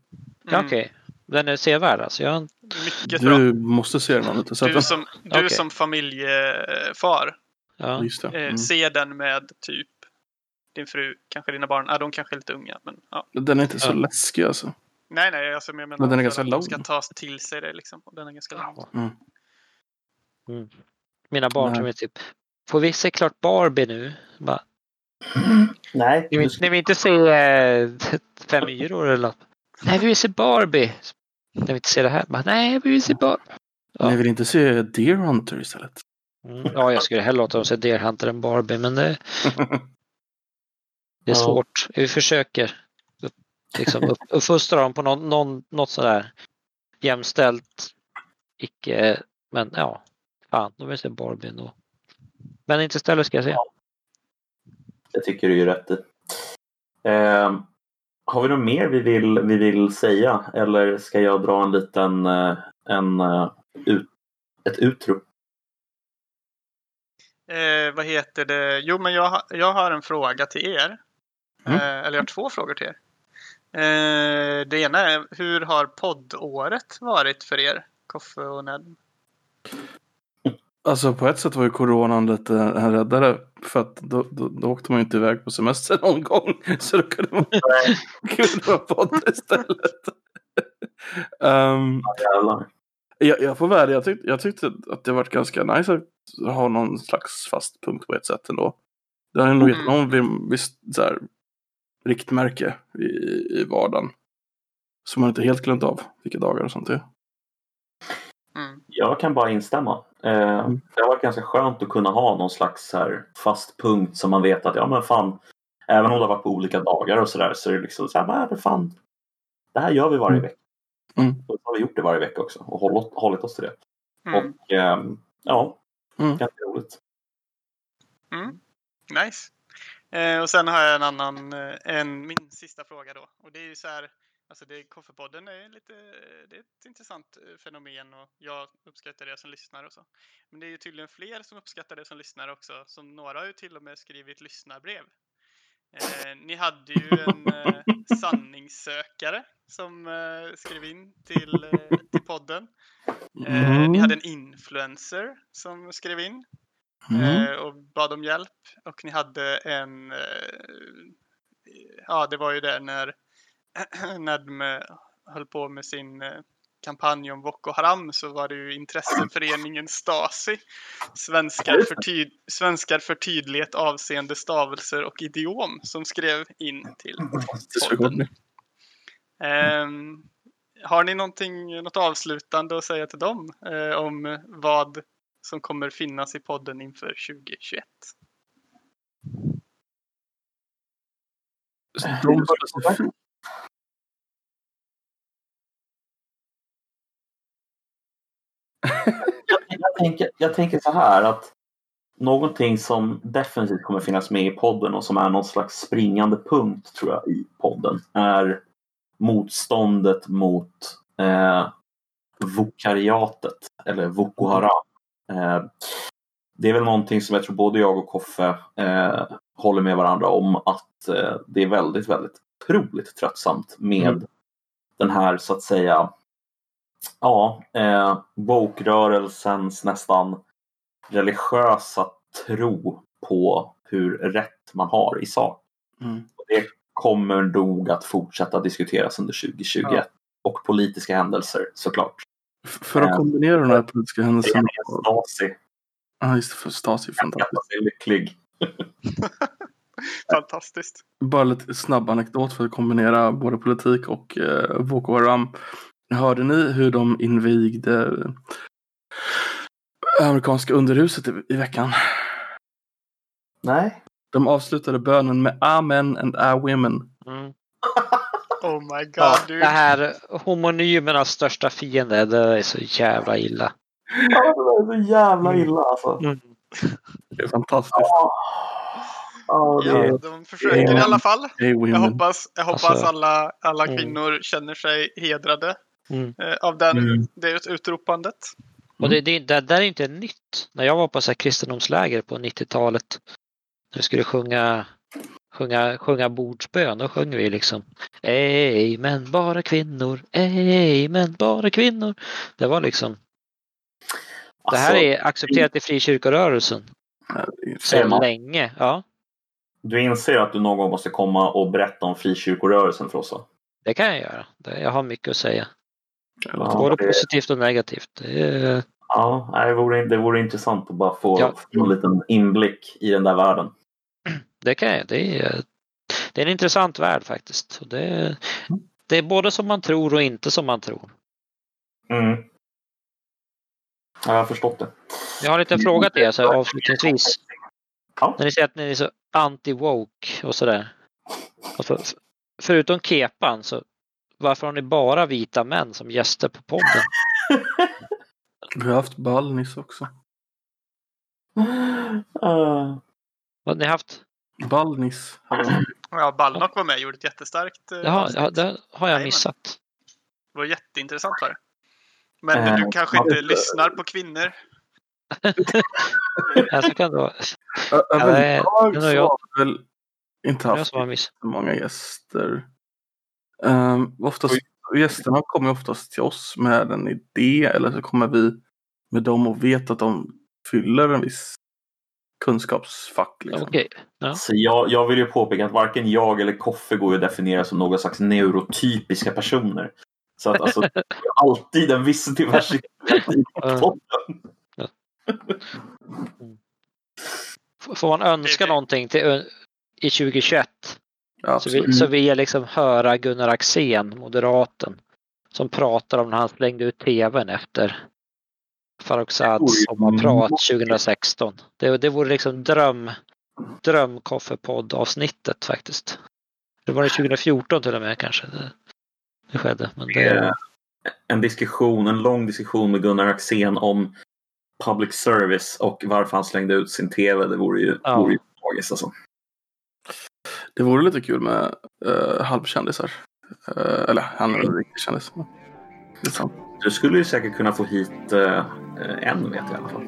Ja, Mm, Okej, den är sevärd alltså. Jag, Mycket bra. Du måste se den du den. som, du Okej. som familjefar, ja. Just det. eh, Mm. se den med typ din fru, kanske dina barn. Ja, de kanske är lite unga. Men, ja. Den är inte så Ja. läskig alltså. Nej, nej, alltså, men jag menar Men den är ganska lång. Ska ta till sig det liksom. Och Den är ganska lång. Mina barn som är typ, får vi se klart Barbie nu? Bara, Nej, ni, vill, ni vill inte se eh, Fem myror eller något? Nej, vi vill se Barbie. Jag vill inte se det här. Bara, Nej, vi vill se Barbie. Ja. Ni vill inte se Deer Hunter istället? Mm. Ja, jag skulle hellre låta dem se Deer Hunter än Barbie, men det, det är Ja. svårt. Vi försöker liksom, upp, uppfostra dem på någon, någon, något sådär jämställt, icke, men ja, fan, de vill se Barbie ändå. Men inte ställe ska jag se. Jag tycker du är rätt i. Eh, har vi något mer vi vill, vi vill säga? Eller ska jag dra en liten eh, en, eh, ut, ett utro? Eh, vad heter det? Jo, men jag, jag har en fråga till er. Mm. Eh, eller jag har två frågor till er. Eh, det ena är, hur har poddåret varit för er? Koffe och Ned? Alltså på ett sätt var ju coronan lite en räddare. För att då, då, då åkte man ju inte iväg på semester någon gång. Så då kunde man kunde man podda istället. um, jag, jag får ärlig, jag, tyck, jag tyckte att det varit ganska nice att ha någon slags fast punkt på ett sätt ändå. Det har nog gett Mm. någon vi- visst så här, riktmärke i, i vardagen. Så man inte helt glömt av vilka dagar och sånt är. Mm. Jag kan bara instämma. Eh, Mm. Det har varit ganska skönt att kunna ha någon slags här fast punkt som man vet att ja men fan, även om det har varit på olika dagar och sådär så är det liksom så här, men fan, det här gör vi varje Mm. vecka. Mm. Och så har vi gjort det varje vecka också och hållit, hållit oss till det. Mm. Och ehm, ja, Mm. ganska roligt. Mm. Nice. Eh, och sen har jag en annan, eh, en, min sista fråga då. Och det är ju så här, alltså det, Koffepodden är lite, det är ett intressant eh, fenomen och jag uppskattar det som lyssnar och så. Men det är ju tydligen fler som uppskattar det som lyssnar också. Som några har ju till och med skrivit lyssnarbrev. Eh, ni hade ju en eh, sanningssökare som eh, skrev in till, eh, till podden. Eh, Mm. Ni hade en influencer som skrev in Mm. och bad om hjälp. Och ni hade en... Ja, det var ju där när Nadme höll på med sin eh, kampanj om Boko Haram så var det ju intresseföreningen Stasi. Svenskar för, tyd- Svenskar för tydlighet avseende stavelser och idiom som skrev in till Fantastisk förkortning. Ehm, har ni någonting, något avslutande att säga till dem eh, om vad som kommer finnas i podden inför 2021? De Jag tänker, jag tänker så här att någonting som definitivt kommer finnas med i podden och som är någon slags springande punkt tror jag i podden är motståndet mot eh, vokariatet eller Boko Haram. Eh, det är väl någonting som jag tror både jag och Koffe eh, håller med varandra om att eh, det är väldigt, väldigt otroligt tröttsamt med Mm. den här så att säga ja, eh, woke-rörelsens nästan religiösa tro på hur rätt man har i sak. Mm. Och Det kommer nog att fortsätta diskuteras under 2021. Ja. Och politiska händelser såklart. För att kombinera den här politiska händelsen. Stasi Ja, just det, för Stasi fantastiskt. sig lycklig. Fantastiskt. Bara lite snabb anekdot för att kombinera både politik och eh, Boko Haram. Hörde ni hur de invigde amerikanska underhuset i, i veckan? Nej. De avslutade bönen med Amen and A women. Mm. Oh my god, Ja, dude. det här homonymernas största fiende, det är så jävla illa. Ja, det är så jävla illa alltså. Mm. Det är fantastiskt. Ja, ja, det Ja, är... de försöker i alla fall. Jag hoppas, jag hoppas Alltså, alla, alla mm. kvinnor känner sig hedrade Mm. eh, av den, Mm. det utropandet. Och det, det, det där är inte nytt. När jag var på så här kristendomsläger på 90-talet. När vi skulle sjunga, sjunga, sjunga bordsbön, då sjöng vi liksom Ej men bara kvinnor, ej men bara kvinnor. Det var liksom, det här Alltså, är accepterat i frikyrkorörelsen sedan man. länge. Ja, Du inser att du någon gång måste komma och berätta om frikyrkorörelsen för oss va? det kan jag göra. Jag har mycket att säga. Ja, Både det- positivt och negativt. Det är, Ja, det, vore, det vore intressant att bara få, Ja. få en liten inblick i den där världen. det kan jag. Det är, det är en intressant värld faktiskt. Det, det är både som man tror och inte som man tror. Mm. Ja, jag har förstått det. Jag har en liten fråga till er så avslutningsvis. Ja. När ni säger att ni är så anti-woke och sådär. Alltså, förutom kepan så varför har ni bara vita män som gäster på podden? Vi har haft ball nyss också. Uh, Vad ni haft? Vi. Ja, Ballnock var med och gjorde ett jättestarkt eh, Jaha, ja, det har jag missat. Det var jätteintressant var det. Men Eh, du kanske inte lyssnar på kvinnor? Ja, så kan det vara. Jag det är jag. sa väl inte haft har så många gäster. Um, oftast, gästerna kommer oftast till oss med en idé eller så kommer vi med dem och vet att de fyller en viss kunskapsfack. Liksom. Okej. Ja. Så jag, jag vill ju påpeka att varken jag eller Koffe går att definiera som några slags neurotypiska personer. Så att alltså, det är alltid en viss diversitet i. F- Får man önska någonting till, i 2021 Ja, så, vi, så jag liksom höra Gunnar Axén, moderaten, som pratar om när han slängde ut tvn efter Farrokhzads sommarprat 2016. Det, det vore liksom dröm, drömkoffepodd-avsnittet faktiskt. Det var det 2014 till och med kanske det, det skedde. Men det, Eh, En diskussion, en lång diskussion med Gunnar Axén om public service och varför han slängde ut sin tv. Det vore ju, Ja. vore ju tragiskt alltså. Det vore lite kul med uh, halvkändisar. Eh, eller han är en riktig kändis. men Det är sant. Du skulle ju säkert kunna få hit eh, en vet jag i alla fall.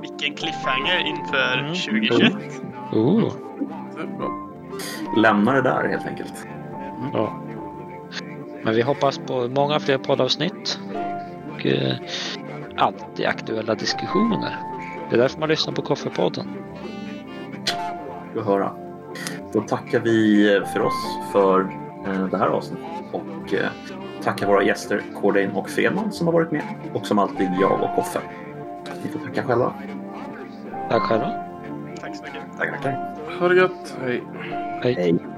Vilken cliffhanger inför Mm. 2021. oh, Det är bra. Lämna det där helt enkelt. ja. Men vi hoppas på många fler poddavsnitt och eh, alltid aktuella diskussioner. Det är därför man lyssnar på Koffepodden. Får höra. Då tackar vi för oss för eh, det här avsnittet och eh, tackar våra gäster Cordain och Fredman som har varit med och som alltid jag och Koffe. Ni får tacka själva. Tack själva. Tack så mycket. Tackar, tackar. Ha det gött. Hej. Hej. Hej.